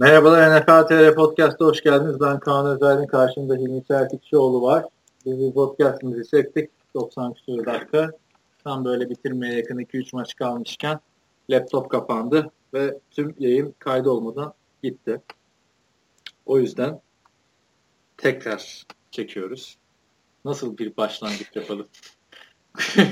Merhabalar NFL TR Podcast'a hoş geldiniz. Ben Kaan Özel'in karşımda Hilmi Çeltikçioğlu var. Biz bu podcast'ımızı çektik. 90 küsur dakika. Tam böyle bitirmeye yakın 2-3 maç kalmışken laptop kapandı ve tüm yayın kaydı olmadan gitti. O yüzden tekrar çekiyoruz. Nasıl bir başlangıç yapalım?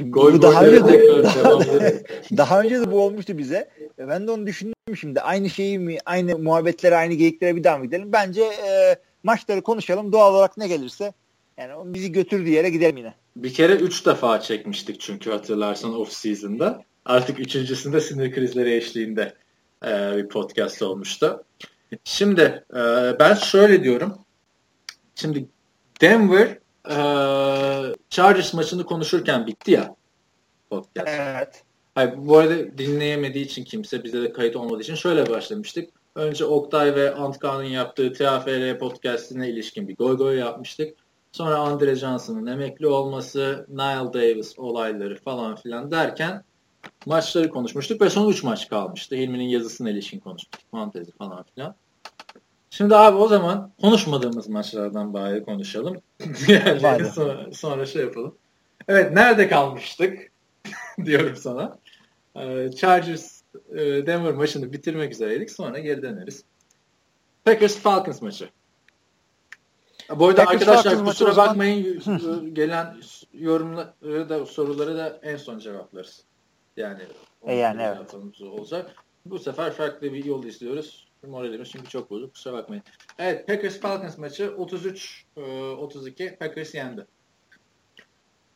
Gol bu daha önce de, daha önce de bu olmuştu bize. E, ben de onu düşündüm şimdi. Aynı şeyi mi, aynı muhabbetlere, aynı geyiklere bir daha mı gidelim? Bence e, maçları konuşalım. Doğal olarak ne gelirse yani bizi götürdüğü yere gidelim yine. Bir kere üç defa çekmiştik çünkü hatırlarsan off season'da. Artık üçüncüsünde sinir krizleri eşliğinde e, bir podcast olmuştu. Şimdi e, ben şöyle diyorum. Şimdi Denver e, Chargers maçını konuşurken bitti ya podcast. Evet. Hayır, bu arada dinleyemediği için kimse bize de kayıt olmadığı için şöyle başlamıştık. Önce Oktay ve Antkan'ın yaptığı TFR podcastine ilişkin bir goy goy yapmıştık. Sonra Andre Johnson'ın emekli olması, Nile Davis olayları falan filan derken maçları konuşmuştuk ve son 3 maç kalmıştı. Hilmi'nin yazısına ilişkin konuşmuştuk. Fantezi falan filan. Şimdi abi o zaman konuşmadığımız maçlardan bari konuşalım. yani sonra, sonra şey yapalım. Evet nerede kalmıştık diyorum sana. Ee, Chargers e, Denver maçını bitirmek üzereydik. Sonra geri döneriz. Packers Falcons maçı. Bu arada Packers arkadaşlar Falcons kusura bakmayın gelen yorumları da soruları da en son cevaplarız. Yani, e yani evet. olacak. Bu sefer farklı bir yol izliyoruz. Moralimiz çünkü çok bozuk. Kusura bakmayın. Evet Packers Falcons maçı 33-32 e, Packers yendi.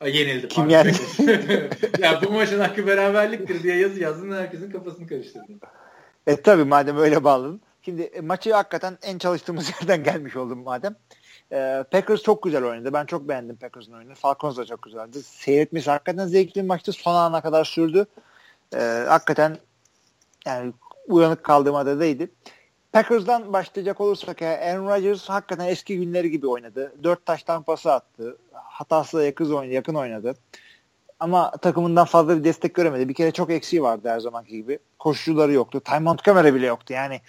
Yenildi. Kim yendi? ya bu maçın hakkı beraberliktir diye yazı yazdın herkesin kafasını karıştırdın. E tabi madem öyle bağladın. Şimdi e, maçı hakikaten en çalıştığımız yerden gelmiş oldum madem. E, Packers çok güzel oynadı. Ben çok beğendim Packers'ın oyunu. Falcons da çok güzeldi. Seyretmesi hakikaten zevkli bir maçtı. Son ana kadar sürdü. E, hakikaten yani uyanık kaldığım adadaydı. Packers'dan başlayacak olursak ya Aaron Rodgers hakikaten eski günleri gibi oynadı. Dört taştan pası attı. Hatası yakın oynadı, yakın oynadı. Ama takımından fazla bir destek göremedi. Bir kere çok eksiği vardı her zamanki gibi. Koşucuları yoktu. Ty Montgomery bile yoktu. Yani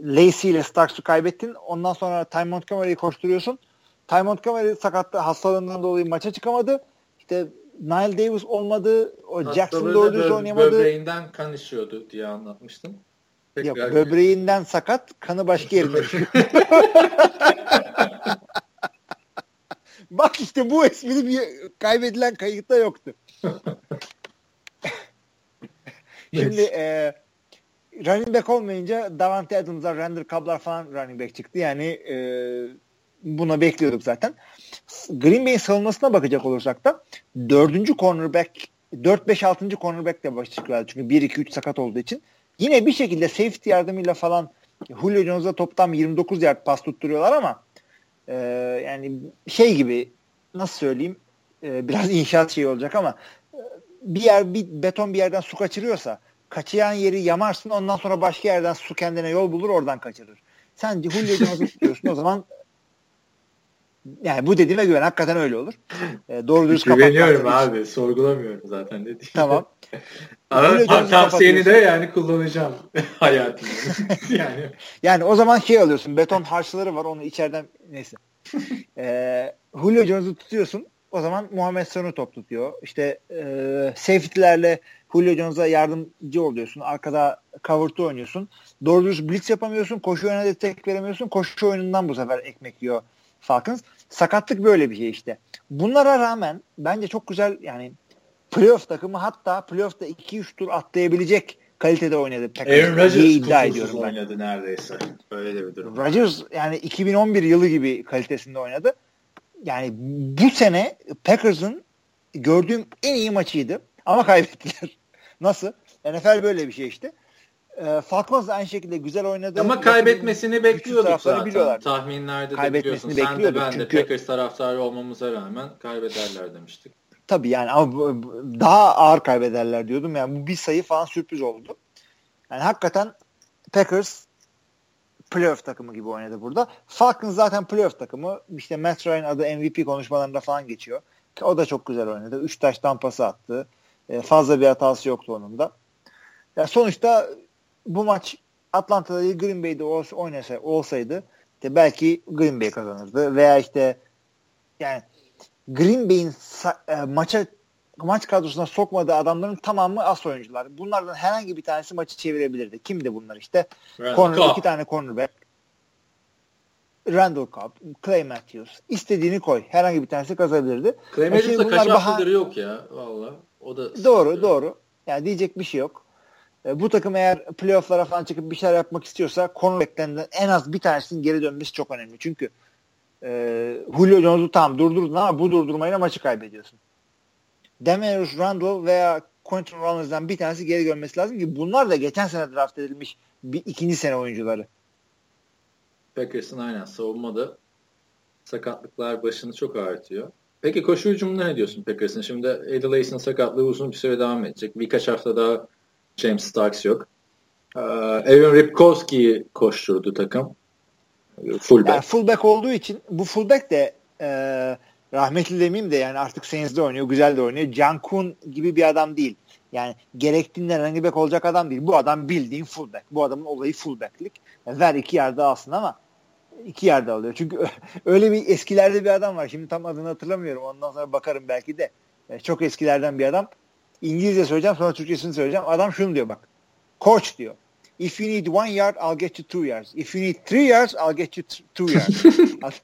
Lacey ile Starks'u kaybettin. Ondan sonra Ty Montgomery'yi koşturuyorsun. Ty Montgomery sakatlı hastalığından dolayı maça çıkamadı. İşte Nile Davis olmadı. O Jackson doğru düz oynayamadı. Böbreğinden kan işiyordu diye anlatmıştım. Tekrar Yok böbreğinden sakat kanı başka yerine Bak işte bu espri bir kaybedilen kayıtta yoktu. Şimdi e, running back olmayınca Davante Adams'lar, Randall Cobb'lar falan running back çıktı. Yani e, buna bekliyorduk zaten. Green Bay'in savunmasına bakacak olursak da dördüncü cornerback 4-5-6. cornerback de çıkıyorlar. Çünkü 1-2-3 sakat olduğu için. Yine bir şekilde safety yardımıyla falan Julio Jones'a toplam 29 yard pas tutturuyorlar ama e, yani şey gibi nasıl söyleyeyim e, biraz inşaat şeyi olacak ama e, bir yer bir beton bir yerden su kaçırıyorsa kaçıran yeri yamarsın ondan sonra başka yerden su kendine yol bulur oradan kaçırır. Sen Julio Jones'u tutuyorsun o zaman yani bu dediğime güven hakikaten öyle olur. E, doğru dürüst Güveniyorum abi. Için. Sorgulamıyorum zaten dediğim. Tamam. Ama tavsiyeni de yani kullanacağım hayatımda. yani. yani o zaman şey alıyorsun. Beton harçları var. Onu içeriden neyse. e, Julio Jones'u tutuyorsun. O zaman Muhammed Sanu top tutuyor. İşte e, safety'lerle Julio Jones'a yardımcı oluyorsun. Arkada cover oynuyorsun. Doğru dürüst blitz yapamıyorsun. Koşu oyuna destek veremiyorsun. Koşu oyunundan bu sefer ekmek yiyor Falcons. Sakatlık böyle bir şey işte. Bunlara rağmen bence çok güzel yani playoff takımı hatta playoff'ta 2-3 tur atlayabilecek kalitede oynadı. Aaron Rodgers iddia ediyorum ben. oynadı neredeyse. Böyle de bir durum. Rodgers yani 2011 yılı gibi kalitesinde oynadı. Yani bu sene Packers'ın gördüğüm en iyi maçıydı. Ama kaybettiler. Nasıl? NFL böyle bir şey işte. E, Falcons da aynı şekilde güzel oynadı. Ama kaybetmesini bekliyorduk zaten. Biliyorlar. Tahminlerde de biliyorsun. Sen de ben de Packers taraftarı olmamıza rağmen kaybederler demiştik. Tabii yani ama daha ağır kaybederler diyordum. Yani bu bir sayı falan sürpriz oldu. Yani hakikaten Packers playoff takımı gibi oynadı burada. Falcons zaten playoff takımı. İşte Matt Ryan adı MVP konuşmalarında falan geçiyor. O da çok güzel oynadı. Üç taştan pası attı. E, fazla bir hatası yoktu onun da. Ya sonuçta bu maç Atlanta'da değil Green Bay'de oynasa olsaydı işte belki Green Bay kazanırdı veya işte yani Green Bay'in e, maça maç kadrosuna sokmadığı adamların tamamı as oyuncular. Bunlardan herhangi bir tanesi maçı çevirebilirdi. Kimdi bunlar işte? Corner, iki tane cornerback. Randall Cobb, Clay Matthews. istediğini koy. Herhangi bir tanesi kazanabilirdi. Clay Matthews'da kaç haftadır yok ya. Valla. O da doğru doğru. Yani diyecek bir şey yok. E, bu takım eğer playofflara falan çıkıp bir şeyler yapmak istiyorsa cornerback'lerinden en az bir tanesinin geri dönmesi çok önemli. Çünkü e, Julio Jones'u tam durdurdun ama bu durdurmayla maçı kaybediyorsun. Demarius Randall veya Quentin Rollins'den bir tanesi geri dönmesi lazım ki bunlar da geçen sene draft edilmiş bir ikinci sene oyuncuları. Packers'ın aynen savunmada sakatlıklar başını çok ağrıtıyor. Peki koşu hücumunda ne diyorsun Packers'ın? Şimdi Eddie Lacy'nin sakatlığı uzun bir süre devam edecek. Birkaç hafta daha James Starks yok. Ee, Aaron Ripkowski'yi koşturdu takım. Fullback. Yani fullback olduğu için bu fullback de e, rahmetli demeyeyim de yani artık Saints'de oynuyor, güzel de oynuyor. Can Kun gibi bir adam değil. Yani gerektiğinde running back olacak adam değil. Bu adam bildiğin fullback. Bu adamın olayı fullback'lik. Yani ver iki yerde alsın ama iki yerde alıyor. Çünkü öyle bir eskilerde bir adam var. Şimdi tam adını hatırlamıyorum. Ondan sonra bakarım belki de. Yani çok eskilerden bir adam. İngilizce söyleyeceğim sonra Türkçesini söyleyeceğim. Adam şunu diyor bak. Coach diyor. If you need one yard, I'll get you two yards. If you need three yards, I'll get you two yards.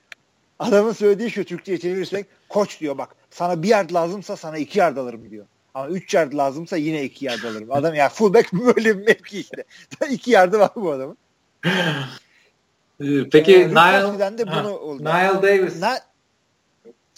Adamın söylediği şu Türkçe'ye çevirirsek koç diyor bak sana bir yard lazımsa sana iki yard alırım diyor. Ama üç yard lazımsa yine iki yard alırım. Adam ya fullback böyle bir mevki işte. iki yardı var bu adamın. Ee, peki ee, Nile, de bunu ha, oldu. Nile Davis. Na,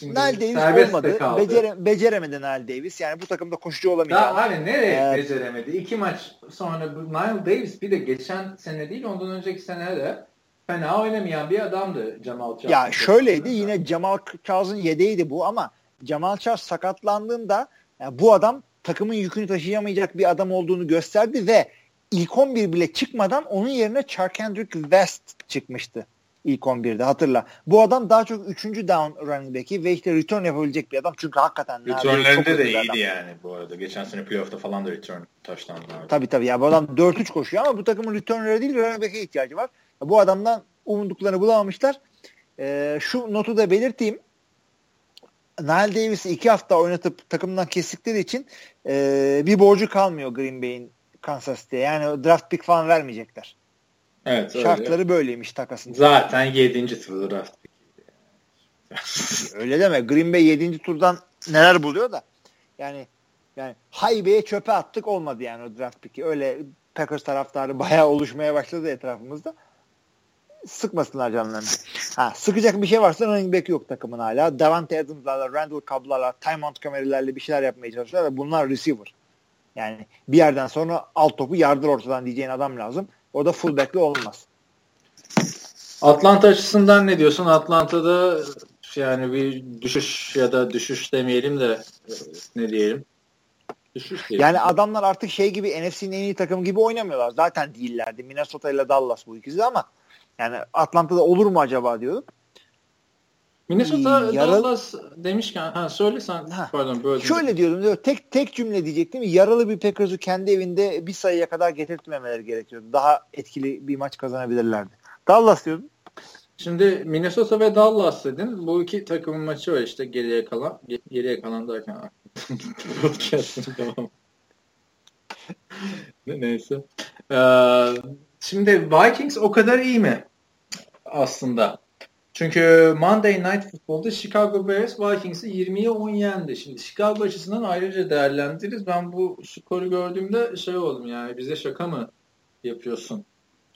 Nile Davis olmadı. Becere, beceremedi Nile Davis. Yani bu takımda koşucu olamayacak. Daha hani nereye ee, beceremedi? İki maç sonra Nile Davis bir de geçen sene değil ondan önceki sene de fena oynamayan bir adamdı Jamal Charles. Ya şöyleydi yine Jamal Charles'ın yedeğiydi bu ama Jamal Charles sakatlandığında yani bu adam takımın yükünü taşıyamayacak bir adam olduğunu gösterdi ve ilk 11 bile çıkmadan onun yerine Charkandrick West çıkmıştı ilk 11'de hatırla. Bu adam daha çok 3. down running back'i ve işte return yapabilecek bir adam. Çünkü hakikaten returnlerinde de iyiydi adam. yani bu arada. Geçen sene playoff'ta falan da return touchdown'lardı. Tabii tabii ya bu adam 4-3 koşuyor ama bu takımın returnleri değil running back'e ihtiyacı var. Bu adamdan umunduklarını bulamamışlar. Ee, şu notu da belirteyim. Nile Davis'i iki hafta oynatıp takımdan kestikleri için e, bir borcu kalmıyor Green Bay'in Kansas City'ye. Yani draft pick falan vermeyecekler. Evet, öyle. Şartları böyleymiş takasın. Zaten 7. tur draft öyle deme. Green Bay 7. turdan neler buluyor da. Yani yani haybe'ye çöpe attık olmadı yani o draft pick'i. Öyle Packers taraftarı bayağı oluşmaya başladı etrafımızda sıkmasınlar canlarını. Ha, sıkacak bir şey varsa running back yok takımın hala. Davante Adams'larla, Randall Cobb'larla, Ty Montgomery'lerle bir şeyler yapmaya çalışıyorlar ve bunlar receiver. Yani bir yerden sonra alt topu yardır ortadan diyeceğin adam lazım. O da fullback'li olmaz. Atlanta açısından ne diyorsun? Atlanta'da yani bir düşüş ya da düşüş demeyelim de ne diyelim? Düşüş diyelim. Yani adamlar artık şey gibi NFC'nin en iyi takımı gibi oynamıyorlar. Zaten değillerdi. Minnesota ile Dallas bu ikisi ama yani Atlanta'da olur mu acaba diyordum. Minnesota yaralı... Dallas demişken ha söyle sen ha. pardon böyle Şöyle diyordum diyor, tek tek cümle diyecektim. Yaralı bir Packers'ı kendi evinde bir sayıya kadar getirtmemeleri gerekiyordu. Daha etkili bir maç kazanabilirlerdi. Dallas diyordum. Şimdi Minnesota ve Dallas dedin. Bu iki takımın maçı var işte geriye kalan. Geriye kalan derken podcast'ın. Neyse. Ee, Şimdi Vikings o kadar iyi mi aslında? Çünkü Monday Night Football'da Chicago Bears Vikings'i 20'ye 10 yendi. Şimdi Chicago açısından ayrıca değerlendiririz. Ben bu skoru gördüğümde şey oldum yani bize şaka mı yapıyorsun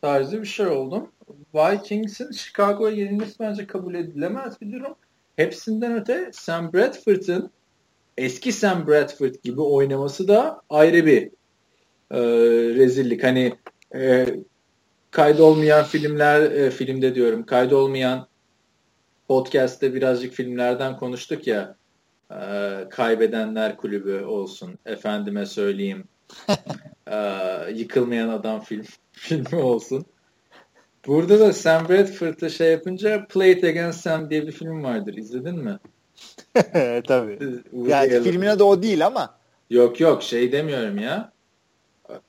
tarzı bir şey oldum. Vikings'in Chicago'ya yenilmesi bence kabul edilemez bir durum. Hepsinden öte Sam Bradford'ın eski Sam Bradford gibi oynaması da ayrı bir e, rezillik. Hani e, kaydolmayan filmler e, filmde diyorum kaydolmayan podcast'te birazcık filmlerden konuştuk ya e, kaybedenler kulübü olsun efendime söyleyeyim e, yıkılmayan adam film filmi olsun burada da Sam Bradford'la şey yapınca Play It Against Sam diye bir film vardır izledin mi? Tabii. yani filmin adı o değil ama. Yok yok şey demiyorum ya.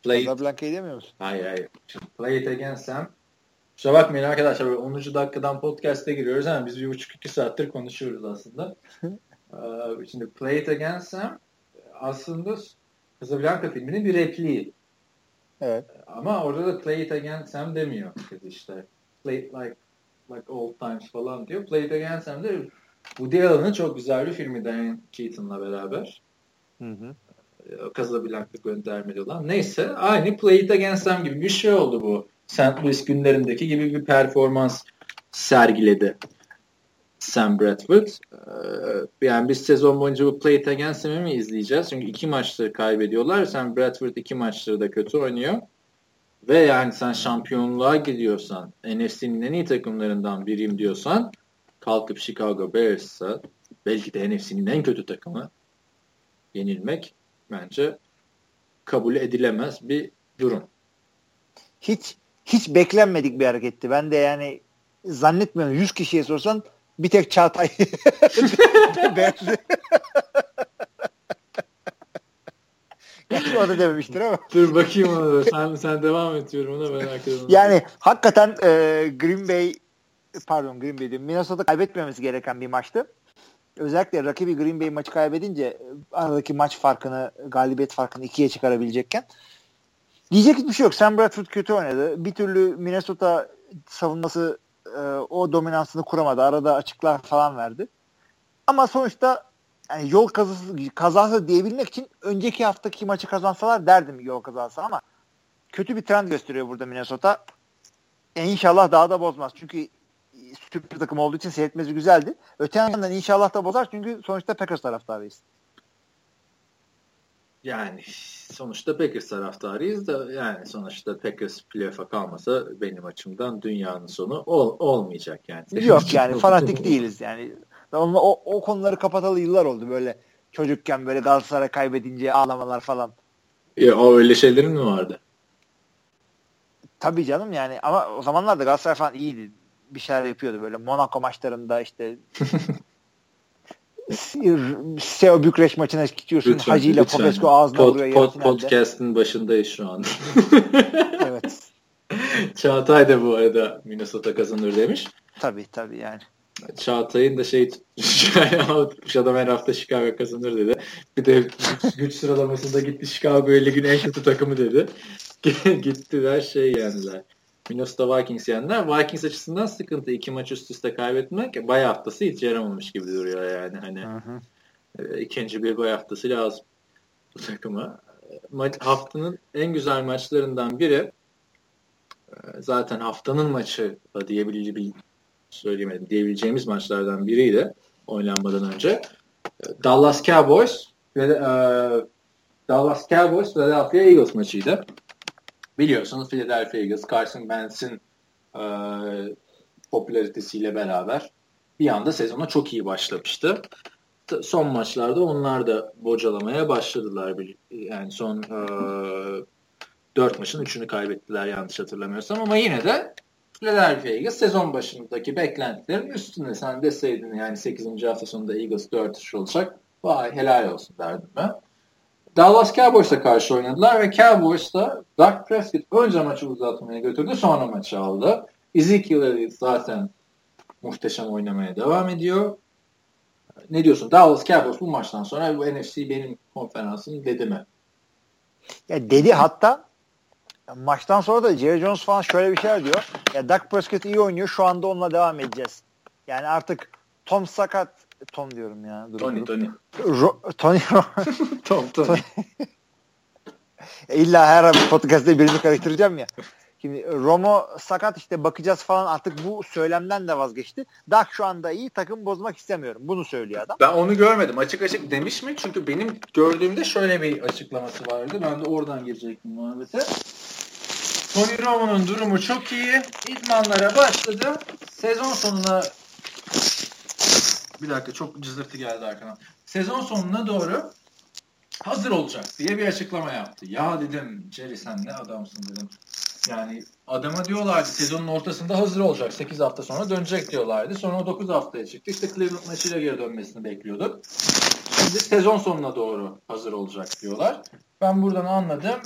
Play Casablanca'yı demiyor musun? Hayır hayır. Play it again Sam. Kusura bakmayın arkadaşlar. Böyle 10. dakikadan podcast'e giriyoruz ama biz bir buçuk iki saattir konuşuyoruz aslında. Ee, Şimdi Play It Again Sam aslında Casablanca filminin bir repliği. Evet. Ama orada da Play It Again Sam demiyor kız işte. Play it like like old times falan diyor. Play It Again Sam de Woody Allen'ın çok güzel bir filmi Diane Keaton'la beraber. Hı hı. Casablanca göndermeli olan. Neyse aynı Play It Again Sam gibi bir şey oldu bu. St. Louis günlerindeki gibi bir performans sergiledi Sam Bradford. Ee, yani biz sezon boyunca bu Play It Again Sam'i mi izleyeceğiz? Çünkü iki maçları kaybediyorlar. Sam Bradford iki maçları da kötü oynuyor. Ve yani sen şampiyonluğa gidiyorsan, NFC'nin en iyi takımlarından biriyim diyorsan kalkıp Chicago Bears'a belki de NFC'nin en kötü takımı yenilmek bence kabul edilemez bir durum. Hiç hiç beklenmedik bir hareketti. Ben de yani zannetmiyorum 100 kişiye sorsan bir tek Çağatay beğendi. Gerçi o da dememiştir ama. Dur bakayım ona da. Sen, sen devam et yorumuna merak ediyorum. Yani hakikaten e, Green Bay pardon Green Bay diyorum. Minnesota kaybetmemesi gereken bir maçtı. Özellikle rakibi Green Bay maçı kaybedince aradaki maç farkını, galibiyet farkını ikiye çıkarabilecekken diyecek hiçbir şey yok. Sam Bradford kötü oynadı. Bir türlü Minnesota savunması e, o dominansını kuramadı. Arada açıklar falan verdi. Ama sonuçta yani yol kazası, kazası diyebilmek için önceki haftaki maçı kazansalar derdim yol kazası ama kötü bir trend gösteriyor burada Minnesota. E inşallah daha da bozmaz. Çünkü süper takım olduğu için seyretmesi güzeldi. Öte yandan inşallah da bozar çünkü sonuçta Packers taraftarıyız. Yani sonuçta Packers taraftarıyız da yani sonuçta Packers playoff'a kalmasa benim açımdan dünyanın sonu ol, olmayacak yani. Yok yani fanatik değiliz yani. Onunla, o, o konuları kapatalı yıllar oldu böyle çocukken böyle Galatasaray kaybedince ağlamalar falan. Ya, o öyle şeylerin mi vardı? Tabii canım yani ama o zamanlarda Galatasaray falan iyiydi. Bir şeyler yapıyordu böyle Monaco maçlarında işte Seo Bükreş maçına gidiyorsun. Lütfen, Hacı ile Popescu ağzına Pod, vuruyor. Pod, podcast'ın başındayız şu an. evet. Çağatay da bu arada Minnesota kazanır demiş. Tabii tabii yani. Çağatay'ın da şey tutmuş adam her hafta Chicago kazanır dedi. Bir de güç sıralamasında gitti Chicago ligin en kötü takımı dedi. Gittiler şey yendiler. Minnesota Vikings yendiler. Vikings açısından sıkıntı. iki maç üst üste kaybetmek bay haftası hiç yaramamış gibi duruyor yani. Hani hı. ikinci bir bay haftası lazım bu takıma. Maç, haftanın en güzel maçlarından biri zaten haftanın maçı da diyebileceğim söyleyemedim diyebileceğimiz maçlardan biriydi oynanmadan önce. Dallas Cowboys ve e, Dallas Cowboys Philadelphia Eagles maçıydı. Biliyorsunuz Philadelphia Eagles Carson Wentz'in e, popülaritesiyle beraber bir anda sezona çok iyi başlamıştı. Son maçlarda onlar da bocalamaya başladılar. Yani son e, 4 maçın 3'ünü kaybettiler yanlış hatırlamıyorsam ama yine de Philadelphia Eagles sezon başındaki beklentilerin üstünde. Sen deseydin yani 8. hafta sonunda Eagles 4 olacak. Vay helal olsun derdim ben. Dallas Cowboys'a karşı oynadılar ve Cowboys'ta Dak Prescott önce maçı uzatmaya götürdü sonra maçı aldı. Ezekiel Elliott zaten muhteşem oynamaya devam ediyor. Ne diyorsun? Dallas Cowboys bu maçtan sonra bu NFC benim konferansım dedi mi? Ya dedi hatta maçtan sonra da Jerry Jones falan şöyle bir şeyler diyor. Ya Dak Prescott iyi oynuyor. Şu anda onunla devam edeceğiz. Yani artık Tom sakat Tom diyorum ya. Dur, Tony, dur. Tony. Ro, Tony. Tom, Tony. İlla her podcast'te birini karıştıracağım ya. Şimdi Romo sakat işte bakacağız falan artık bu söylemden de vazgeçti. Dak şu anda iyi takım bozmak istemiyorum. Bunu söylüyor adam. Ben onu görmedim. Açık açık demiş mi? Çünkü benim gördüğümde şöyle bir açıklaması vardı. Ben de oradan girecektim muhabbete. Tony Romo'nun durumu çok iyi. İdmanlara başladı. Sezon sonuna bir dakika çok cızırtı geldi arkadan. Sezon sonuna doğru hazır olacak diye bir açıklama yaptı. Ya dedim Jerry sen ne adamsın dedim. Yani adama diyorlardı sezonun ortasında hazır olacak. 8 hafta sonra dönecek diyorlardı. Sonra o 9 haftaya çıktı. İşte Cleveland maçıyla geri dönmesini bekliyorduk. Şimdi sezon sonuna doğru hazır olacak diyorlar. Ben buradan anladım.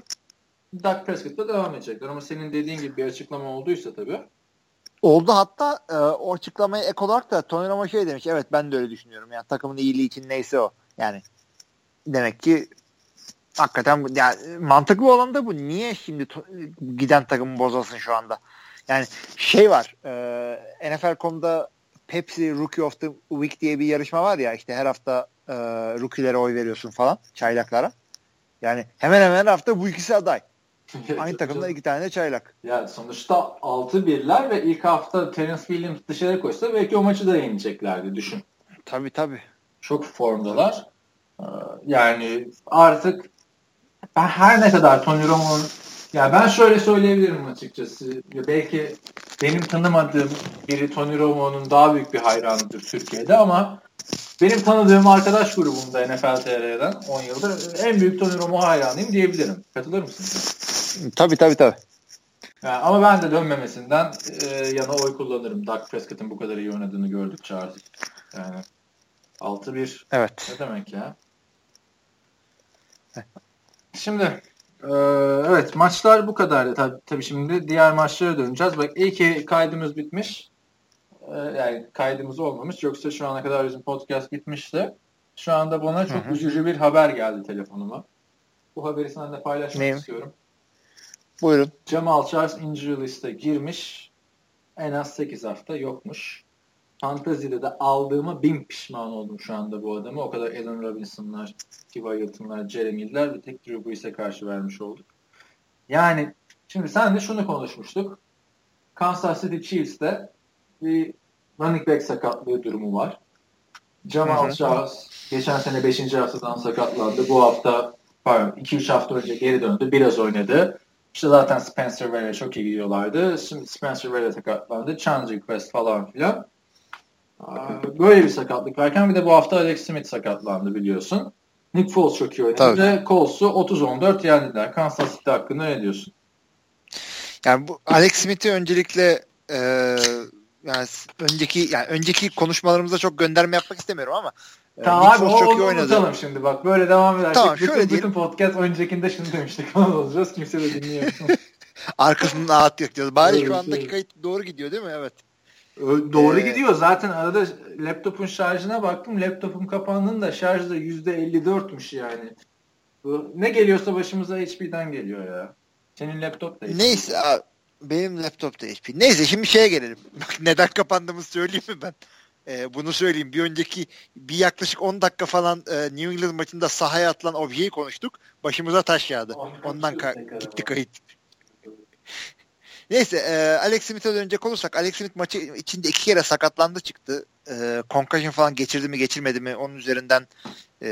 Dak Prescott'la devam edecekler. Ama senin dediğin gibi bir açıklama olduysa tabii. Oldu hatta e, o açıklamaya ek olarak da Tony Romo şey demiş. Evet ben de öyle düşünüyorum. Yani takımın iyiliği için neyse o. Yani demek ki hakikaten yani mantıklı olan da bu. Niye şimdi giden takımı bozasın şu anda? Yani şey var. E, NFL.com'da Pepsi Rookie of the Week diye bir yarışma var ya işte her hafta e, rookie'lere oy veriyorsun falan çaylaklara. Yani hemen hemen her hafta bu ikisi aday. Aynı takımda iki tane çaylak. Ya sonuçta 6-1'ler ve ilk hafta Terence Williams dışarı koşsa belki o maçı da yeneceklerdi düşün. Tabii tabii. Çok formdalar. Ee, yani artık ben her ne kadar Tony Romo'nun ya ben şöyle söyleyebilirim açıkçası. Belki benim tanımadığım biri Tony Romo'nun daha büyük bir hayranıdır Türkiye'de ama benim tanıdığım arkadaş grubumda NFL TR'den 10 yıldır en büyük Tony Romo hayranıyım diyebilirim. Katılır mısın? Tabii tabii tabii. Yani ama ben de dönmemesinden e, yana oy kullanırım. Dak Prescott'ın bu kadar iyi oynadığını gördükçe artık. Yani 6-1 evet. ne demek ya? Şimdi ee, evet maçlar bu kadardı. Tabii, tabii şimdi diğer maçlara döneceğiz. Bak ilk kaydımız bitmiş. Ee, yani kaydımız olmamış. Yoksa şu ana kadar bizim podcast bitmişti. Şu anda bana çok Hı-hı. üzücü bir haber geldi telefonuma. Bu haberi seninle paylaşmak Neyim? istiyorum. Buyurun. Jamal Charles injury liste girmiş. En az 8 hafta yokmuş. Fantasy'de de aldığıma bin pişman oldum şu anda bu adamı. O kadar Allen Robinson'lar, T.Y. Hilton'lar, Jeremy'ler bir tek Drew Brees'e karşı vermiş olduk. Yani şimdi sen de şunu konuşmuştuk. Kansas City Chiefs'te bir running back sakatlığı durumu var. Jamal Charles geçen sene 5. haftadan sakatlandı. Bu hafta pardon 2-3 hafta önce geri döndü. Biraz oynadı. İşte zaten Spencer Ware çok iyi gidiyorlardı. Şimdi Spencer Ware sakatlandı. Chandler Quest falan filan. Böyle bir sakatlık varken bir de bu hafta Alex Smith sakatlandı biliyorsun. Nick Foles çok iyi oynadı Tabii. ve Colts'u 30-14 yendiler. Kansas City hakkında ne diyorsun? Yani bu Alex Smith'i öncelikle e, yani önceki yani önceki konuşmalarımıza çok gönderme yapmak istemiyorum ama e, tamam Nick abi Foles çok iyi oynadı. şimdi bak böyle devam edersek tamam, bütün, şöyle bütün podcast öncekinde şunu demiştik falan olacağız kimse de dinleyemiyor. Arkasından ağıt yakacağız. Bari şu andaki kayıt doğru gidiyor değil mi? Evet. Doğru ee, gidiyor. Zaten arada laptopun şarjına baktım. Laptopum kapandığında şarjı da %54'müş yani. Bu, ne geliyorsa başımıza HP'den geliyor ya. Senin laptop da. Neyse abi, benim laptop da HP. Neyse şimdi şeye gelelim. Neden kapandığımızı söyleyeyim mi ben? Ee, bunu söyleyeyim. Bir önceki bir yaklaşık 10 dakika falan e, New England maçında sahaya atılan objeyi konuştuk. Başımıza taş yağdı. Ondan ka- gitti kayıt. Neyse e, Alex Smith'e dönecek olursak Alex Smith maçı içinde iki kere sakatlandı çıktı. E, concussion falan geçirdi mi geçirmedi mi onun üzerinden e,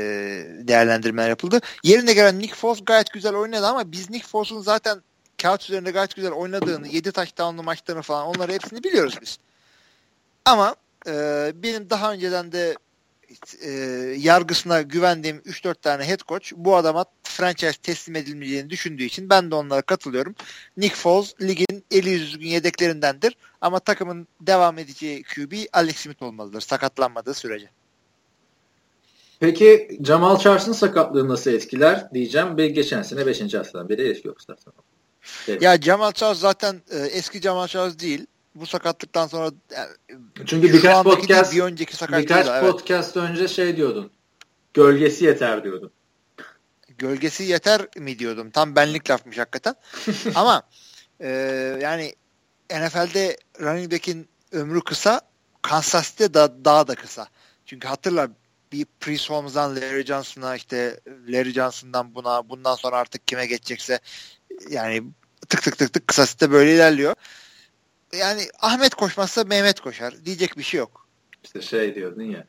değerlendirmeler yapıldı. Yerine gelen Nick Foles gayet güzel oynadı ama biz Nick Foles'un zaten kağıt üzerinde gayet güzel oynadığını, 7 touchdown'lu maçlarını falan onları hepsini biliyoruz biz. Ama e, benim daha önceden de e, yargısına güvendiğim 3-4 tane head coach bu adama franchise teslim edilmeyeceğini düşündüğü için ben de onlara katılıyorum. Nick Foles ligin eli düzgün yedeklerindendir ama takımın devam edeceği QB Alex Smith olmalıdır sakatlanmadığı sürece. Peki Jamal Charles'ın sakatlığı nasıl etkiler diyeceğim ve geçen sene 5. haftadan beri eski yok zaten. Evet. Ya Jamal Charles zaten e, eski Jamal Charles değil bu sakatlıktan sonra yani, çünkü birkaç podcast bir önceki birkaç evet. podcast önce şey diyordun. Gölgesi yeter diyordun. Gölgesi yeter mi diyordum. Tam benlik lafmış hakikaten. Ama e, yani NFL'de running back'in ömrü kısa, Kansas City'de da, daha da kısa. Çünkü hatırla bir Priest Holmes'dan Larry Johnson'a işte Larry Johnson'dan buna bundan sonra artık kime geçecekse yani tık tık tık tık kısa site böyle ilerliyor yani Ahmet koşmazsa Mehmet koşar. Diyecek bir şey yok. İşte şey diyordun ya.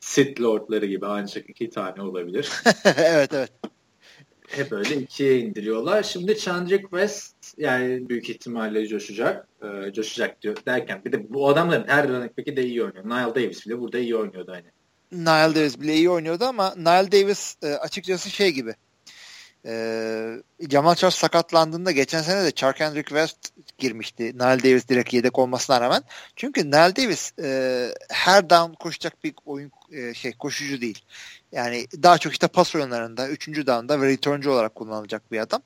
Sith Lordları gibi ancak iki tane olabilir. evet evet. Hep öyle ikiye indiriyorlar. Şimdi Chandrick West yani büyük ihtimalle coşacak. Ee, coşacak diyor derken bir de bu adamların her running back'i de iyi oynuyor. Niall Davis bile burada iyi oynuyordu hani. Niall Davis bile iyi oynuyordu ama Niall Davis e, açıkçası şey gibi ee, Jamal Charles sakatlandığında geçen sene de Chark Hendrick West girmişti. Nile Davis direkt yedek olmasına rağmen. Çünkü Nile Davis e, her down koşacak bir oyun e, şey koşucu değil. Yani daha çok işte pas oyunlarında, üçüncü down'da ve returncu olarak kullanılacak bir adam.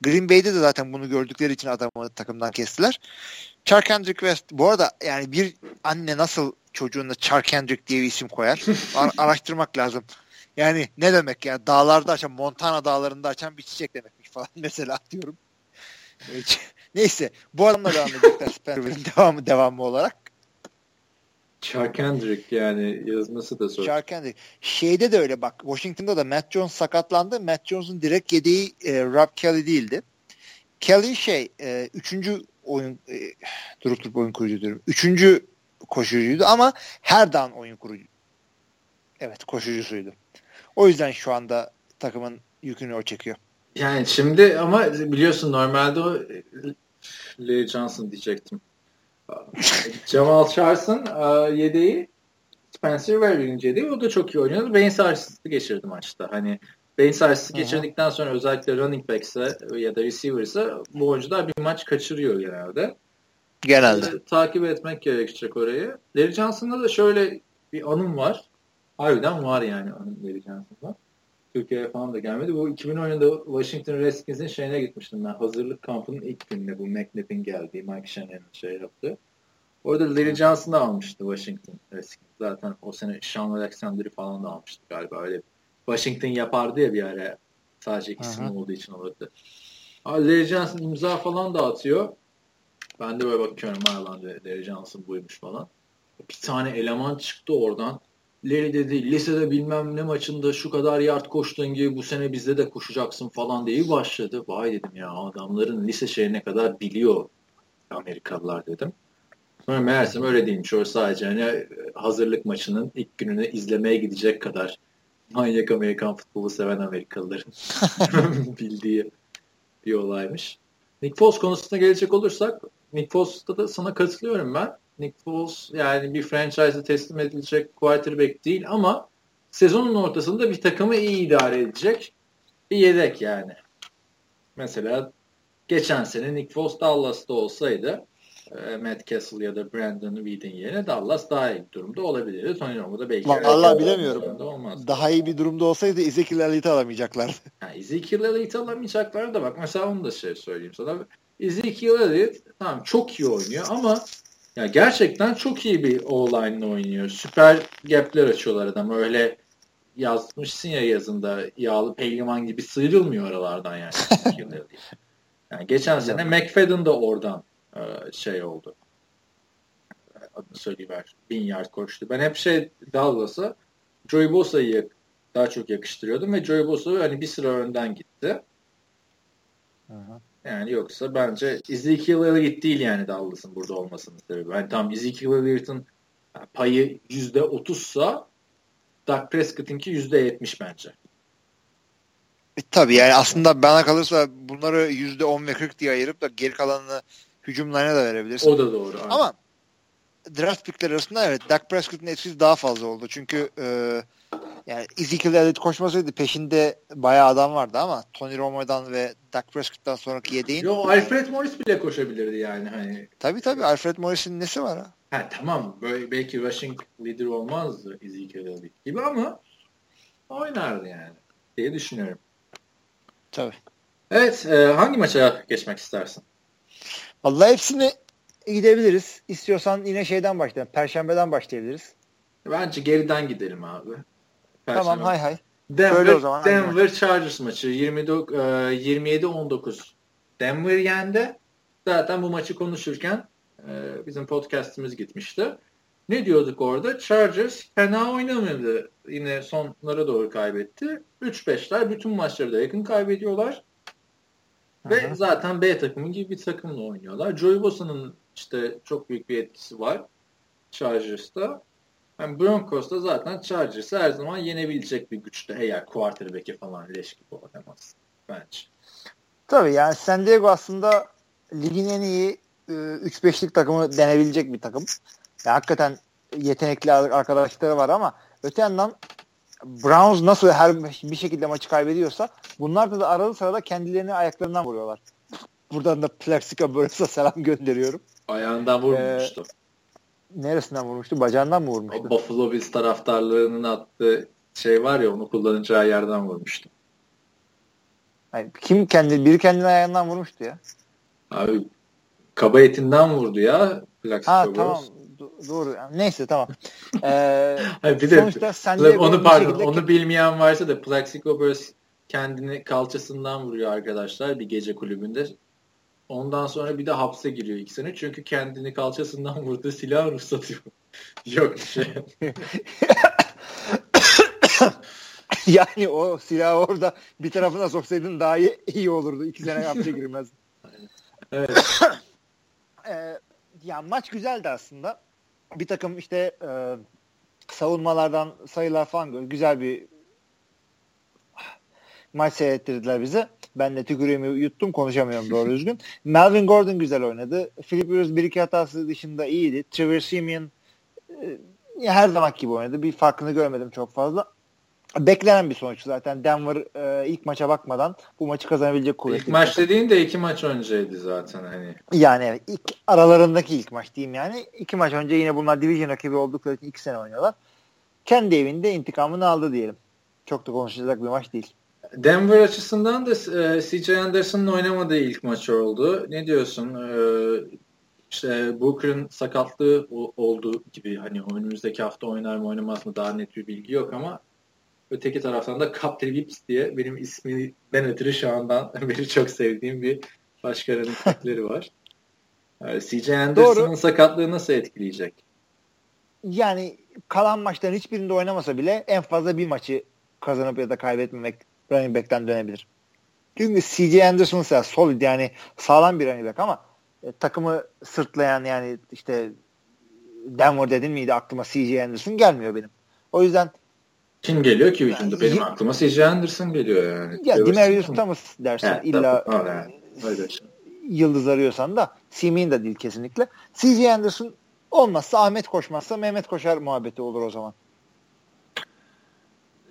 Green Bay'de de zaten bunu gördükleri için adamı takımdan kestiler. Chark Kendrick West bu arada yani bir anne nasıl çocuğuna Chark Kendrick diye bir isim koyar? Ar- araştırmak lazım. Yani ne demek ya? Dağlarda açan, Montana dağlarında açan bir çiçek demekmiş falan mesela diyorum. Neyse bu adamla devam edecekler Spencer'ın devamı, devamı olarak. Chark Kendrick yani yazması da zor. Chark Kendrick. Şeyde de öyle bak. Washington'da da Matt Jones sakatlandı. Matt Jones'un direkt yediği e, Rob Kelly değildi. Kelly şey e, üçüncü oyun e, durup durup oyun kurucu diyorum. Üçüncü koşucuydu ama her down oyun kurucu. Evet koşucusuydu. O yüzden şu anda takımın yükünü o çekiyor. Yani şimdi ama biliyorsun normalde o Lee Johnson diyecektim. Jamal Charles'ın e, yedeği Spencer Ware'in yedeği o da çok iyi oynuyordu. Beyin sarsıntısı geçirdi maçta. Hani beyin sarsıntısı geçirdikten sonra özellikle running back'se ya da receiver'se bu oyuncular bir maç kaçırıyor genelde. Genelde. E, takip etmek gerekecek orayı. Larry Johnson'da da şöyle bir anım var. Harbiden var yani Larry Johnson'da. Türkiye'ye falan da gelmedi. Bu 2000 oyunda Washington Redskins'in şeyine gitmiştim ben. Hazırlık kampının ilk gününde bu McNabb'in geldiği, Mike Shanahan'ın şey yaptı. Orada Larry Johnson'ı almıştı Washington Redskins. Zaten o sene Sean Alexander'ı falan da almıştı galiba. Öyle Washington yapardı ya bir ara. Sadece iki isim olduğu için olurdu. Larry Johnson imza falan dağıtıyor. Ben de böyle bakıyorum Larry Johnson buymuş falan. Bir tane eleman çıktı oradan Larry dedi lisede bilmem ne maçında şu kadar yard koştuğun gibi bu sene bizde de koşacaksın falan diye başladı. Vay dedim ya adamların lise şeyine kadar biliyor Amerikalılar dedim. Sonra meğersem öyle değilmiş. O sadece hani hazırlık maçının ilk gününü izlemeye gidecek kadar manyak Amerikan futbolu seven Amerikalıların bildiği bir olaymış. Nick Foles konusuna gelecek olursak Nick Foles'ta da sana katılıyorum ben. Nick Foles yani bir franchise'e teslim edilecek quarterback değil ama sezonun ortasında bir takımı iyi idare edecek bir yedek yani. Mesela geçen sene Nick Foles Dallas'ta olsaydı e, Matt Castle ya da Brandon Weed'in yerine Dallas daha iyi bir durumda olabilirdi. Tony Romo da belki Allah bilemiyorum. Daha iyi bir durumda olsaydı Ezekiel Elliott'ı alamayacaklardı. Yani Ezekiel Elliott'ı alamayacaklardı da bak mesela onu da şey söyleyeyim sana. Ezekiel Elliott tamam çok iyi oynuyor ama ya gerçekten çok iyi bir O-line'la oynuyor. Süper gap'ler açıyorlar adam. Öyle yazmışsın ya yazında yağlı pehlivan gibi sıyrılmıyor oralardan yani. yani geçen sene McFadden da oradan e, şey oldu. Adını söyleyiver. Bin yard koştu. Ben hep şey Dallas'a Joey Bosa'yı daha çok yakıştırıyordum ve Joey Bosa hani bir sıra önden gitti. Hı. Yani yoksa bence Ezekiel Elliott değil yani Dallas'ın burada olmasının sebebi. Yani tam Ezekiel Elliott'ın payı %30'sa Dak Prescott'ınki %70 bence. E, tabii yani aslında bana kalırsa bunları %10 ve 40 diye ayırıp da geri kalanını hücumlarına da verebilirsin. O da doğru. Aynen. Ama draft pickler arasında evet Dak Prescott'ın etkisi daha fazla oldu. Çünkü e, yani Ezekiel Elliott koşmasaydı peşinde bayağı adam vardı ama Tony Romo'dan ve Dak Prescott'tan sonraki yedeğin. Yo Alfred Morris bile koşabilirdi yani. Hani. Tabii tabii Alfred Morris'in nesi var ha? Ha tamam böyle belki rushing leader olmazdı Ezekiel Elliott gibi ama oynardı yani diye düşünüyorum. Tabii. Evet e, hangi maça geçmek istersin? Vallahi hepsini gidebiliriz. İstiyorsan yine şeyden başlayalım. Perşembeden başlayabiliriz. Bence geriden gidelim abi. Perşembe. Tamam hay hay. Denver, o zaman, Denver Chargers maçı 27-19 e, Denver yendi. Zaten bu maçı konuşurken e, bizim podcastimiz gitmişti. Ne diyorduk orada? Chargers fena oynamadı. Yine sonlara doğru kaybetti. 3-5'ler bütün maçları da yakın kaybediyorlar. Ve Aha. zaten B takımı gibi bir takımla oynuyorlar. Joey Bosa'nın işte çok büyük bir etkisi var Chargers'ta. Yani Broncos da zaten Chargers'ı her zaman yenebilecek bir güçte eğer quarterback'i falan leş gibi oynamaz bence. Tabii yani San Diego aslında ligin en iyi 3-5'lik takımı denebilecek bir takım. Yani hakikaten yetenekli arkadaşları var ama öte yandan Browns nasıl her bir şekilde maçı kaybediyorsa bunlar da, da aralı sırada kendilerini ayaklarından vuruyorlar. Buradan da Plexico Burress'a selam gönderiyorum. Ayağından vurmuştu. Ee, neresinden vurmuştu? Bacağından mı vurmuştu? O Buffalo Bills taraftarlarının attığı şey var ya onu kullanacağı yerden vurmuştu. Yani kim kendi biri kendini ayağından vurmuştu ya. Abi kaba etinden vurdu ya. Plaxico ha tamam Do- doğru. Neyse tamam. Ee, bir de sonuçta sende onu pardon şekilde... onu bilmeyen varsa da Plaxico Burst kendini kalçasından vuruyor arkadaşlar bir gece kulübünde. Ondan sonra bir de hapse giriyor iki sene. Çünkü kendini kalçasından vurduğu silah ruhsatı yok. yok bir şey. yani o silahı orada bir tarafına soksaydın daha iyi, iyi olurdu. İki sene hapse girmez. evet. ee, ya maç güzeldi aslında. Bir takım işte e, savunmalardan sayılar falan. Güzel bir maç seyrettirdiler bize. Ben de tükürüğümü yuttum konuşamıyorum doğru düzgün. Melvin Gordon güzel oynadı. Philip Rivers bir iki hatası dışında iyiydi. Trevor Simeon e, her zaman gibi oynadı. Bir farkını görmedim çok fazla. Beklenen bir sonuç zaten. Denver e, ilk maça bakmadan bu maçı kazanabilecek kuvvetli. İlk maç dediğin de iki maç önceydi zaten hani. Yani evet. Ilk, aralarındaki ilk maç diyeyim yani. iki maç önce yine bunlar division rakibi oldukları için iki sene oynuyorlar. Kendi evinde intikamını aldı diyelim. Çok da konuşulacak bir maç değil. Denver açısından da e, CJ Anderson'ın oynamadığı ilk maç oldu. Ne diyorsun? E, işte Booker'ın sakatlığı olduğu gibi hani önümüzdeki hafta oynar mı oynamaz mı daha net bir bilgi yok ama öteki taraftan da Captain Gibbs diye benim isminden ötürü şu andan beri çok sevdiğim bir başka running var. Yani e, CJ Anderson'ın sakatlığı nasıl etkileyecek? Yani kalan maçların hiçbirinde oynamasa bile en fazla bir maçı kazanıp ya da kaybetmemek running back'ten dönebilir. Çünkü CJ Anderson mesela solid yani sağlam bir running back ama e, takımı sırtlayan yani işte Denver dedin miydi aklıma CJ Anderson gelmiyor benim. O yüzden kim geliyor ki hücumda? Yani, benim aklıma CJ Anderson geliyor yani. Ya Demarius Thomas dersen evet, illa yani. yıldız arıyorsan da Simin de değil kesinlikle. CJ Anderson olmazsa Ahmet koşmazsa Mehmet koşar muhabbeti olur o zaman.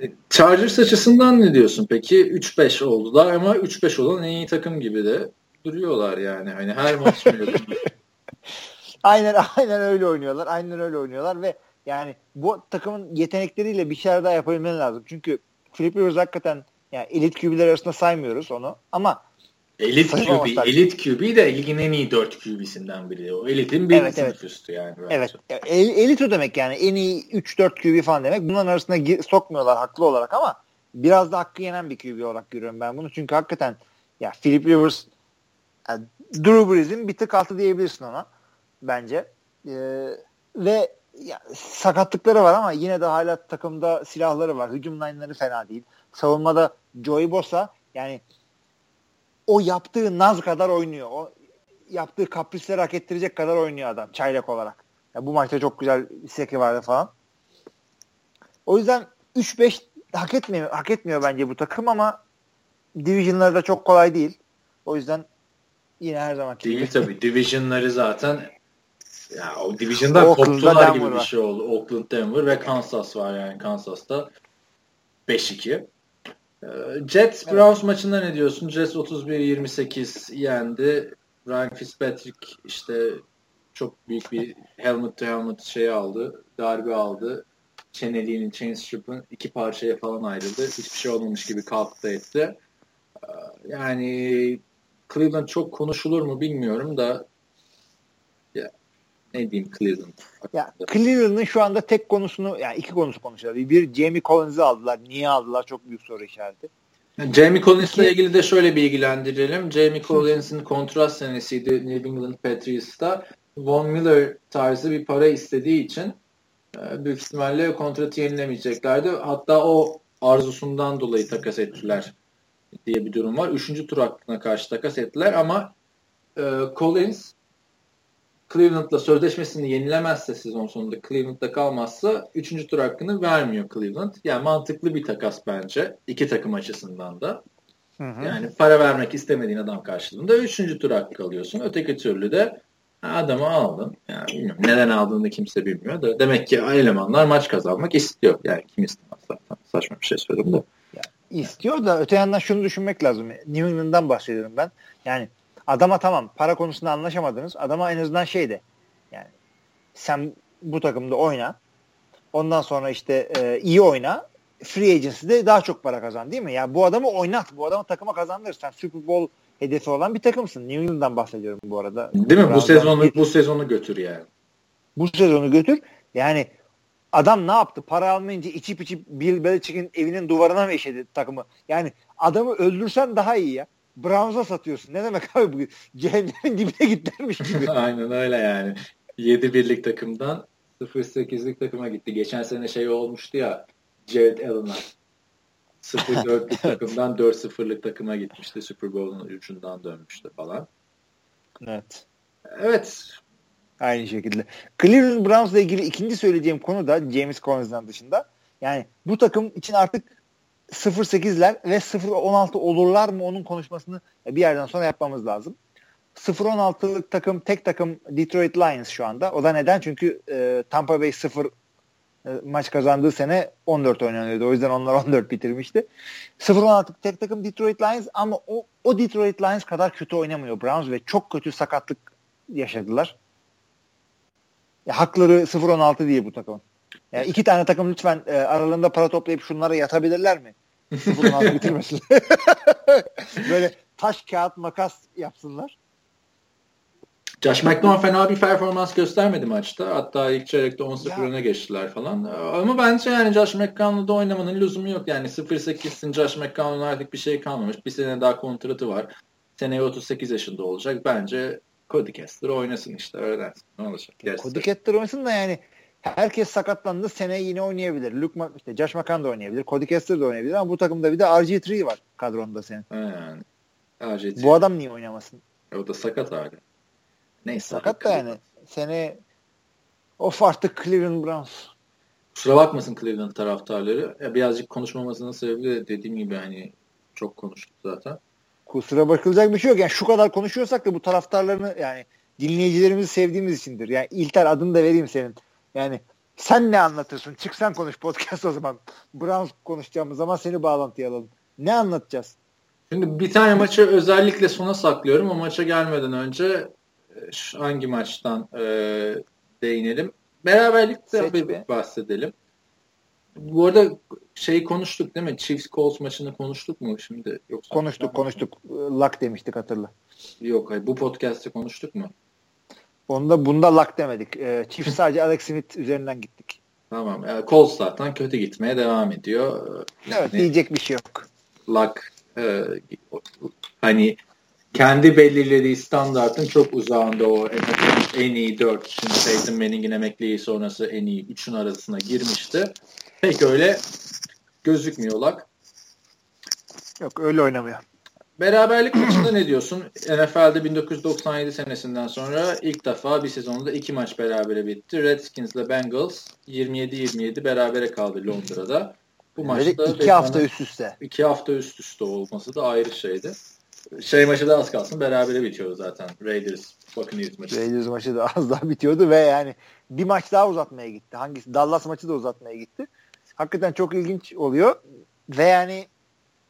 E, Chargers açısından ne diyorsun peki? 3-5 oldular ama 3-5 olan en iyi takım gibi de duruyorlar yani. Hani her maç aynen aynen öyle oynuyorlar. Aynen öyle oynuyorlar ve yani bu takımın yetenekleriyle bir şeyler daha yapabilmeleri lazım. Çünkü Philip Rivers hakikaten yani elit QB'ler arasında saymıyoruz onu ama Elit QB, elit QB de ligin en iyi 4 QB'sinden biri. O elitin bir evet, evet. üstü yani. Bence. Evet. El, elit o demek yani. En iyi 3-4 QB falan demek. Bunların arasında sokmuyorlar haklı olarak ama biraz da hakkı yenen bir QB olarak görüyorum ben bunu. Çünkü hakikaten ya Philip Rivers yani Drew Brees'in bir tık altı diyebilirsin ona bence. Ee, ve ya, sakatlıkları var ama yine de hala takımda silahları var. Hücum line'ları fena değil. Savunmada Joey Bosa yani o yaptığı naz kadar oynuyor. O yaptığı kaprisleri hak ettirecek kadar oynuyor adam çaylak olarak. Ya bu maçta çok güzel seki vardı falan. O yüzden 3-5 hak etmiyor, hak etmiyor bence bu takım ama division'ları çok kolay değil. O yüzden yine her zaman değil tabii. Division'ları zaten ya o division'dan koptular gibi bir şey oldu. Oakland, Denver ve Kansas var yani Kansas'ta 5-2. Ee, Jets Browns evet. maçında ne diyorsun? Jets 31-28 yendi. Ryan Fitzpatrick işte çok büyük bir helmet to helmet şey aldı. Darbe aldı. Çeneliğinin, chain strip'ın iki parçaya falan ayrıldı. Hiçbir şey olmamış gibi kalktı etti. Ee, yani Cleveland çok konuşulur mu bilmiyorum da ne diyeyim Cleveland. Ya Cleveland'ın şu anda tek konusunu yani iki konusu konuşuyorlar. Bir Jamie Collins'i aldılar. Niye aldılar? Çok büyük soru işareti. Jamie Collins'la ilgili de şöyle bilgilendirelim. Jamie Collins'in kontrat senesiydi New England Patriots'ta. Von Miller tarzı bir para istediği için e, büyük ihtimalle kontratı yenilemeyeceklerdi. Hatta o arzusundan dolayı takas ettiler diye bir durum var. Üçüncü tur hakkına karşı takas ettiler ama e, Collins Cleveland'la sözleşmesini yenilemezse sezon sonunda Cleveland'da kalmazsa 3. tur hakkını vermiyor Cleveland. Yani mantıklı bir takas bence. iki takım açısından da. Hı hı. Yani para vermek istemediğin adam karşılığında 3. tur hakkı alıyorsun. Öteki türlü de adamı aldın. Yani bilmiyorum neden aldığını kimse bilmiyor da. Demek ki elemanlar maç kazanmak istiyor. Yani kim istemez zaten. Saçma bir şey söyledim de. Yani istiyor da öte yandan şunu düşünmek lazım. New England'dan bahsediyorum ben. Yani adama tamam para konusunda anlaşamadınız. Adama en azından şeyde yani sen bu takımda oyna. Ondan sonra işte e, iyi oyna. free agency'de daha çok para kazan değil mi? Yani bu adamı oynat. Bu adamı takıma kazandırırsan Super Bowl hedefi olan bir takımsın. New England'dan bahsediyorum bu arada. Değil mi? Bu sezonu bu sezonu götür yani. Bu sezonu götür. Yani adam ne yaptı? Para almayınca içip içip Bill Belichick'in evinin duvarına mı eşedi takımı? Yani adamı öldürsen daha iyi ya. Browns'a satıyorsun. Ne demek abi bu? Cehennemin dibine gitlermiş gibi. Aynen öyle yani. 7 birlik takımdan 0-8'lik takıma gitti. Geçen sene şey olmuştu ya Jared Allen'a 0-4'lük takımdan 4-0'lık takıma gitmişti. Super Bowl'un ucundan dönmüştü falan. Evet. Evet. Aynı şekilde. Cleveland Browns'la ilgili ikinci söyleyeceğim konu da James Collins'dan dışında. Yani bu takım için artık 0-8'ler ve 0-16 olurlar mı onun konuşmasını bir yerden sonra yapmamız lazım. 0-16'lık takım tek takım Detroit Lions şu anda. O da neden? Çünkü e, Tampa Bay 0 e, maç kazandığı sene 14 oynanıyordu. O yüzden onlar 14 bitirmişti. 0-16 tek takım Detroit Lions ama o, o Detroit Lions kadar kötü oynamıyor Browns ve çok kötü sakatlık yaşadılar. Ya, hakları 0-16 diye bu takım. Yani iki tane takım lütfen e, aralarında para toplayıp şunlara yatabilirler mi? 0-16 bitirmesin. Böyle taş kağıt makas yapsınlar. Josh McDown fena bir performans göstermedi maçta. Hatta ilk çeyrekte 10-0 öne geçtiler falan. Ama bence yani Josh McCown'la oynamanın lüzumu yok. Yani 0-8'sin Josh McCown'un artık bir şey kalmamış. Bir sene daha kontratı var. Seneye 38 yaşında olacak. Bence Cody Kessler oynasın işte. Öyle Ne olacak? Gerçi Cody Kessler oynasın da yani herkes sakatlandı. Seneye yine oynayabilir. Luke Ma- işte Josh McCown da oynayabilir. Cody Kessler de oynayabilir ama bu takımda bir de RG3 var kadronda senin. Yani. RG3. Bu adam niye oynamasın? O da sakat abi. Neyse. Sakat da yani. Sene of artık Cleveland Browns. Kusura bakmasın Cleveland taraftarları. Ya birazcık konuşmamasının sebebi de dediğim gibi hani çok konuştuk zaten. Kusura bakılacak bir şey yok. Yani şu kadar konuşuyorsak da bu taraftarlarını yani dinleyicilerimizi sevdiğimiz içindir. Yani İlter adını da vereyim senin. Yani sen ne anlatırsın? Çık sen konuş podcast o zaman. Browns konuşacağımız zaman seni bağlantıya alalım. Ne anlatacağız? Şimdi bir tane maçı özellikle sona saklıyorum. O maça gelmeden önce hangi maçtan e, değinelim? Beraberlikte bir bahsedelim. Bu arada şeyi konuştuk değil mi? Chiefs Colts maçını konuştuk mu şimdi? Yoksa konuştuk konuştuk. Luck demiştik hatırla. Yok hayır bu podcast'te konuştuk mu? Onda bunda luck demedik. E, Chiefs sadece Alex Smith üzerinden gittik. Tamam. Yani Colts zaten kötü gitmeye devam ediyor. Evet yani, diyecek bir şey yok. Luck e, hani kendi belirlediği standartın çok uzağında o en iyi 4 şimdi Peyton Manning'in emekliliği sonrası en iyi 3'ün arasına girmişti. Pek öyle gözükmüyorlar. Yok öyle oynamıyor. Beraberlik maçında ne diyorsun? NFL'de 1997 senesinden sonra ilk defa bir sezonda iki maç berabere bitti. Redskins ile Bengals 27-27 berabere kaldı Londra'da. Bu maçta iki hafta üst üste. İki hafta üst üste olması da ayrı şeydi şey maçı da az kalsın berabere bitiyordu zaten. Raiders Buccaneers maçı. Raiders maçı da az daha bitiyordu ve yani bir maç daha uzatmaya gitti. Hangisi? Dallas maçı da uzatmaya gitti. Hakikaten çok ilginç oluyor. Ve yani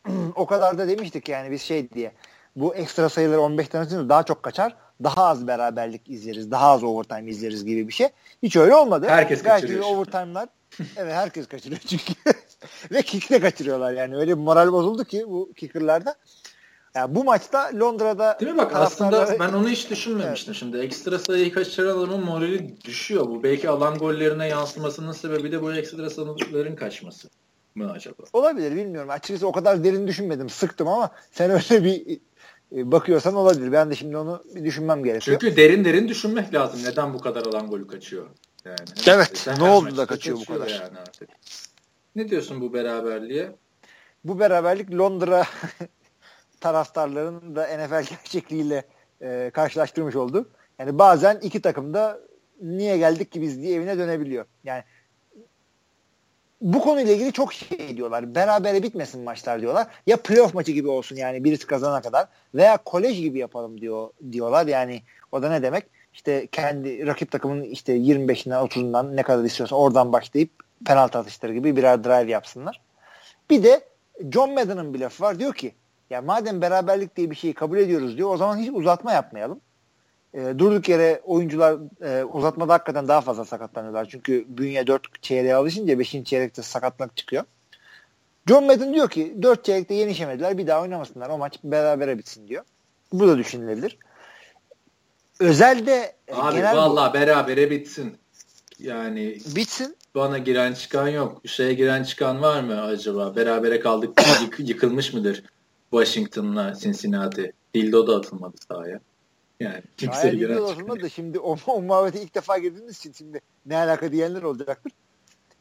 o kadar da demiştik yani biz şey diye. Bu ekstra sayıları 15 tanesinde daha çok kaçar. Daha az beraberlik izleriz. Daha az overtime izleriz gibi bir şey. Hiç öyle olmadı. Herkes Gayet kaçırıyor. overtime'lar. evet herkes kaçırıyor çünkü. Ve kick de kaçırıyorlar yani. Öyle bir moral bozuldu ki bu kicker'larda. Yani bu maçta Londra'da Değil mi bak aslında ben onu hiç düşünmemiştim evet. şimdi. Ekstra sayıyı kaçıran adamın morali düşüyor bu. Belki alan gollerine yansımasının sebebi de bu ekstra sayıların kaçması mı acaba? Olabilir bilmiyorum. Açıkçası o kadar derin düşünmedim. Sıktım ama sen öyle bir e, bakıyorsan olabilir. Ben de şimdi onu bir düşünmem gerekiyor. Çünkü derin derin düşünmek lazım. Neden bu kadar alan golü kaçıyor? Yani. Evet. Ne oldu da kaçıyor bu kadar? Yani artık. Ne diyorsun bu beraberliğe? Bu beraberlik Londra taraftarların da NFL gerçekliğiyle e, karşılaştırmış oldu. Yani bazen iki takım da niye geldik ki biz diye evine dönebiliyor. Yani bu konuyla ilgili çok şey diyorlar. Berabere bitmesin maçlar diyorlar. Ya playoff maçı gibi olsun yani birisi kazana kadar veya kolej gibi yapalım diyor diyorlar. Yani o da ne demek? İşte kendi rakip takımın işte 25'inden 30'undan ne kadar istiyorsa oradan başlayıp penaltı atışları gibi birer drive yapsınlar. Bir de John Madden'ın bir lafı var. Diyor ki ya madem beraberlik diye bir şeyi kabul ediyoruz diyor o zaman hiç uzatma yapmayalım. E, durduk yere oyuncular e, uzatmada hakikaten daha fazla sakatlanıyorlar. Çünkü bünye 4 çeyreğe alışınca 5. çeyrekte sakatlık çıkıyor. John Madden diyor ki 4 çeyrekte yenişemediler bir daha oynamasınlar o maç berabere bitsin diyor. Bu da düşünülebilir. Özelde Abi genel valla berabere bitsin. Yani bitsin. Bana giren çıkan yok. Şeye giren çıkan var mı acaba? Berabere kaldık yık, yıkılmış mıdır Washington'la Cincinnati? Dildo da atılmadı sahaya. Yani kimse giren Dildo atılmadı da şimdi o, o muhabbete ilk defa girdiğiniz için şimdi ne alaka diyenler olacaktır.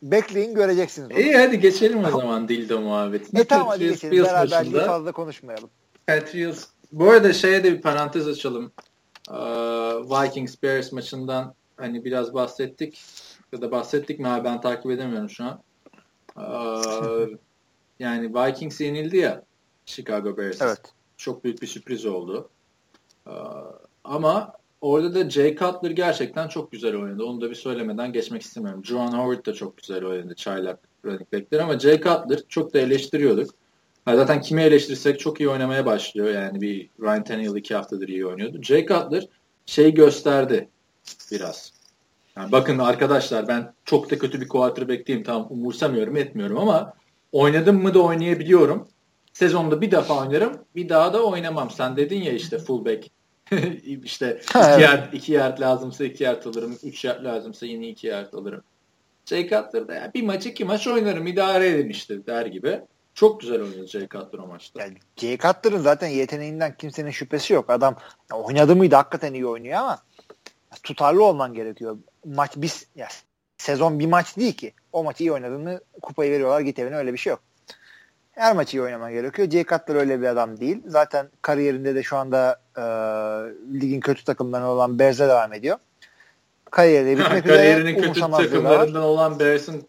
Bekleyin göreceksiniz. Onu. İyi hadi geçelim o zaman Dildo muhabbetine. E tamam hadi geçelim. Beraber fazla konuşmayalım. Patriots. Bu arada şeye de bir parantez açalım. Vikings Bears maçından hani biraz bahsettik ya da bahsettik mi abi ben takip edemiyorum şu an. yani Vikings yenildi ya Chicago Bears. Evet. Çok büyük bir sürpriz oldu. Ama orada da Jay Cutler gerçekten çok güzel oynadı. Onu da bir söylemeden geçmek istemiyorum. Juan Howard da çok güzel oynadı. Çaylak running backler ama Jay Cutler çok da eleştiriyorduk. Zaten kimi eleştirirsek çok iyi oynamaya başlıyor. Yani bir Ryan Tannehill iki haftadır iyi oynuyordu. Jay Cutler şey gösterdi biraz. Yani bakın arkadaşlar ben çok da kötü bir quarterback değilim. Tamam umursamıyorum etmiyorum ama oynadım mı da oynayabiliyorum. Sezonda bir defa oynarım bir daha da oynamam. Sen dedin ya işte fullback işte iki, yard, iki yard lazımsa iki yard alırım. Üç yard lazımsa yine iki yard alırım. Jay Cutler da ya bir maç iki maç oynarım idare edin işte der gibi. Çok güzel oynadı Jay Cutler o maçta. Yani Jay Cutler'ın zaten yeteneğinden kimsenin şüphesi yok. Adam oynadı mıydı hakikaten iyi oynuyor ama tutarlı olman gerekiyor. Maç bir ya, sezon bir maç değil ki. O maçı iyi oynadığını kupayı veriyorlar git evine öyle bir şey yok. Her maçı iyi oynaman gerekiyor. Jay Cutler öyle bir adam değil. Zaten kariyerinde de şu anda e, ligin kötü takımlarından olan Bears'e devam ediyor. Kariyeri bitmek üzere. Kariyerinin kötü takımlarından olan Bears'ın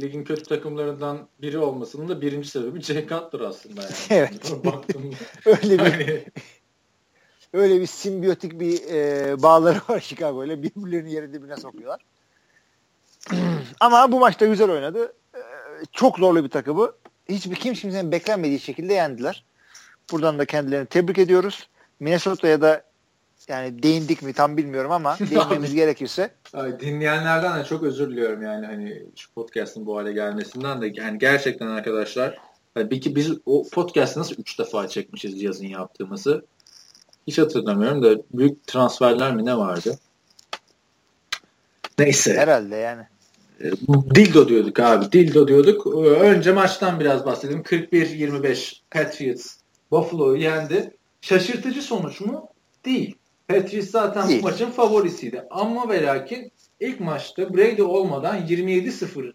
ligin kötü takımlarından biri olmasının da birinci sebebi Jay Cutler aslında. Yani. evet. öyle bir hani öyle bir simbiyotik bir e, bağları var Chicago ile birbirlerini yeri dibine sokuyorlar. Ama bu maçta güzel oynadı. E, çok zorlu bir takımı. Hiçbir kim kimsenin beklenmediği şekilde yendiler. Buradan da kendilerini tebrik ediyoruz. Minnesota'ya da yani değindik mi tam bilmiyorum ama değinmemiz gerekirse. Ay, dinleyenlerden de çok özür diliyorum yani hani şu podcast'ın bu hale gelmesinden de yani gerçekten arkadaşlar bir ki biz o podcast'ı nasıl 3 defa çekmişiz yazın yaptığımızı hiç hatırlamıyorum da büyük transferler mi ne vardı? Neyse. Herhalde yani. E, dildo diyorduk abi. Dildo diyorduk. Önce maçtan biraz bahsedelim. 41-25 Patriots Buffalo'yu yendi. Şaşırtıcı sonuç mu? Değil. Patriots zaten Değil. bu maçın favorisiydi. Ama ve lakin ilk maçta Brady olmadan 27-0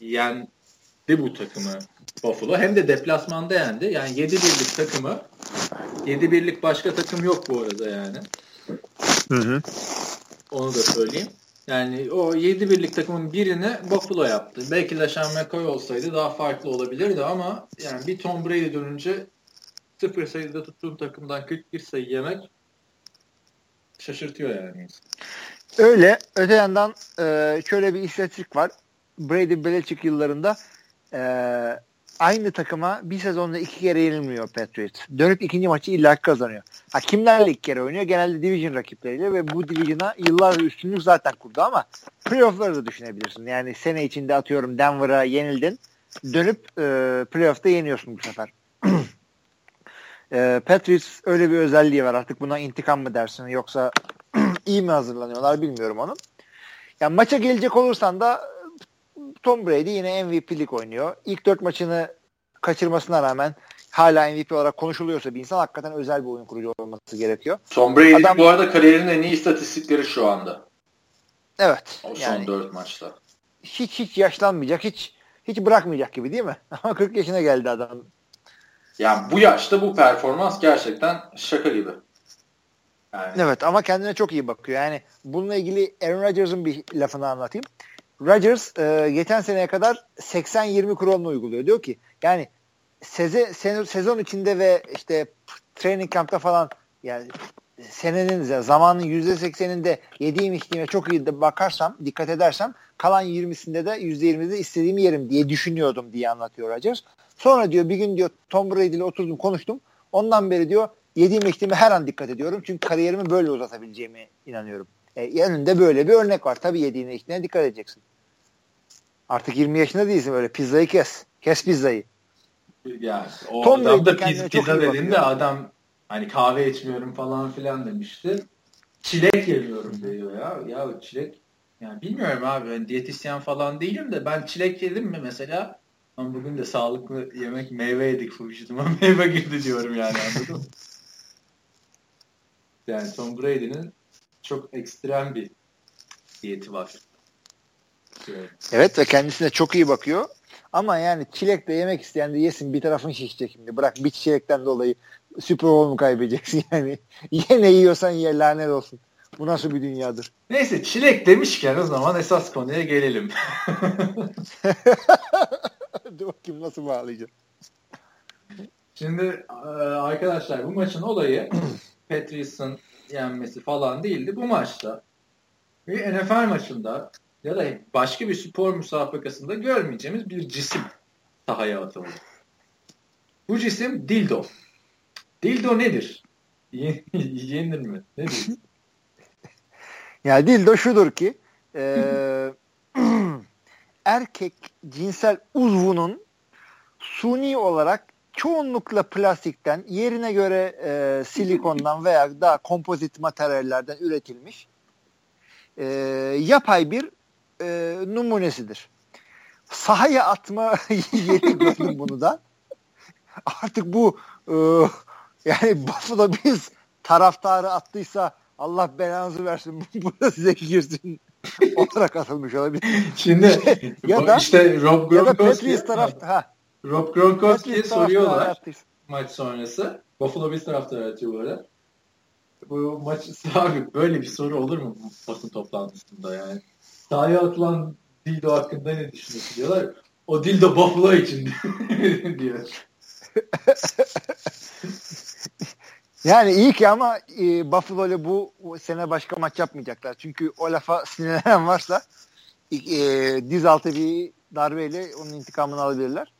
yendi bu takımı Buffalo. Hem de deplasmanda yendi. Yani 7 birlik takımı 7 birlik başka takım yok bu arada yani. Hı hı. Onu da söyleyeyim. Yani o 7 birlik takımın birini Buffalo yaptı. Belki LeSean McCoy olsaydı daha farklı olabilirdi ama yani bir Tom Brady dönünce 0 sayıda tuttuğun takımdan 41 sayı yemek şaşırtıyor yani. Öyle. Öte yandan e, şöyle bir istatistik var. Brady Belichick yıllarında e, aynı takıma bir sezonda iki kere yenilmiyor Patriots. Dönüp ikinci maçı illa kazanıyor. Ha kimlerle iki kere oynuyor? Genelde division rakipleriyle ve bu division'a yıllardır üstünlük zaten kurdu ama playoff'ları da düşünebilirsin. Yani sene içinde atıyorum Denver'a yenildin. Dönüp e, playoff'ta yeniyorsun bu sefer. e, Patriots öyle bir özelliği var. Artık buna intikam mı dersin yoksa iyi mi hazırlanıyorlar bilmiyorum onu. Yani maça gelecek olursan da Tom Brady yine MVP'lik oynuyor. İlk dört maçını kaçırmasına rağmen hala MVP olarak konuşuluyorsa bir insan hakikaten özel bir oyun kurucu olması gerekiyor. Tom Brady Adam, bu arada kariyerinin en iyi istatistikleri şu anda. Evet. O son yani, dört maçta. Hiç hiç yaşlanmayacak, hiç hiç bırakmayacak gibi değil mi? Ama 40 yaşına geldi adam. Yani bu yaşta bu performans gerçekten şaka gibi. Yani. Evet ama kendine çok iyi bakıyor. Yani bununla ilgili Aaron Rodgers'ın bir lafını anlatayım. Rodgers e, geçen seneye kadar 80-20 kuralını uyguluyor. Diyor ki yani seze, sezon içinde ve işte training camp'ta falan yani senenin zamanın %80'inde yediğim içtiğime çok iyi de bakarsam, dikkat edersem kalan 20'sinde de %20'de istediğimi yerim diye düşünüyordum diye anlatıyor Rodgers. Sonra diyor bir gün diyor Tom Brady ile oturdum konuştum. Ondan beri diyor yediğim içtiğime her an dikkat ediyorum. Çünkü kariyerimi böyle uzatabileceğime inanıyorum. E, yanında böyle bir örnek var. Tabii yediğine içtiğine dikkat edeceksin. Artık 20 yaşında değilsin böyle pizzayı kes. Kes pizzayı. Yani o Tom adam da pizza, pizza dediğinde adam hani kahve içmiyorum falan filan demişti. Çilek yemiyorum diyor ya. Ya çilek yani bilmiyorum abi ben diyetisyen falan değilim de ben çilek yedim mi mesela ama bugün de sağlıklı yemek meyve yedik vücuduma meyve girdi diyorum yani anladın mı? Yani Tom Brady'nin çok ekstrem bir diyeti var. Evet ve kendisine çok iyi bakıyor. Ama yani çilek de yemek isteyen de yesin bir tarafın şişecek şimdi. Bırak bir çilekten dolayı Super Bowl mu kaybedeceksin yani. Ye ne yiyorsan ye lanet olsun. Bu nasıl bir dünyadır? Neyse çilek demişken o zaman esas konuya gelelim. Dur bakayım nasıl bağlayacağım. Şimdi e, arkadaşlar bu maçın olayı Patrice'ın yenmesi falan değildi. Bu maçta bir NFL maçında ya da başka bir spor müsabakasında görmeyeceğimiz bir cisim sahaya atıldı. Bu cisim dildo. Dildo nedir? Yenir mi? Nedir? Ya dildo şudur ki e, erkek cinsel uzvunun suni olarak çoğunlukla plastikten yerine göre e, silikondan veya daha kompozit materyallerden üretilmiş e, yapay bir e, numunesidir. Sahaya atma yeri gördüm bunu da. Artık bu e, yani Buffalo biz taraftarı attıysa Allah belanızı versin burada size girsin olarak atılmış olabilir. Şimdi ya da işte Rob Gronkowski ya da tarafta ha. Rob Gronkowski'ye soruyorlar maç sonrası. Buffalo Bills taraftarı atıyor bu arada. Bu maç abi böyle bir soru olur mu bu basın toplantısında yani? Sahaya atılan dildo hakkında ne düşünüyorsun diyorlar. O dildo Buffalo için diyor. Yani iyi ki ama e, Buffalo ile bu sene başka maç yapmayacaklar. Çünkü o lafa sinirlenen varsa e, diz altı bir darbeyle onun intikamını alabilirler.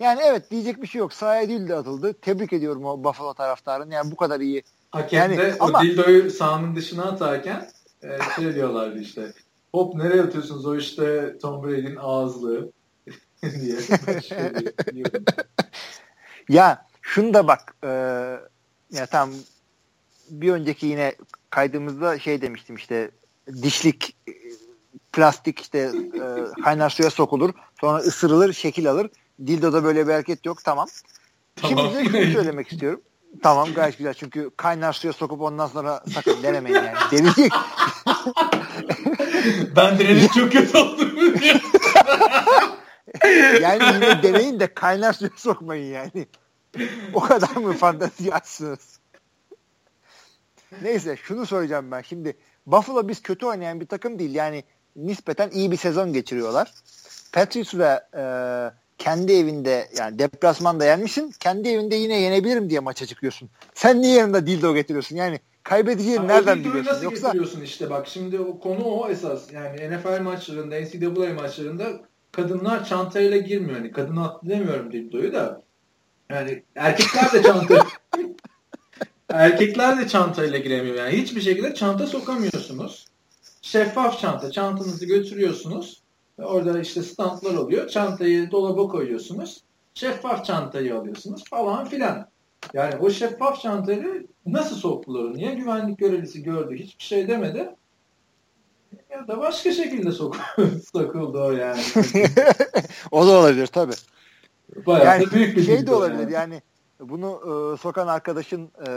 Yani evet diyecek bir şey yok. Sahaya dildo atıldı. Tebrik ediyorum o Buffalo taraftarını. Yani bu kadar iyi. Hakem yani, de ama, o dildoyu sahanın dışına atarken e, şey diyorlardı işte. Hop nereye atıyorsunuz o işte Tom Brady'nin ağızlığı diye. ya şunu da bak e, ya tam bir önceki yine kaydımızda şey demiştim işte dişlik e, plastik işte e, kaynar suya sokulur sonra ısırılır şekil alır dildoda böyle bir hareket yok tamam. tamam. Şimdi de şunu söylemek istiyorum. Tamam gayet güzel çünkü kaynar suya sokup ondan sonra sakın denemeyin yani. Deneyecek. ben denedim çok kötü oldum. yani yine deneyin de kaynar suya sokmayın yani. o kadar mı fantazi açsınız? Neyse şunu soracağım ben. Şimdi Buffalo biz kötü oynayan bir takım değil. Yani nispeten iyi bir sezon geçiriyorlar. Patriots ve e, kendi evinde yani deplasmanda yenmişsin. Kendi evinde yine yenebilirim diye maça çıkıyorsun. Sen niye yanında dildo getiriyorsun? Yani kaybedeceğini yani nereden biliyorsun? Nasıl Yoksa... getiriyorsun işte bak şimdi o konu o esas. Yani NFL maçlarında, NCAA maçlarında kadınlar çantayla girmiyor. Yani kadın atlayamıyorum dildoyu da. Yani erkekler de çanta erkekler de çantayla giremiyor. Yani hiçbir şekilde çanta sokamıyorsunuz. Şeffaf çanta. Çantanızı götürüyorsunuz. Orada işte standlar oluyor. Çantayı dolaba koyuyorsunuz. Şeffaf çantayı alıyorsunuz falan filan. Yani o şeffaf çantayı nasıl soktular? Niye güvenlik görevlisi gördü? Hiçbir şey demedi. Ya da başka şekilde sok sokuldu o yani. o da olabilir tabii. Bayağı yani, büyük bir şey de olabilir yani. yani bunu e, sokan arkadaşın e,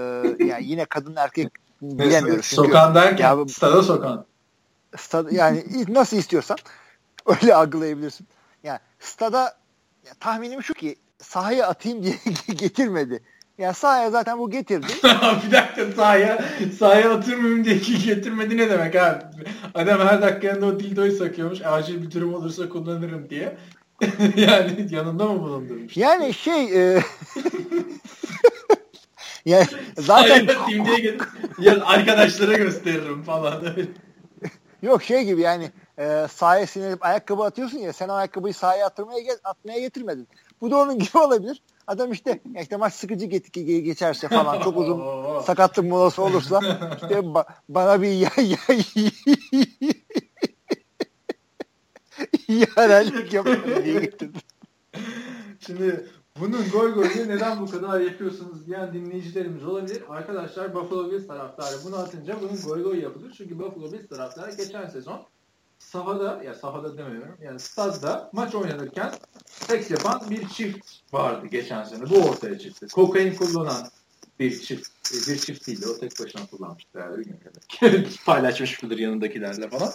yani yine kadın erkek bilemiyoruz. Sokan derken ya, stada sokan. Stada, yani nasıl istiyorsan öyle algılayabilirsin. Yani stada ya, tahminim şu ki sahaya atayım diye getirmedi. Yani sahaya zaten bu getirdi. bir dakika sahaya sahaya atırmayayım diye getirmedi ne demek abi? Adam her dakika yanında o dildoyu sakıyormuş. Acil bir durum olursa kullanırım diye. yani yanında mı bulundurmuş? Yani şey e... yani zaten diye ya arkadaşlara gösteririm falan. Yok şey gibi yani e, sahaya sinirip ayakkabı atıyorsun ya sen o ayakkabıyı sahaya atmaya, atmaya getirmedin. Bu da onun gibi olabilir. Adam işte işte maç sıkıcı geçerse falan çok uzun sakatlık molası olursa işte ba- bana bir ya, ya, yarenlik yapın diye getirdim. Şimdi bunun goy goyunu neden bu kadar yapıyorsunuz diyen dinleyicilerimiz olabilir. Arkadaşlar Buffalo Bills taraftarı bunu atınca bunun goy goy yapılır. Çünkü Buffalo Bills taraftarı geçen sezon sahada ya sahada demiyorum yani stadda maç oynanırken seks yapan bir çift vardı geçen sene. Bu ortaya çıktı. Kokain kullanan bir çift bir çift değildi. O tek başına kullanmıştı herhalde. Bilmiyorum. Paylaşmış mıdır yanındakilerle falan.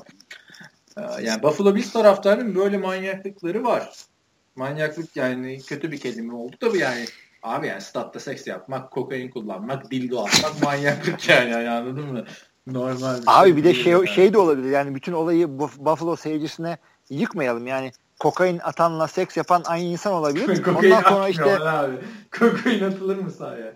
Ee, yani Buffalo Bills taraftarının böyle manyaklıkları var. Manyaklık yani kötü bir kelime oldu tabii yani. Abi yani statta seks yapmak, kokain kullanmak, dildo atmak manyaklık yani, yani anladın mı? Normal. Bir Abi şey bir de şey yani. şey de olabilir. Yani bütün olayı Buff- Buffalo seyircisine yıkmayalım. Yani kokain atanla seks yapan aynı insan olabilir. Ondan sonra işte abi. Kokain atılır mı sahaya?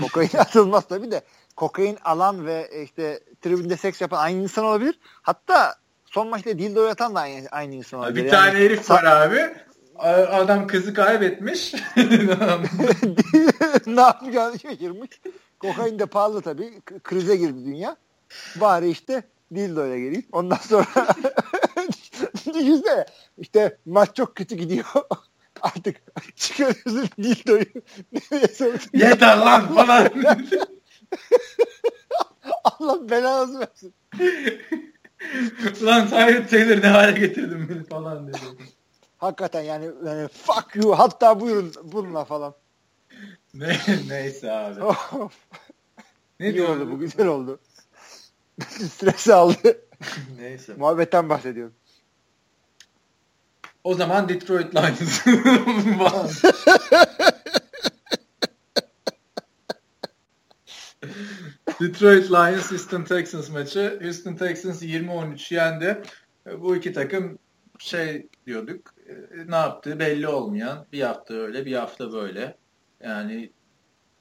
kokain atılmaz tabii de kokain alan ve işte tribünde seks yapan aynı insan olabilir. Hatta son maçta dildo atan da aynı, aynı insan olabilir. Bir Yani tane herif var abi. Adam kızı kaybetmiş. ne yapacağını şaşırmış. Kokain de pahalı tabii. Krize girdi dünya. Bari işte dildoya geleyim. Ondan sonra düşünsene işte maç çok kötü gidiyor. Artık çıkarıyorsun dildoyu. Yeter lan falan. Allah belanızı versin. Lan Tyrod Taylor ne hale getirdin beni falan dedi. Hakikaten yani, yani fuck you hatta buyurun bununla falan. Ne, neyse abi. Ne İyi oldu bu güzel oldu. Stresi aldı. Neyse. Muhabbetten bahsediyorum. O zaman Detroit Lions. Detroit Lions Houston Texans maçı. Houston Texans 20-13 yendi. Bu iki takım şey diyorduk ne yaptığı belli olmayan bir hafta öyle bir hafta böyle. Yani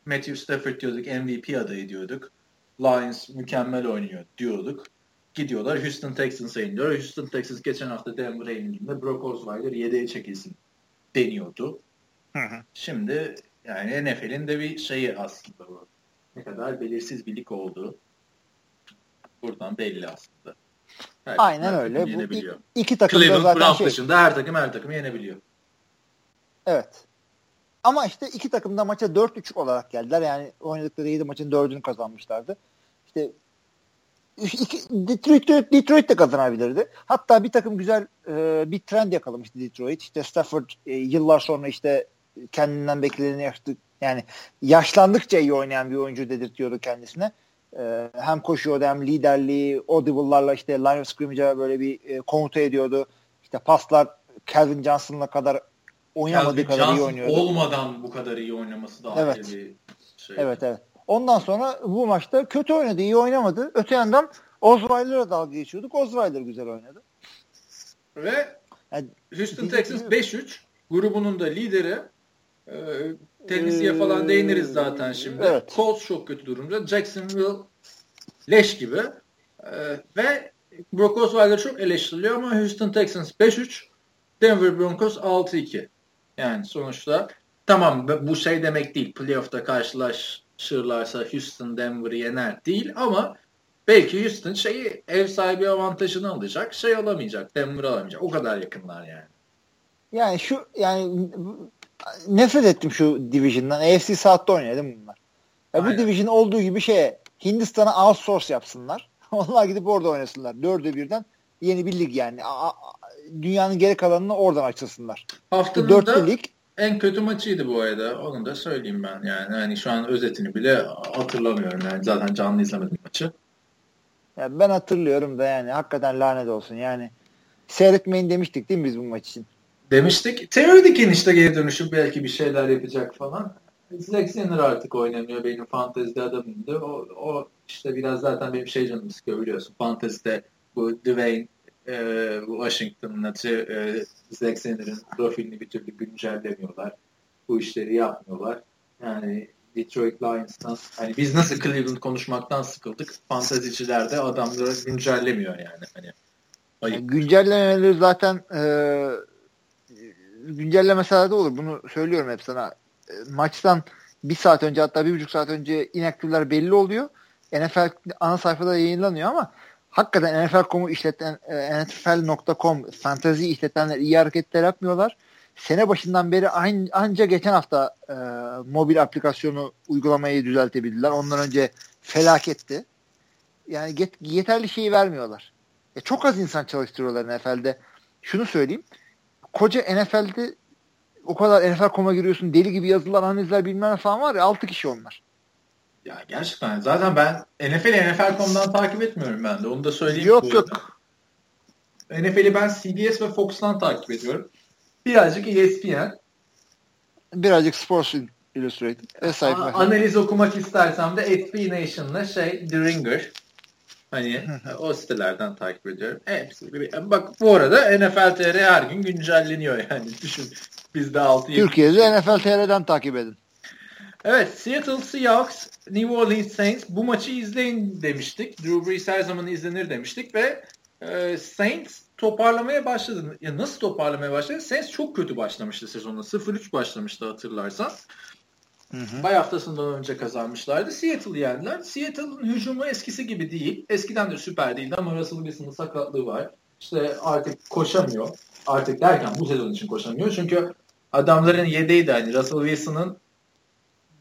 Matthew Stafford diyorduk MVP adayı diyorduk. Lions mükemmel oynuyor diyorduk. Gidiyorlar Houston Texans'a iniyor. Houston Texans geçen hafta Denver'a indiğinde Brock Osweiler 7'ye çekilsin deniyordu. Şimdi yani NFL'in de bir şeyi aslında bu. Ne kadar belirsiz bir lig olduğu buradan belli aslında. Her Aynen her öyle. Bu yenebiliyor. iki takım da Cleveland zaten Browns şey. dışında her takım her takım yenebiliyor. Evet. Ama işte iki takım da maça 4-3 olarak geldiler. Yani oynadıkları 7 maçın 4'ünü kazanmışlardı. İşte iki, Detroit, Detroit de kazanabilirdi. Hatta bir takım güzel e, bir trend yakalamıştı Detroit. İşte Stafford e, yıllar sonra işte kendinden bekleneni yaptı. Yani yaşlandıkça iyi oynayan bir oyuncu dedirtiyordu kendisine. E, hem koşuyordu hem liderliği, audible'larla işte line of scrimmage'a böyle bir e, komuta ediyordu. İşte paslar Calvin Johnson'la kadar oynamadığı Calvin kadar iyi Johnson oynuyordu. olmadan bu kadar iyi oynaması da Evet. bir şey. Evet evet. Ondan sonra bu maçta kötü oynadı, iyi oynamadı. Öte yandan Osweiler'a dalga geçiyorduk. Osweiler güzel oynadı. Ve Yani Houston Texans 5-3 grubunun da lideri e, falan Ee, değiniriz zaten şimdi. evet. Colts çok kötü durumda. Jacksonville leş gibi. E, ve Brock Osweiler çok eleştiriliyor ama Houston Texans 5-3 Denver Broncos 6-2. Yani sonuçta tamam bu şey demek değil. Playoff'ta karşılaşırlarsa Houston Denver'ı yener değil ama belki Houston şeyi ev sahibi avantajını alacak. Şey alamayacak. Denver alamayacak. O kadar yakınlar yani. yani şu yani nefret ettim şu division'dan. AFC değil mi bunlar? Ya bu division olduğu gibi şeye Hindistan'a outsource yapsınlar. Onlar gidip orada oynasınlar. Dördü birden yeni bir lig yani. A- a- dünyanın geri kalanını oradan açılsınlar. Haftanın Dörtlü da lig. en kötü maçıydı bu arada. Onu da söyleyeyim ben yani. Hani şu an özetini bile hatırlamıyorum yani. Zaten canlı izlemedim maçı. Ya ben hatırlıyorum da yani hakikaten lanet olsun yani. Seyretmeyin demiştik değil mi biz bu maç için? Demiştik. Teoridik'in işte geri dönüşü belki bir şeyler yapacak falan. Alexander artık oynamıyor. Benim fantezide adamımdı. O, o işte biraz zaten benim şey canımı sıkıyor biliyorsun. Fantezide bu Dwayne e, Washington'ın maçı e, Alexander'ın profilini bir türlü güncellemiyorlar. Bu işleri yapmıyorlar. Yani Detroit Lions'tan hani biz nasıl Cleveland konuşmaktan sıkıldık. Fanteziciler de adamları güncellemiyor yani. Hani ayıp. Güncellemeleri zaten e, güncellemeseler de olur. Bunu söylüyorum hep sana. E, maçtan bir saat önce hatta bir buçuk saat önce inaktifler belli oluyor. NFL ana sayfada yayınlanıyor ama hakikaten NFL.com'u işleten e, NFL.com fantasy işletenler iyi hareketler yapmıyorlar. sene başından beri an, anca geçen hafta e, mobil aplikasyonu uygulamayı düzeltebildiler. Ondan önce felaketti. Yani get, yeterli şeyi vermiyorlar. E, çok az insan çalıştırıyorlar NFL'de. Şunu söyleyeyim. Koca NFL'de o kadar NFL.com'a giriyorsun deli gibi yazılan analizler bilmem falan var ya 6 kişi onlar. Ya gerçekten zaten ben NFL'i NFL.com'dan takip etmiyorum ben de onu da söyleyeyim. Yok yok. NFL'i ben CBS ve Fox'tan takip ediyorum. Birazcık ESPN. Birazcık Sports Illustrated. Vesaire. Analiz okumak istersem de SB Nation'la şey The Ringer. Hani o sitelerden takip ediyorum. Hepsi. Bak bu arada NFL TR her gün güncelleniyor yani. Düşün biz de 6 Türkiye'de NFL TR'den takip edin. Evet Seattle Seahawks New Orleans Saints bu maçı izleyin demiştik. Drew Brees her zaman izlenir demiştik ve e, Saints toparlamaya başladı. Ya nasıl toparlamaya başladı? Saints çok kötü başlamıştı sezonda. 0-3 başlamıştı hatırlarsan. Hı hı. Bay haftasından önce kazanmışlardı. Seattle yendiler. Seattle'ın hücumu eskisi gibi değil. Eskiden de süper değildi ama Russell Wilson'ın sakatlığı var. İşte artık koşamıyor. Artık derken bu sezon için koşamıyor. Çünkü adamların yedeği de hani Russell Wilson'ın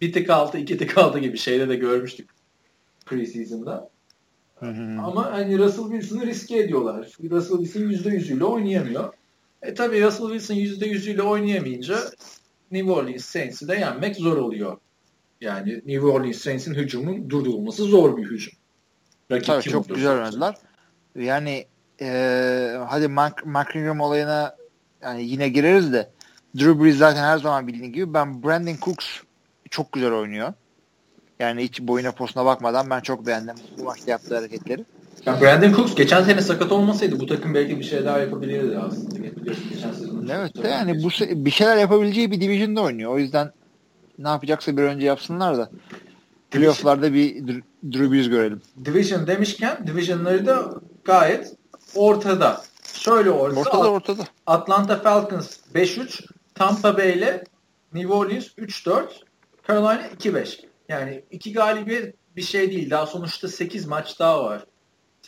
bir tık altı, iki tık altı gibi şeyde de görmüştük preseason'da. Hı hı. Ama hani Russell Wilson'ı riske ediyorlar. Russell Wilson %100'üyle oynayamıyor. E tabi Russell Wilson %100'üyle oynayamayınca New Orleans Saints'i de yenmek zor oluyor. Yani New Orleans Saints'in hücumun durdurulması zor bir hücum. Rakip Tabii çok güzel oynadılar. Yani e, hadi Mark, Mark Ingram olayına yani yine gireriz de Drew Brees zaten her zaman bildiğin gibi ben Brandon Cooks çok güzel oynuyor. Yani hiç boyuna posuna bakmadan ben çok beğendim bu maçta yaptığı hareketleri. Ya Brandon Cooks geçen sene sakat olmasaydı bu takım belki bir şey daha yapabilirdi aslında. Geçen sezon. Evet de yani bu bir şeyler yapabileceği bir division'da oynuyor. O yüzden ne yapacaksa bir önce yapsınlar da playoff'larda bir Drew Brees görelim. Division demişken division'ları da gayet ortada. Şöyle ortada. Ortada ortada. Atlanta Falcons 5-3, Tampa Bay ile New Orleans 3-4, Carolina 2-5. Yani iki galibiyet bir şey değil. Daha sonuçta 8 maç daha var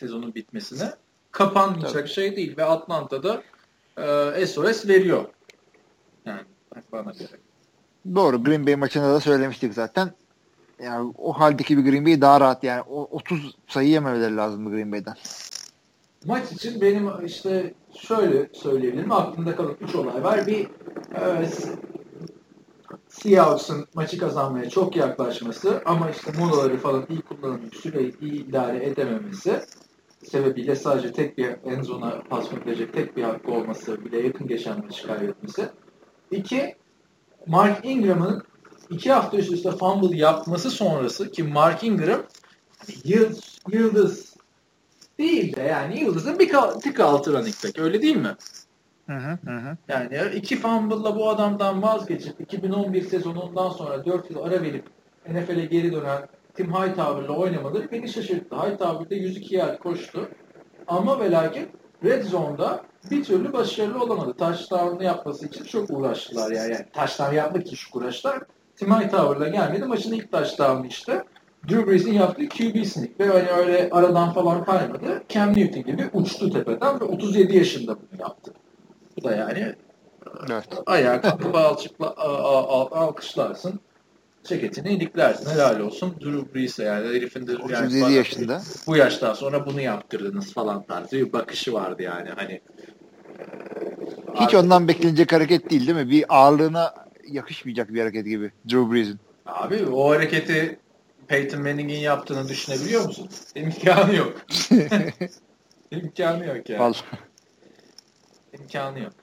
sezonun bitmesine. Kapanmayacak Tabii. şey değil ve Atlanta'da e, SOS veriyor. Yani bana göre. Doğru. Green Bay maçında da söylemiştik zaten. Yani o haldeki bir Green Bay daha rahat yani. O 30 sayı yememeleri lazım Green Bay'den. Maç için benim işte şöyle söyleyebilirim. Aklımda kalan 3 olay var. Bir e, Seahawks'ın maçı kazanmaya çok yaklaşması ama işte molaları falan iyi kullanıp süreyi iyi idare edememesi sebebiyle sadece tek bir en zona pas verilecek tek bir hakkı olması bile yakın geçen maçı kaybetmesi. İki, Mark Ingram'ın iki hafta üst üste fumble yapması sonrası ki Mark Ingram yıldız, yıldız değil de yani yıldızın bir tık altı running back öyle değil mi? Hı hı hı. Yani iki fumble'la bu adamdan vazgeçip 2011 sezonundan sonra 4 yıl ara verip NFL'e geri dönen Tim Hightower'la oynamaları beni şaşırttı. Hightower'da 102 yer koştu. Ama ve lakin Red Zone'da bir türlü başarılı olamadı. Touchdown'ı yapması için çok uğraştılar yani. yani touchdown yapmak için çok uğraştılar. Tim Hightower'la gelmedi. Maçın ilk touchdown'ı işte. Drew Brees'in yaptığı QB sneak ve hani öyle aradan falan kaymadı. Cam Newton gibi uçtu tepeden ve 37 yaşında bunu yaptı. Bu da yani evet. ayağa kalkıp alçıkla, alkışlarsın. Ceketini iliklersin. Helal olsun. Drew Brees'e yani herifin de yani bana, yaşında. Bu yaştan sonra bunu yaptırdınız falan tarzı bir bakışı vardı yani. Hani hiç artık... ondan beklenecek hareket değil değil mi? Bir ağırlığına yakışmayacak bir hareket gibi Drew Brees'in. Abi o hareketi Peyton Manning'in yaptığını düşünebiliyor musun? İmkanı yok. İmkanı yok yani. Vallahi imkanı yok.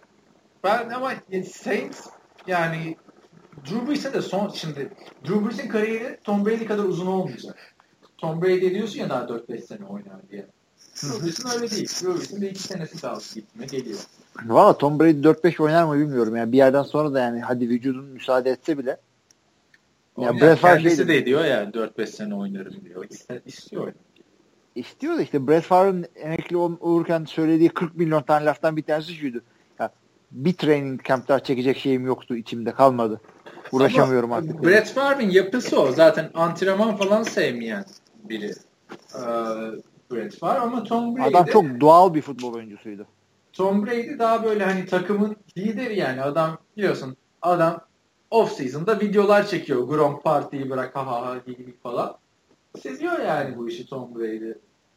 Ben ama Saints yani Drew Brees'e de son şimdi Drew Brees'in kariyeri Tom Brady kadar uzun olmayacak. Tom Brady diyorsun ya daha 4-5 sene oynar diye. Drew Brees'in öyle değil. Drew Brees'in de 2 senesi kaldı gitme geliyor. Valla Tom Brady 4-5 oynar mı bilmiyorum. Yani bir yerden sonra da yani hadi vücudun müsaade etse bile ya yani Brett kendisi şeydi. de diyor ya 4-5 sene oynarım diyor. İstiyor istiyor da işte Brett Favre'ın emekli olurken söylediği 40 milyon tane laftan bir tanesi şuydu. Ya, bir training camp'ta çekecek şeyim yoktu içimde kalmadı. Uğraşamıyorum Ama artık. Brett Favre'ın yapısı o. Zaten antrenman falan sevmeyen biri. Ee, Brett Favre ama Tom Brady Adam çok doğal bir futbol oyuncusuydu. Tom Brady daha böyle hani takımın lideri yani adam biliyorsun adam off season'da videolar çekiyor. Gronk partiyi bırak ha ha ha falan. Seviyor yani bu işi Tom Brady.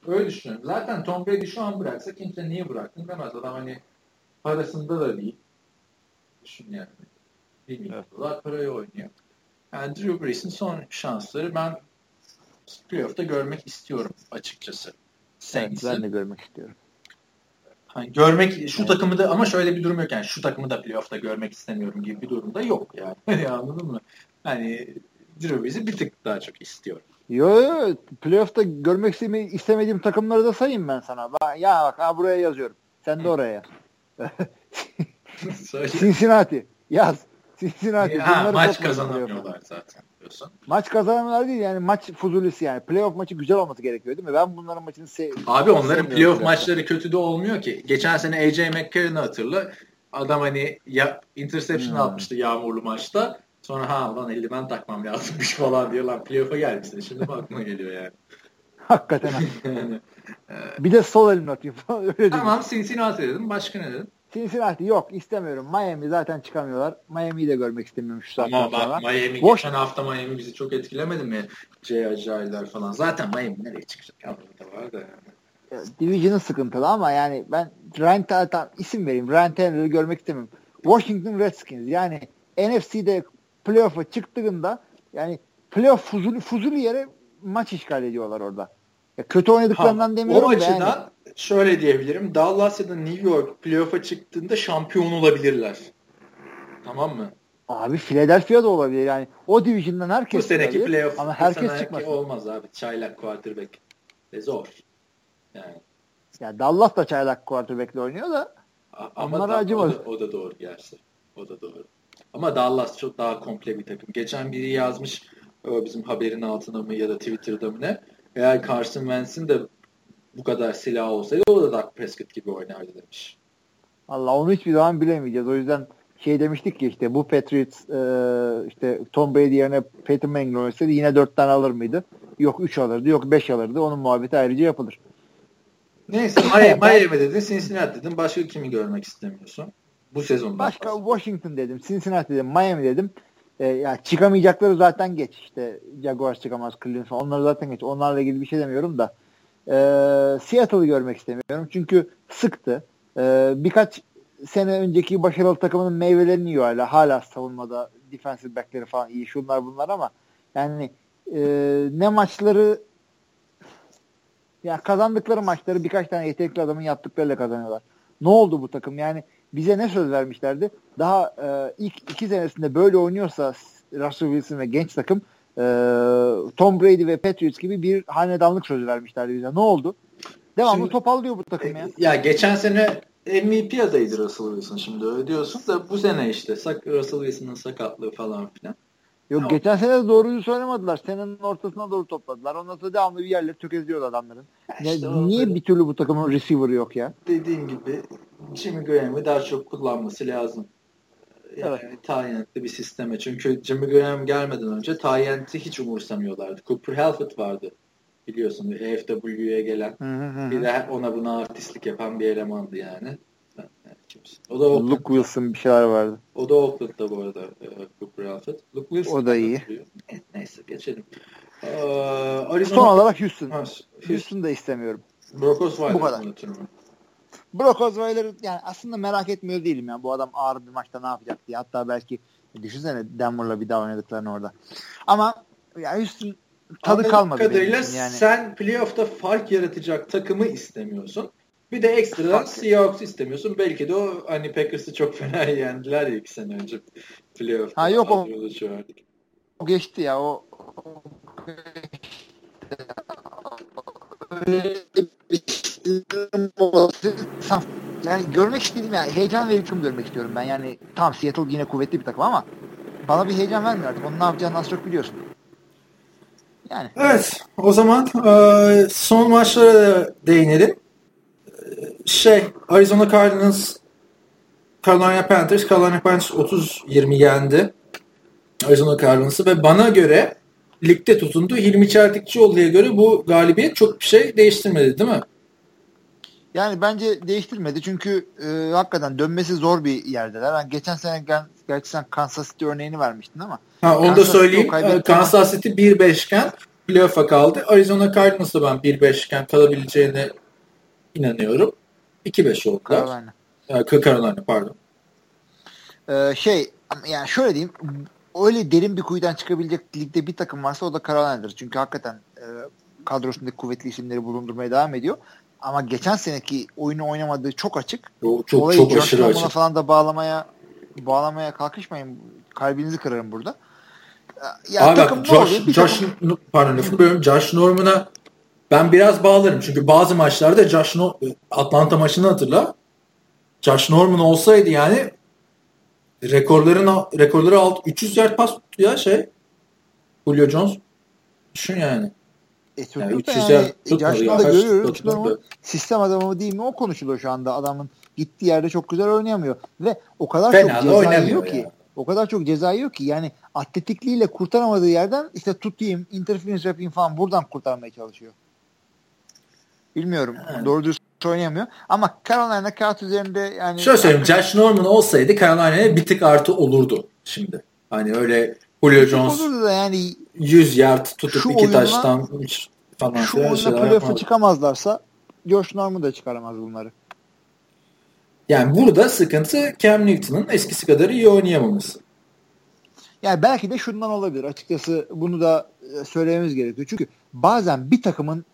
Öyle düşünüyorum. Zaten Tom Brady şu an bıraksa kimse niye bıraktın demez. Adam hani parasında da değil. Düşün yani. 1 milyon evet. dolar parayı oynuyor. Yani Drew Brees'in son şansları ben playoff'ta görmek istiyorum açıkçası. Evet, ben de görmek istiyorum. Hani görmek şu evet. takımı da ama şöyle bir durum yok yani şu takımı da playoff'ta görmek istemiyorum gibi bir durumda yok yani. Anladın mı? Hani Drew Brees'i bir tık daha çok istiyorum. Yo yo playoff'ta görmek istemediğim takımları da sayayım ben sana. Bak, ya bak ha buraya yazıyorum. Sen de oraya. Cincinnati yaz. Cincinnati. Ha, maç kazanamıyorlar zaten diyorsun. Maç kazanamıyorlar değil yani maç fuzulisi yani. Playoff maçı güzel olması gerekiyor değil mi? Ben bunların maçını seviyorum. Abi onların playoff maçları kötü de olmuyor ki. Geçen sene AJ McCarron'ı hatırla. Adam hani ya interception hmm. atmıştı yağmurlu maçta. Sonra ha lan eldiven takmam lazımmış falan diye lan playoff'a gelmişsin. Şimdi aklıma geliyor yani. Hakikaten. yani, e... Bir de sol elimle atayım falan. Öyle tamam Cincinnati dedim. Başka ne dedim? Cincinnati yok istemiyorum. Miami zaten çıkamıyorlar. Miami'yi de görmek istemiyorum şu saatten Ama bak sonra. Miami Boş... geçen hafta Miami bizi çok etkilemedi mi? Ajayi'ler falan. Zaten Miami nereye çıkacak? Avrupa'da var da yani. Division'ın sıkıntılı ama yani ben Ryan Tanner'dan isim vereyim. Ryan Tanner'ı görmek istemiyorum. Washington Redskins yani NFC'de playoff'a çıktığında yani playoff fuzuli, fuzuli yere maç işgal ediyorlar orada. Ya kötü oynadıklarından ha, demiyorum o açıdan yani. Şöyle diyebilirim. Dallas ya da New York playoff'a çıktığında şampiyon olabilirler. Tamam mı? Abi Philadelphia da olabilir yani. O division'dan herkes Bu seneki olabilir. playoff ama herkes çıkmaz. olmaz abi. Çaylak quarterback. E zor. Yani. Ya Dallas da çaylak quarterback'le oynuyor da ama da, o, da, o da doğru gerçi. O da doğru. Ama Dallas çok daha komple bir takım. Geçen biri yazmış bizim haberin altına mı ya da Twitter'da mı ne? Eğer Carson Wentz'in de bu kadar silah olsaydı o da Dak Prescott gibi oynardı demiş. Allah onu hiçbir zaman bilemeyeceğiz. O yüzden şey demiştik ki işte bu Patriots e, işte Tom Brady yerine Peyton Manning oynasaydı yine 4 tane alır mıydı? Yok 3 alırdı, yok 5 alırdı. Onun muhabbeti ayrıca yapılır. Neyse Miami, dedin, Cincinnati dedin. Başka kimi görmek istemiyorsun? Bu sezon. Başka fazla. Washington dedim, Cincinnati dedim, Miami dedim. E, ya çıkamayacakları zaten geç. İşte Jaguars çıkamaz, Cleveland falan. Onları zaten geç. Onlarla ilgili bir şey demiyorum da. E, Seattle'ı görmek istemiyorum. Çünkü sıktı. E, birkaç sene önceki başarılı takımının meyvelerini yiyor hala. Hala savunmada defensive backleri falan iyi. Şunlar bunlar ama yani e, ne maçları ya kazandıkları maçları birkaç tane yetenekli adamın yaptıklarıyla kazanıyorlar. Ne oldu bu takım? Yani bize ne söz vermişlerdi? Daha e, ilk iki senesinde böyle oynuyorsa Russell Wilson ve genç takım e, Tom Brady ve Patriots gibi bir hanedanlık sözü vermişlerdi bize. Ne oldu? Devamlı Şimdi, topallıyor bu takım ya. Ya geçen sene MVP adayıydı Russell Wilson şimdi öyle diyorsun da bu sene işte Russell Wilson'ın sakatlığı falan filan. Yok ya, geçen sene de doğruyu söylemediler. Senenin ortasına doğru topladılar. Ondan sonra devamlı bir yerleri tökezliyor adamların. İşte ne, niye bir türlü bu takımın receiver yok ya? Dediğin gibi Jimmy Graham'ı daha çok kullanması lazım. Yani evet. Tyent'li bir sisteme. Çünkü Jimmy Graham gelmeden önce Tyent'i hiç umursamıyorlardı. Cooper Halford vardı. Biliyorsun EFW'ye gelen. Hı hı. Bir de ona buna artistlik yapan bir elemandı yani. O da Oakland. Luke Wilson bir şeyler vardı. O da Oakland'da bu arada e, Cooper Alfred. Luke Wilson o da iyi. E, neyse geçelim. Ee, Arizona... Son olarak Houston. Ha, Houston da istemiyorum. Brock Osweiler bu kadar. Brock Osweiler yani aslında merak etmiyor değilim yani bu adam ağır bir maçta ne yapacak diye. Hatta belki düşünsene Denver'la bir daha oynadıklarını orada. Ama yani Houston tadı Anladım kalmadı. Kadarıyla yani. sen playoff'ta fark yaratacak takımı istemiyorsun. Bir de ekstradan Seahawks istemiyorsun. Belki de o hani Packers'ı çok fena yendiler ya iki sene önce playoff'ta. Ha yok o. O geçti ya o. yani görmek istedim ya heyecan ve hüküm görmek istiyorum ben yani tam Seattle yine kuvvetli bir takım ama bana bir heyecan vermiyor artık onun ne yapacağını az çok biliyorsun. Yani. Evet o zaman e, son maçlara değinelim şey Arizona Cardinals Carolina Panthers Carolina Panthers 30-20 yendi Arizona Cardinals'ı ve bana göre ligde tutundu. Hilmi Çeltikçioğlu'ya göre bu galibiyet çok bir şey değiştirmedi değil mi? Yani bence değiştirmedi çünkü e, hakikaten dönmesi zor bir yerdeler. Yani geçen sene ger- gerçi sen Kansas City örneğini vermiştin ama. Ha, onu Kansas da söyleyeyim. Kansas City 1-5 iken playoff'a kaldı. Arizona Cardinals'da ben 1-5 iken kalabileceğine inanıyorum. 2-5 oldular. Carolina. Ee, Carolina pardon. Ee, şey yani şöyle diyeyim öyle derin bir kuyudan çıkabilecek ligde bir takım varsa o da Carolina'dır. Çünkü hakikaten e, kadrosundaki kuvvetli isimleri bulundurmaya devam ediyor. Ama geçen seneki oyunu oynamadığı çok açık. O, çok Olayı çok aşırı açık. falan da bağlamaya bağlamaya kalkışmayın. Kalbinizi kırarım burada. Ya Abi bak Josh, Josh takım... pardon. Josh Norman'a ben biraz bağlarım. Çünkü bazı maçlarda Josh no Atlanta maçını hatırla. Josh Norman olsaydı yani rekorların rekorları alt 300 yard pas tuttu ya şey. Julio Jones. Düşün yani. E, yani 300 yani, tutmadı ya. Görüyoruz. Sistem adamı değil mi o konuşuluyor şu anda. Adamın gittiği yerde çok güzel oynayamıyor. Ve o kadar Fena çok ceza yiyor ki. Ya. O kadar çok ceza yiyor ki yani atletikliğiyle kurtaramadığı yerden işte tutayım, interference yapayım falan buradan kurtarmaya çalışıyor. Bilmiyorum. Evet. Doğru dürüst oynayamıyor. Ama Carolina kağıt üzerinde yani... Şöyle söyleyeyim. Josh Norman olsaydı Carolina'ya bir tık artı olurdu şimdi. Hani öyle Julio Jones olurdu da yani 100 yard tutup iki oyunla, taştan falan. Şu oyunda playoff'a çıkamazlarsa Josh Norman da çıkaramaz bunları. Yani burada sıkıntı Cam Newton'ın eskisi kadar iyi oynayamaması. Yani belki de şundan olabilir. Açıkçası bunu da e, söylememiz gerekiyor. Çünkü bazen bir takımın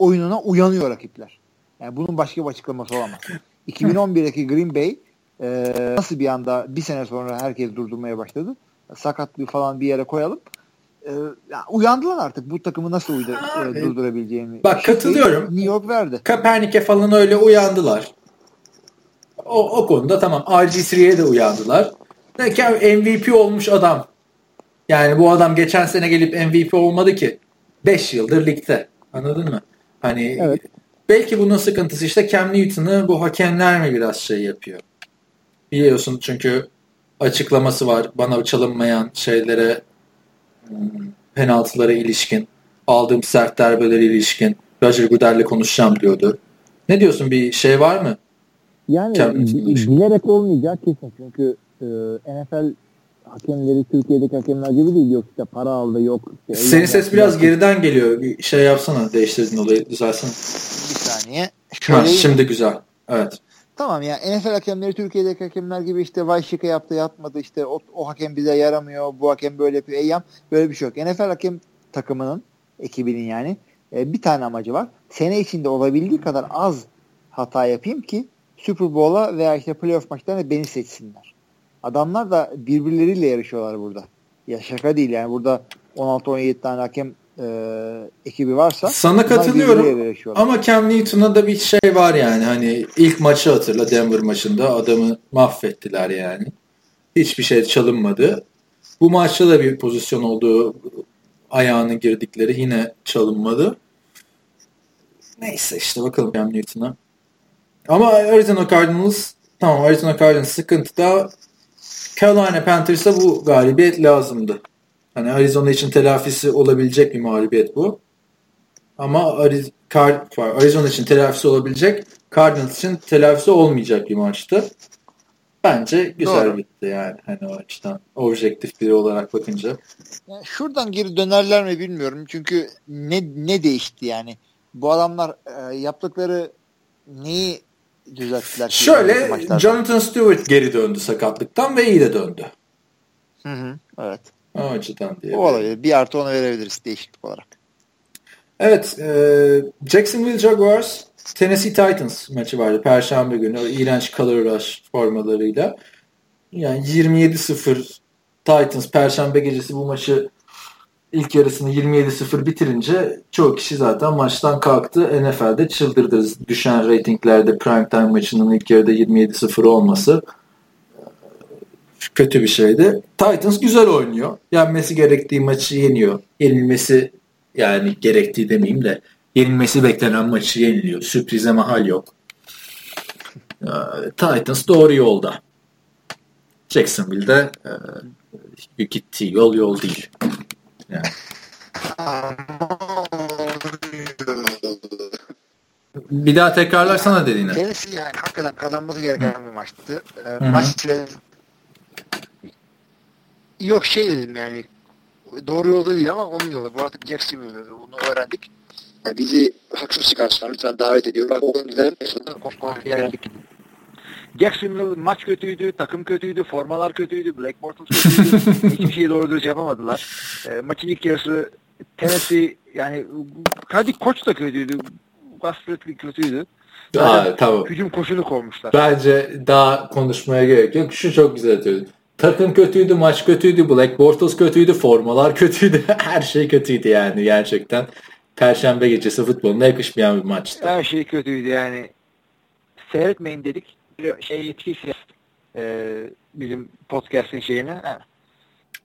oyununa uyanıyor rakipler. Yani bunun başka bir açıklaması olamaz. 2011'deki Green Bay e, nasıl bir anda bir sene sonra herkes durdurmaya başladı. Sakatlığı falan bir yere koyalım. E, uyandılar artık bu takımı nasıl uydu, e, durdurabileceğini. Bak katılıyorum. New York verdi. Kaepernick'e falan öyle uyandılar. O, o konuda tamam. RG3'ye de uyandılar. MVP olmuş adam. Yani bu adam geçen sene gelip MVP olmadı ki. 5 yıldır ligde. Anladın mı? Hani evet. belki bunun sıkıntısı işte Cam Newton'ı bu hakemler mi biraz şey yapıyor? Biliyorsun çünkü açıklaması var. Bana çalınmayan şeylere hmm, penaltılara ilişkin aldığım sert darbelere ilişkin Roger Goodell'le konuşacağım diyordu. Ne diyorsun bir şey var mı? Yani bilerek olmayacak kesin çünkü e, NFL hakemleri Türkiye'deki hakemler gibi değil. Yok işte para aldı yok. Işte Senin ses biraz yaptı. geriden geliyor. Bir şey yapsana değiştirdin olayı düzelsene. Bir saniye. Şöyle ha, şimdi güzel. Evet. Tamam ya NFL hakemleri Türkiye'deki hakemler gibi işte vay şike yaptı yapmadı işte o, o hakem bize yaramıyor bu hakem böyle yapıyor. Eyyam böyle bir şey yok. NFL hakem takımının ekibinin yani e, bir tane amacı var. Sene içinde olabildiği kadar az hata yapayım ki Super Bowl'a veya işte playoff maçlarına beni seçsinler. Adamlar da birbirleriyle yarışıyorlar burada. Ya şaka değil yani burada 16-17 tane hakem e, ekibi varsa sana katılıyorum ama Cam Newton'a da bir şey var yani. Hani ilk maçı hatırla Denver maçında adamı mahvettiler yani. Hiçbir şey çalınmadı. Bu maçta da bir pozisyon olduğu ayağını girdikleri yine çalınmadı. Neyse işte bakalım Cam Newton'a. Ama Arizona Cardinals tamam Arizona Cardinals sıkıntı da Carolina Panthers'a bu galibiyet lazımdı. Hani Arizona için telafisi olabilecek bir mağlubiyet bu. Ama Arizona için telafisi olabilecek, Cardinals için telafisi olmayacak bir maçtı. Bence güzel Doğru. bitti yani hani o açıdan objektif biri olarak bakınca. Yani şuradan geri dönerler mi bilmiyorum. Çünkü ne ne değişti yani? Bu adamlar e, yaptıkları neyi düzelttiler. Şöyle Jonathan Stewart geri döndü sakatlıktan ve iyi de döndü. Hı hı, evet. O açıdan diye. O olabilir. Bir artı ona verebiliriz değişiklik olarak. Evet. E, Jacksonville Jaguars Tennessee Titans maçı vardı. Perşembe günü. O iğrenç Color Rush formalarıyla. Yani 27-0 Titans Perşembe gecesi bu maçı ilk yarısını 27-0 bitirince çoğu kişi zaten maçtan kalktı. NFL'de çıldırdı. Düşen reytinglerde primetime maçının ilk yarıda 27-0 olması kötü bir şeydi. Titans güzel oynuyor. Yenmesi gerektiği maçı yeniyor. Yenilmesi yani gerektiği demeyeyim de yenilmesi beklenen maçı yeniliyor. Sürprize mahal yok. Titans doğru yolda. Jacksonville'de e, gittiği yol yol değil. Yani. Bir daha tekrarlarsana dediğini. Tennessee yani hakikaten kazanması gereken bir maçtı. Ee, maç yok şey dedim yani doğru yolda değil ama onun yolu. Bu artık Jacksonville bunu öğrendik. Yani bizi haksız çıkarsınlar. Lütfen davet ediyorum. Bak o güzel geldik. Jacksonville maç kötüydü, takım kötüydü, formalar kötüydü, Black Bortles kötüydü. Hiçbir şeyi doğru dürüst yapamadılar. E, maçın ilk yarısı Tennessee yani hadi koç da kötüydü. Bradley kötüydü. Aa, tamam. Hücum koşulu kovmuşlar. Bence daha konuşmaya gerek yok. Şu çok güzel atıyordu. Takım kötüydü, maç kötüydü, Black Bortles kötüydü, formalar kötüydü. Her şey kötüydü yani gerçekten. Perşembe gecesi futboluna yakışmayan bir maçtı. Her şey kötüydü yani. Seyretmeyin dedik. Şey yetkisi e, bizim podcast'in şeyine.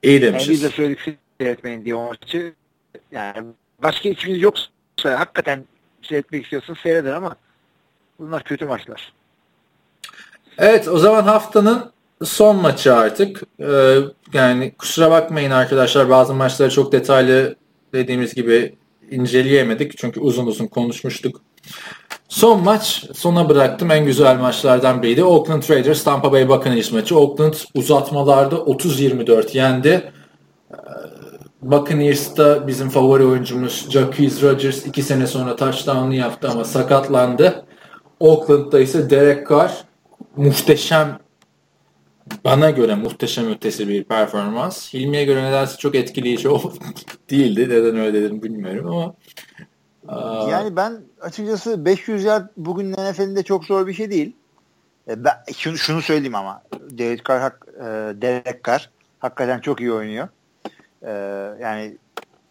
İyi demişiz. Yani biz de söyledik seyretmeyin diye o maçı. Yani başka içimiz yoksa hakikaten seyretmek istiyorsun seyreder ama bunlar kötü maçlar. Evet o zaman haftanın son maçı artık. Ee, yani kusura bakmayın arkadaşlar bazı maçları çok detaylı dediğimiz gibi inceleyemedik. Çünkü uzun uzun konuşmuştuk. Son maç sona bıraktım. En güzel maçlardan biriydi. Oakland Raiders Tampa Bay Buccaneers maçı. Oakland uzatmalarda 30-24 yendi. Ee, Buccaneers'ta bizim favori oyuncumuz Jacquizz Rodgers 2 sene sonra touchdown'u yaptı ama sakatlandı. Oakland'da ise Derek Carr muhteşem bana göre muhteşem ötesi bir performans. Hilmi'ye göre nedense çok etkileyici değildi. Neden öyle dedim bilmiyorum ama yani ben açıkçası 500 yard bugün NFL'inde çok zor bir şey değil. E, ben şunu, şunu söyleyeyim ama Derek Carr, hak, e, Derek Carr hakikaten çok iyi oynuyor. E, yani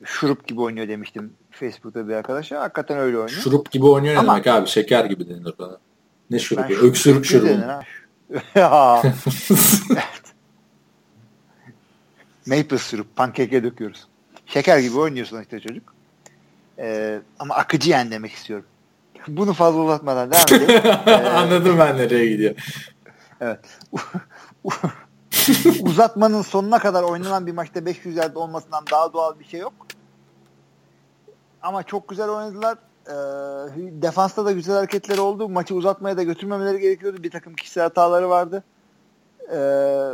şurup gibi oynuyor demiştim Facebook'ta bir arkadaşa. Hakikaten öyle oynuyor. Şurup gibi oynuyor ama, demek abi? Şeker gibi denir bana. Ne şurup? Öksürük şurubu. Maple syrup pankeke döküyoruz. Şeker gibi oynuyorsun işte çocuk. Ee, ama akıcı yen demek istiyorum. Bunu fazla uzatmadan devam edelim. ee, Anladım ben nereye gidiyor. Evet. Uzatmanın sonuna kadar oynanan bir maçta 500 yard olmasından daha doğal bir şey yok. Ama çok güzel oynadılar. Ee, defansta da güzel hareketleri oldu. Maçı uzatmaya da götürmemeleri gerekiyordu. Bir takım kişisel hataları vardı. Ee,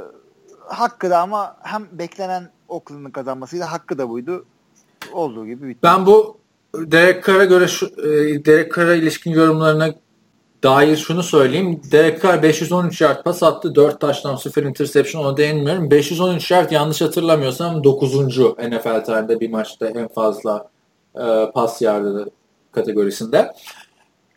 hakkı da ama hem beklenen Oakland'ın kazanmasıyla hakkı da buydu. Olduğu gibi bitti. Ben bu Derek Carr'a göre şu, e, Derek Carr'a ilişkin yorumlarına dair şunu söyleyeyim. Derek Carr 513 yard pas attı. 4 taştan 0 interception ona değinmiyorum. 513 yard yanlış hatırlamıyorsam 9. NFL tarihinde bir maçta en fazla e, pas yardı kategorisinde.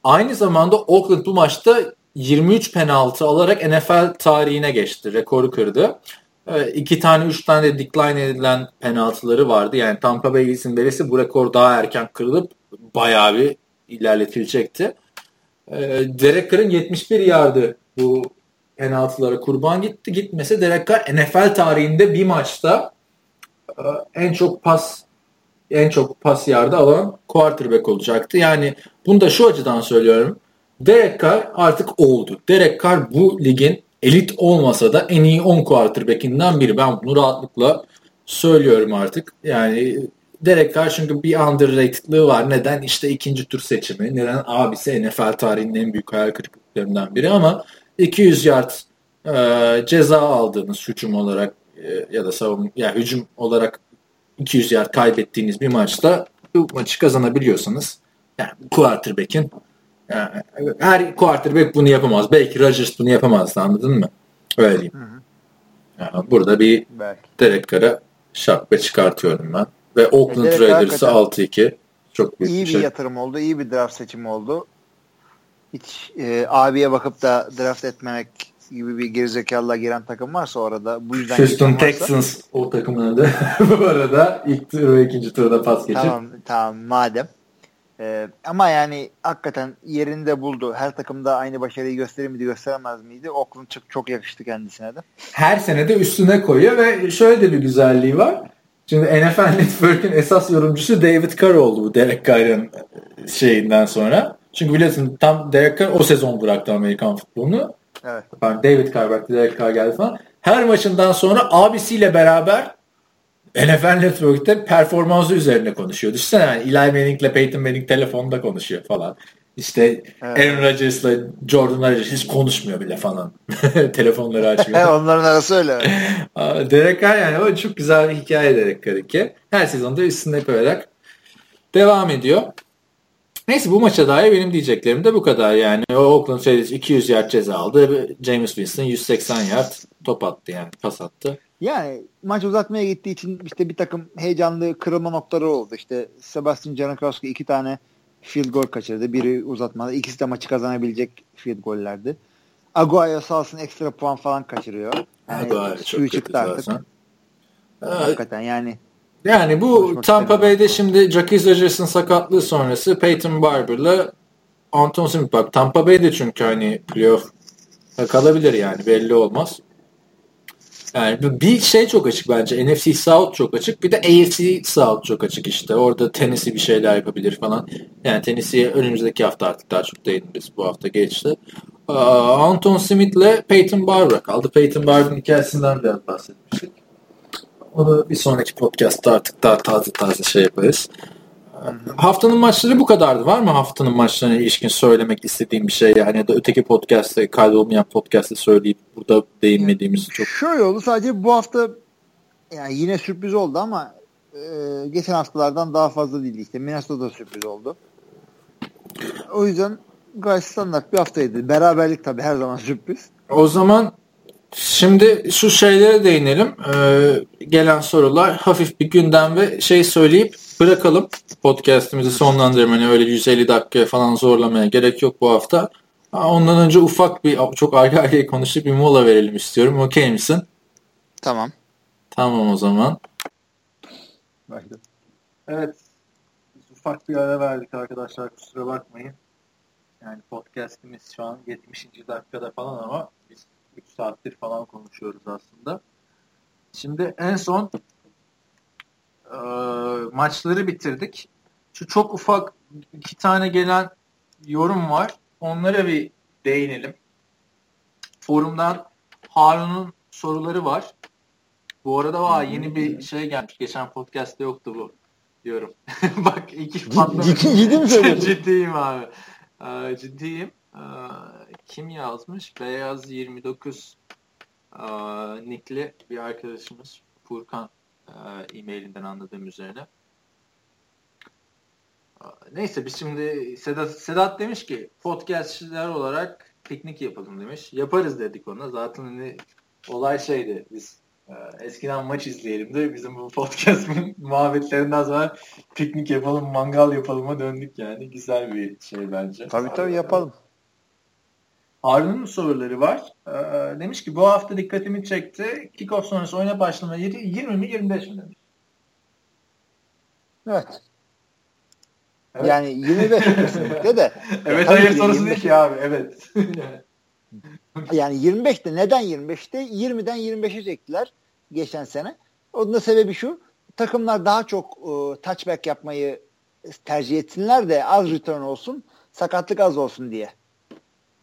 Aynı zamanda Oakland bu maçta 23 penaltı alarak NFL tarihine geçti. Rekoru kırdı. E, iki tane, üç tane de decline edilen penaltıları vardı. Yani Tampa Bay izin verirse bu rekor daha erken kırılıp bayağı bir ilerletilecekti. E, Derek Carr'ın 71 yardı bu penaltılara kurban gitti. Gitmese Derek Carr NFL tarihinde bir maçta e, en çok pas en çok pas yardı alan quarterback olacaktı. Yani bunu da şu açıdan söylüyorum. Derek Carr artık oldu. Derek Carr bu ligin elit olmasa da en iyi 10 quarterback'inden biri. Ben bunu rahatlıkla söylüyorum artık. Yani Derek Carr çünkü bir underrated'lığı var. Neden? İşte ikinci tur seçimi. Neden? Abisi NFL tarihinin en büyük hayal kırıklıklarından biri ama 200 yard e, ceza aldığınız hücum olarak e, ya da savunma ya hücum olarak 200 yard kaybettiğiniz bir maçta bu maçı kazanabiliyorsanız yani quarterback'in yani her quarterback bunu yapamaz. Belki Rodgers bunu yapamazdı anladın mı? Öyle diyeyim. Hı hı. Yani burada bir Belki. Derek Carr'a şapka çıkartıyorum ben. Ve Oakland e, Raiders'ı 6-2. Çok büyük iyi bir, şey. yatırım oldu. iyi bir draft seçimi oldu. Hiç e, abiye bakıp da draft etmemek gibi bir gerizekalılar giren takım varsa orada bu yüzden Houston Texans o takımlarda bu arada ilk tur ve ikinci turda pas geçip. Tamam tamam madem. Ee, ama yani hakikaten yerinde buldu. Her takımda aynı başarıyı gösterir miydi gösteremez miydi? Oakland çok, çok yakıştı kendisine de. Her sene de üstüne koyuyor ve şöyle de bir güzelliği var. Şimdi NFL Network'ün esas yorumcusu David Carr oldu bu Derek Carr'ın şeyinden sonra. Çünkü biliyorsun tam Derek Carr o sezon bıraktı Amerikan futbolunu. Evet. Pardon, David Carr bıraktı, Derek Carr geldi falan. Her maçından sonra abisiyle beraber NFL Network'te performansı üzerine konuşuyor. Düşünsene yani Eli Manning ile Peyton Manning telefonda konuşuyor falan. İşte evet. Aaron Rodgers'la Jordan Rodgers hiç konuşmuyor bile falan. Telefonları açmıyor. Onların arası öyle. Derek Carr yani o çok güzel bir hikaye Derek Carr ki. Her sezonda üstünde koyarak devam ediyor. Neyse bu maça dair benim diyeceklerim de bu kadar yani. O Oakland Raiders 200 yard ceza aldı. James Winston 180 yard top attı yani pas attı. Yani maç uzatmaya gittiği için işte bir takım heyecanlı kırılma noktaları oldu. İşte Sebastian Janikowski iki tane field goal kaçırdı. Biri uzatmada. İkisi de maçı kazanabilecek field gollerdi. Aguayo sağ olsun ekstra puan falan kaçırıyor. Yani Aguayo suyu çıktı artık. Zaten. Hakikaten yani yani bu Tampa Bay'de şimdi Jackie Rodgers'ın sakatlığı sonrası Peyton Barber'la Anton Smith bak Tampa Bay'de çünkü hani playoff kalabilir yani belli olmaz. Yani bir şey çok açık bence. NFC South çok açık. Bir de AFC South çok açık işte. Orada Tennessee bir şeyler yapabilir falan. Yani Tennessee'ye önümüzdeki hafta artık daha çok değiniriz. Bu hafta geçti. Anton Smith ile Peyton Barber kaldı. Peyton Barber'ın hikayesinden biraz bahsetmiştik. Onu bir sonraki podcast'ta artık daha taze taze şey yaparız. Haftanın maçları bu kadardı. Var mı haftanın maçlarına ilişkin söylemek istediğim bir şey yani ya da öteki podcast'te kaydolmayan podcast'te söyleyip burada değinmediğimiz çok. Şöyle oldu sadece bu hafta yani yine sürpriz oldu ama e, geçen haftalardan daha fazla değildi işte. Minnesota sürpriz oldu. O yüzden gayet standart bir haftaydı. Beraberlik tabii her zaman sürpriz. O zaman Şimdi şu şeylere değinelim. Ee, gelen sorular hafif bir gündem ve şey söyleyip bırakalım. Podcast'imizi sonlandıralım. Hani öyle 150 dakika falan zorlamaya gerek yok bu hafta. Ondan önce ufak bir çok arka arkaya konuşup bir mola verelim istiyorum. Okey misin? Tamam. Tamam o zaman. Evet. ufak bir ara verdik arkadaşlar. Kusura bakmayın. Yani podcast'imiz şu an 70. dakikada falan ama 3 saattir falan konuşuyoruz aslında. Şimdi en son e, maçları bitirdik. Şu çok ufak iki tane gelen yorum var. Onlara bir değinelim. Forumdan Harun'un soruları var. Bu arada var yeni bir şey gelmiş. Geçen podcast'te yoktu bu diyorum. Bak iki patlamış. Ciddi mi söylüyorsun? Ciddiyim abi. Ee, ciddiyim. Ee, kim yazmış? Beyaz 29 e, nickli bir arkadaşımız Furkan e-mailinden anladığım üzerine. Neyse biz şimdi Sedat, Sedat demiş ki podcastçiler olarak piknik yapalım demiş. Yaparız dedik ona. Zaten hani olay şeydi. Biz e, eskiden maç izleyelim de bizim bu podcast muhabbetlerinden sonra piknik yapalım, mangal yapalıma döndük yani. Güzel bir şey bence. Tabii tabii yapalım. Harun'un soruları var. Ee, demiş ki bu hafta dikkatimi çekti. Kickoff sonrası oyuna başlama yeri 20 mi 25 mi demiş. Evet. evet. Yani 25 kesinlikle de. evet hayır sorusu 25... değil ki abi. Evet. yani 25'te neden 25'te? 20'den 25'e çektiler geçen sene. Onun da sebebi şu. Takımlar daha çok e, touchback yapmayı tercih etsinler de az return olsun, sakatlık az olsun diye.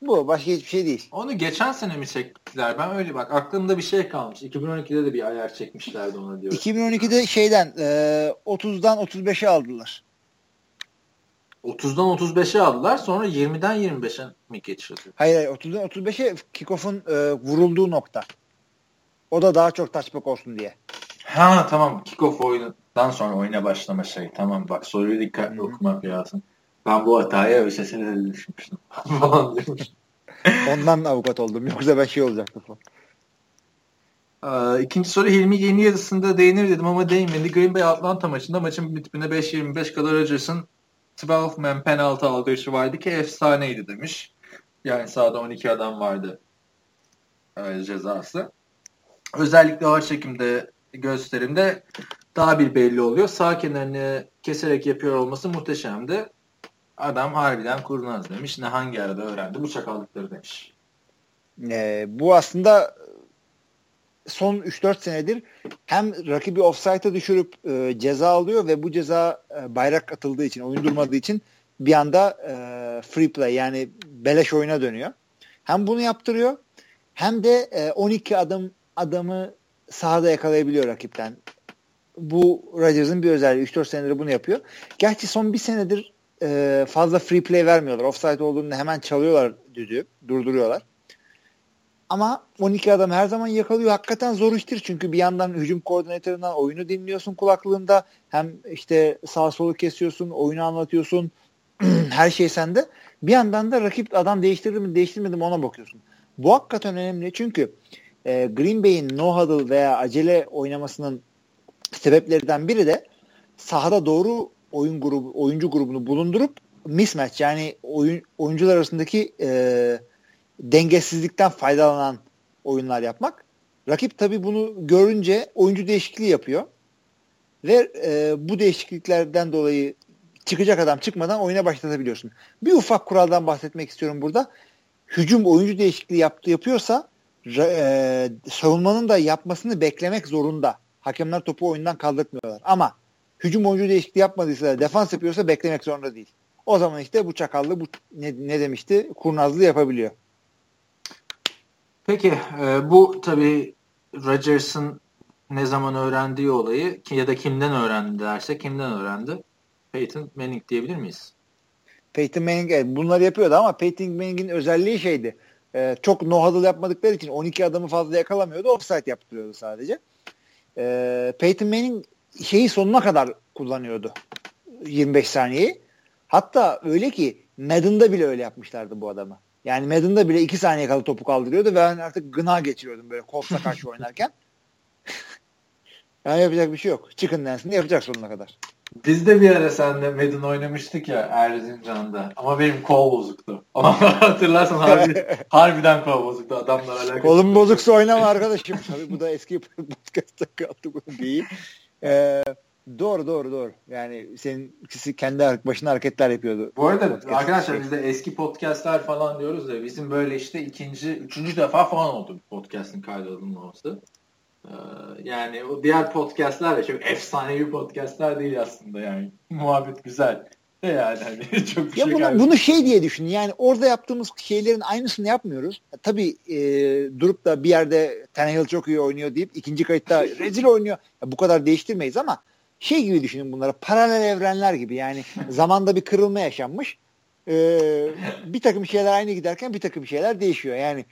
Bu başka hiçbir şey değil. Onu geçen sene mi çektiler? Ben öyle bak aklımda bir şey kalmış. 2012'de de bir ayar çekmişlerdi ona diyor. 2012'de şeyden e, 30'dan 35'e aldılar. 30'dan 35'e aldılar. Sonra 20'den 25'e mi geçirdi? Hayır hayır 30'dan 35'e kickoff'un e, vurulduğu nokta. O da daha çok touchback olsun diye. Ha tamam kickoff oyundan sonra oyuna başlama şey. Tamam bak soruyu dikkatli Hı-hı. okumak lazım. Ben bu hataya ÖSS'de de düşmüştüm. falan diyormuş. Ondan avukat oldum. Yoksa ben şey olacaktı falan. Ee, ikinci soru Hilmi yeni yarısında değinir dedim ama değinmedi. Green Bay Atlanta maçında maçın bitiminde 5-25 kadar Rodgers'ın 12 man penaltı algışı vardı ki efsaneydi demiş. Yani sahada 12 adam vardı e, cezası. Özellikle ağır çekimde gösterimde daha bir belli oluyor. Sağ kenarını keserek yapıyor olması muhteşemdi. Adam harbiden kurnaz demiş. Ne hangi arada öğrendi bu çakallıkları demiş. Ee, bu aslında son 3-4 senedir hem rakibi offside'a düşürüp e, ceza alıyor ve bu ceza e, bayrak atıldığı için, oyun durmadığı için bir anda e, free play yani beleş oyuna dönüyor. Hem bunu yaptırıyor hem de e, 12 adım adamı sahada yakalayabiliyor rakipten. Bu Rodgers'ın bir özelliği. 3-4 senedir bunu yapıyor. Gerçi son bir senedir e, fazla free play vermiyorlar. Offside olduğunda hemen çalıyorlar düdüğü. Durduruyorlar. Ama 12 adam her zaman yakalıyor. Hakikaten zor iştir. Çünkü bir yandan hücum koordinatöründen oyunu dinliyorsun kulaklığında. Hem işte sağ solu kesiyorsun, oyunu anlatıyorsun. her şey sende. Bir yandan da rakip adam değiştirdi mi değiştirmedi mi ona bakıyorsun. Bu hakikaten önemli. Çünkü e, Green Bay'in no huddle veya acele oynamasının sebeplerinden biri de sahada doğru oyun grubu oyuncu grubunu bulundurup mismatch yani oyun oyuncular arasındaki e, dengesizlikten faydalanan oyunlar yapmak. Rakip tabi bunu görünce oyuncu değişikliği yapıyor. Ve e, bu değişikliklerden dolayı çıkacak adam çıkmadan oyuna başlatabiliyorsun. Bir ufak kuraldan bahsetmek istiyorum burada. Hücum oyuncu değişikliği yaptı yapıyorsa e, savunmanın da yapmasını beklemek zorunda. Hakemler topu oyundan kaldırmıyorlar. Ama hücum oyuncu değişikliği yapmadıysa defans yapıyorsa beklemek zorunda değil. O zaman işte bu çakallı bu ne, ne demişti? Kurnazlığı yapabiliyor. Peki e, bu tabii Rodgers'ın ne zaman öğrendiği olayı ya da kimden öğrendi derse kimden öğrendi? Peyton Manning diyebilir miyiz? Peyton Manning evet, bunları yapıyordu ama Peyton Manning'in özelliği şeydi. E, çok no huddle yapmadıkları için 12 adamı fazla yakalamıyordu. Offside yaptırıyordu sadece. E, Peyton Manning şeyi sonuna kadar kullanıyordu. 25 saniyeyi. Hatta öyle ki Madden'da bile öyle yapmışlardı bu adamı. Yani Madden'da bile 2 saniye kalı topu kaldırıyordu ve ben artık gına geçiriyordum böyle Colts'a karşı oynarken. yani yapacak bir şey yok. Chicken Dance'ini yapacak sonuna kadar. Biz de bir ara seninle Madden oynamıştık ya Erzincan'da. Ama benim kol bozuktu. Ama hatırlarsan harbi, harbiden kol bozuktu. Adamlar alakalı. Kolum bozuksa oynama arkadaşım. Tabii bu da eski podcast'ta kaldı bunu değil. Ee, Doğru doğru doğru. Yani senin ikisi kendi başına hareketler yapıyordu. Bu arada podcast arkadaşlar şey. biz de eski podcastler falan diyoruz ya bizim böyle işte ikinci, üçüncü defa falan oldu bir podcast'ın kaydedilmesi. Ee, yani o diğer podcastler de çok efsanevi podcastler değil aslında yani. Muhabbet güzel. Yani hani çok ya şey bunu, bunu şey diye düşün. Yani orada yaptığımız şeylerin aynısını yapmıyoruz. Tabii e, durup da bir yerde Tannehill çok iyi oynuyor deyip ikinci kayıtta rezil oynuyor. Ya bu kadar değiştirmeyiz ama şey gibi düşünün bunları paralel evrenler gibi yani zamanda bir kırılma yaşanmış ee, bir takım şeyler aynı giderken bir takım şeyler değişiyor yani,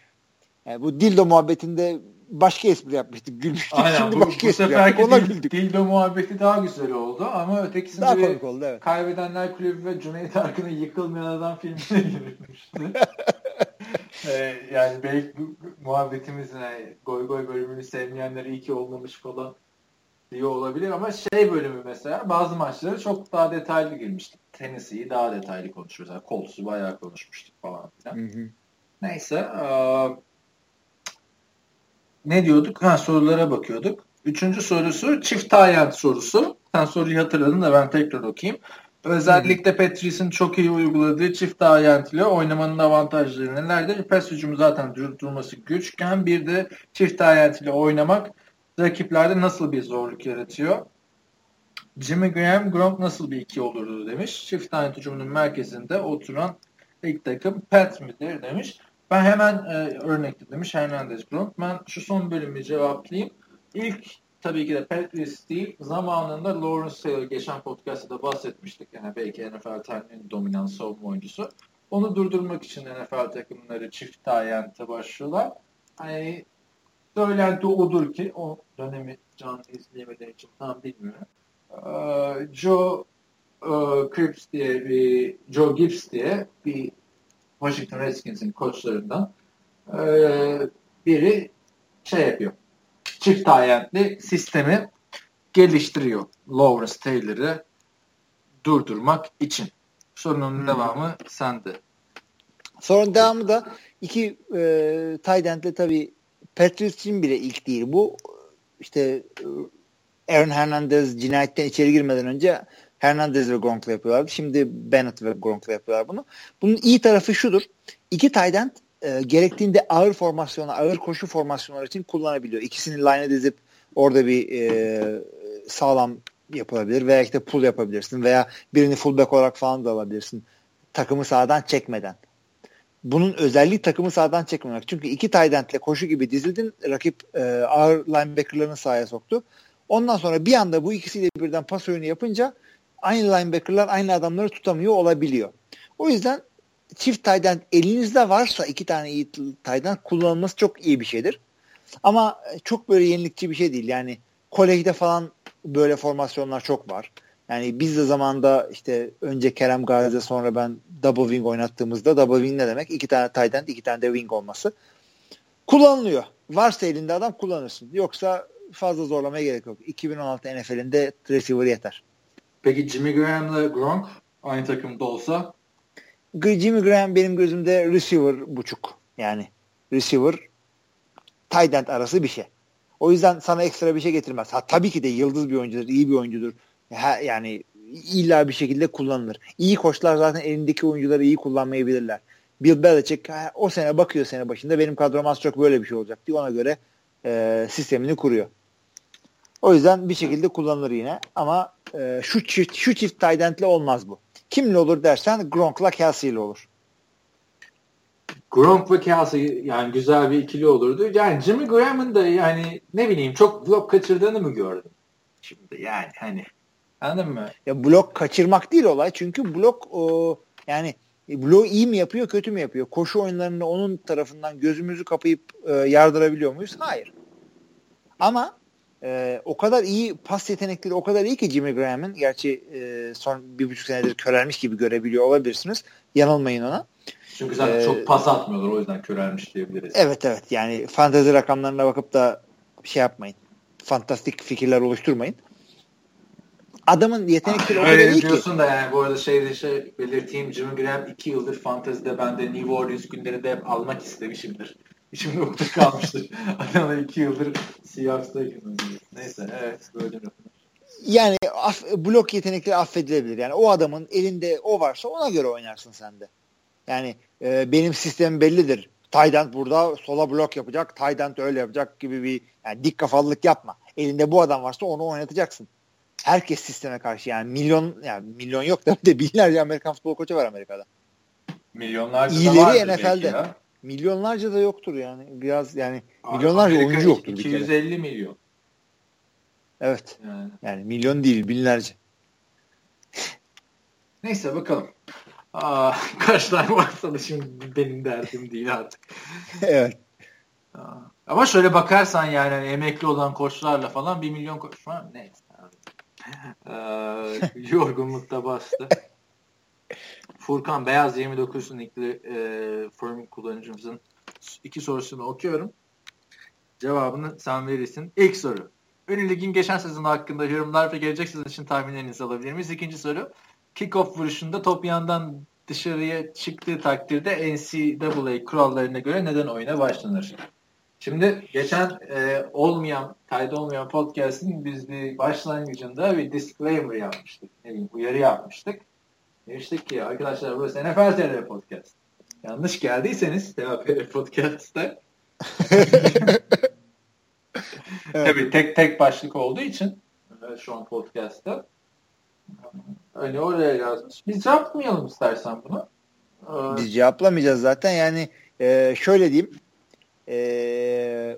yani bu dildo muhabbetinde başka espri yapmıştık gülmüştük Aynen, şimdi bu, başka bu espri yaptık ona güldük. Dildo muhabbeti daha güzel oldu ama ötekisinde daha komik oldu evet. Kaybedenler Kulübü ve Cüneyt Arkın'ın Yıkılmayan Adam filmine girilmişti. ee, yani belki muhabbetimizin yani goy goy bölümünü sevmeyenler iyi ki olmamış falan diye olabilir ama şey bölümü mesela bazı maçları çok daha detaylı girmiştik. Tennessee'yi daha detaylı konuşuyoruz. Yani Colts'u bayağı konuşmuştuk falan filan. Hı hı. Neyse. Ee, ne diyorduk? Ha, sorulara bakıyorduk. Üçüncü sorusu çift tayyant sorusu. Sen soruyu hatırladın da ben tekrar okuyayım. Özellikle Patrice'in çok iyi uyguladığı çift ile oynamanın avantajları nelerdir? Pes hücumu zaten durması güçken bir de çift ile oynamak rakiplerde nasıl bir zorluk yaratıyor? Jimmy Graham, Gronk nasıl bir iki olurdu demiş. Çift tane hücumunun merkezinde oturan ilk takım Pat midir demiş. Ben hemen e, örnek demiş Hernandez Gronk. Ben şu son bölümü cevaplayayım. İlk tabii ki de Patrice değil. Zamanında Lawrence Taylor geçen podcast'ta da bahsetmiştik. Yani belki NFL tarihinin dominant savunma oyuncusu. Onu durdurmak için NFL takımları çift tayyente başlıyorlar. Hani söylenti odur ki o dönemi canlı izleyemediğim için tam bilmiyorum. Ee, Joe e, Cripps diye bir Joe Gibbs diye bir Washington Redskins'in koçlarından e, biri şey yapıyor. Çift ayentli sistemi geliştiriyor. Lawrence Taylor'ı durdurmak için. Sorunun hmm. devamı sende. Sorunun devamı da iki e, tight end'le tabii Patriots'in bile ilk değil bu. İşte e, Aaron Hernandez cinayetten içeri girmeden önce Hernandez ve Gronk'la yapıyorlardı. Şimdi Bennett ve Gronk'la yapıyorlar bunu. Bunun iyi tarafı şudur. İki end e, gerektiğinde ağır formasyonu, ağır koşu formasyonları için kullanabiliyor. İkisini line'e dizip orada bir e, sağlam yapılabilir veya işte pull yapabilirsin veya birini fullback olarak falan da alabilirsin. Takımı sağdan çekmeden bunun özelliği takımı sağdan çekmemek. Çünkü iki tight endle koşu gibi dizildin. Rakip e, ağır linebacker'larını sahaya soktu. Ondan sonra bir anda bu ikisiyle birden pas oyunu yapınca aynı linebacker'lar aynı adamları tutamıyor olabiliyor. O yüzden çift tight elinizde varsa iki tane iyi tight kullanılması çok iyi bir şeydir. Ama çok böyle yenilikçi bir şey değil. Yani kolejde falan böyle formasyonlar çok var. Yani biz de zamanda işte önce Kerem Gazi'de sonra ben double wing oynattığımızda double wing ne demek? İki tane tight end, iki tane de wing olması. Kullanılıyor. Varsa elinde adam kullanırsın. Yoksa fazla zorlamaya gerek yok. 2016 NFL'inde receiver yeter. Peki Jimmy Graham'la Gronk aynı takımda olsa? Jimmy Graham benim gözümde receiver buçuk. Yani receiver tight end arası bir şey. O yüzden sana ekstra bir şey getirmez. Ha, tabii ki de yıldız bir oyuncudur, iyi bir oyuncudur. Ha, yani illa bir şekilde kullanılır. İyi koçlar zaten elindeki oyuncuları iyi kullanmayabilirler. Bill Belichick ha, o sene bakıyor sene başında benim kadrom az çok böyle bir şey olacak diye ona göre e, sistemini kuruyor. O yüzden bir şekilde kullanılır yine ama e, şu çift şu çift tight olmaz bu. Kimle olur dersen Gronk'la Kelsey ile olur. Gronk ve Kelsey yani güzel bir ikili olurdu. Yani Jimmy Graham'ın da yani ne bileyim çok blok kaçırdığını mı gördüm? Şimdi yani hani anladın mı? Ya blok kaçırmak değil olay. Çünkü blok o, yani blok iyi mi yapıyor kötü mü yapıyor? Koşu oyunlarında onun tarafından gözümüzü kapayıp e, yardırabiliyor muyuz? Hayır. Ama e, o kadar iyi pas yetenekleri o kadar iyi ki Jimmy Graham'ın gerçi e, son bir buçuk senedir körelmiş gibi görebiliyor olabilirsiniz. Yanılmayın ona. Çünkü zaten ee, çok pas atmıyorlar o yüzden körelmiş diyebiliriz. Evet evet yani fantezi rakamlarına bakıp da şey yapmayın. Fantastik fikirler oluşturmayın. Adamın yetenekleri o kadar iyi ki. diyorsun da yani bu arada şey, şey belirteyim Jimmy Graham iki yıldır fantezide ben de New Orleans günlerinde hep almak istemişimdir. İçimde ukde kalmıştır. Adamlar iki yıldır Seahawks'ta Neyse evet böyle yani af, blok yetenekleri affedilebilir. Yani o adamın elinde o varsa ona göre oynarsın sen de. Yani e, benim sistemim bellidir. Taydent burada sola blok yapacak, Taydent öyle yapacak gibi bir yani dik kafalılık yapma. Elinde bu adam varsa onu oynatacaksın. Herkes sisteme karşı yani milyon yani milyon yok da de binlerce Amerikan futbol koçu var Amerika'da. Milyonlarca İyileri da NFL'de. Milyonlarca da yoktur yani. Biraz yani Abi, milyonlarca Amerika oyuncu yoktur 250 milyon. Evet. Yani. yani milyon değil binlerce. Neyse bakalım. Aa, kaç tane varsa da şimdi benim derdim değil artık. evet. Aa, ama şöyle bakarsan yani hani emekli olan koçlarla falan bir milyon koç var. Neyse. Ee, yorgunlukta bastı. Furkan Beyaz 29 nickli e, form kullanıcımızın iki sorusunu okuyorum. Cevabını sen verirsin. İlk soru. Ünlü Lig'in geçen sezon hakkında yorumlar ve gelecek sezon için tahminlerinizi alabilir miyiz? İkinci soru kickoff vuruşunda top yandan dışarıya çıktığı takdirde NCAA kurallarına göre neden oyuna başlanır? Şimdi geçen e, olmayan, kaydı olmayan podcast'in biz bir başlangıcında bir disclaimer yapmıştık. Ne bileyim, uyarı yapmıştık. Demiştik ki arkadaşlar burası NFL TR Podcast. Yanlış geldiyseniz TR Podcast'te evet. Tabii tek tek başlık olduğu için şu an podcast'ta Hani oraya yazmış. Biz yapmayalım istersen bunu. Ee, Biz cevaplamayacağız zaten. Yani e, şöyle diyeyim. E,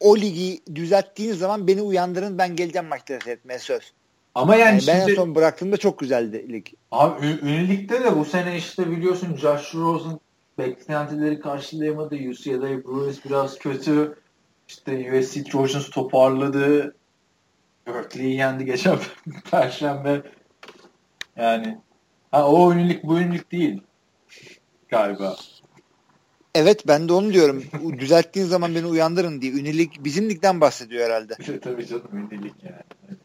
o ligi düzelttiğiniz zaman beni uyandırın ben geleceğim maçları seyretmeye söz. Ama yani, yani ben şimdi, en son bıraktığımda çok güzeldi lig. Abi ünlülükte de bu sene işte biliyorsun Josh Rosen beklentileri karşılayamadı. UCLA Bruins biraz kötü. İşte USC Trojans toparladı. Berkeley'i yendi geçen perşembe. Yani ha, o ünlülük bu ünlülük değil galiba. Evet ben de onu diyorum. Düzelttiğin zaman beni uyandırın diye. Ünlülük bizim ligden bahsediyor herhalde. Tabii canım ünlülük yani.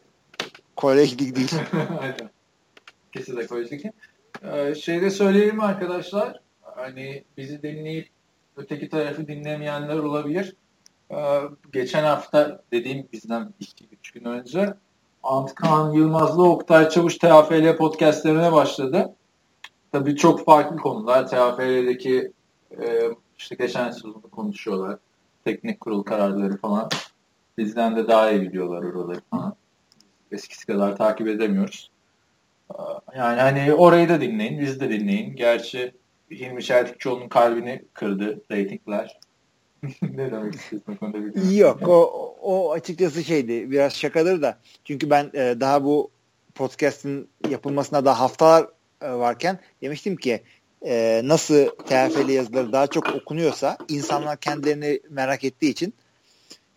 Kolej lig değil. Aynen. Kesinlikle kolej lig. Ee, şeyde söyleyelim arkadaşlar. Hani bizi dinleyip öteki tarafı dinlemeyenler olabilir. Ee, geçen hafta dediğim bizden 2-3 gün önce Antkan Yılmaz'la Oktay Çavuş TFL podcastlerine başladı. Tabii çok farklı konular. TFL'deki e, işte geçen sezonu konuşuyorlar. Teknik kurul kararları falan. Bizden de daha iyi biliyorlar oraları falan. Eskisi kadar takip edemiyoruz. Yani hani orayı da dinleyin, biz de dinleyin. Gerçi Hilmi Çeltikçioğlu'nun kalbini kırdı reytingler. ne demek istiyorsun konuda Yok o, o açıkçası şeydi biraz şakadır da çünkü ben e, daha bu podcast'in yapılmasına daha haftalar e, varken demiştim ki e, nasıl TFL yazıları daha çok okunuyorsa insanlar kendilerini merak ettiği için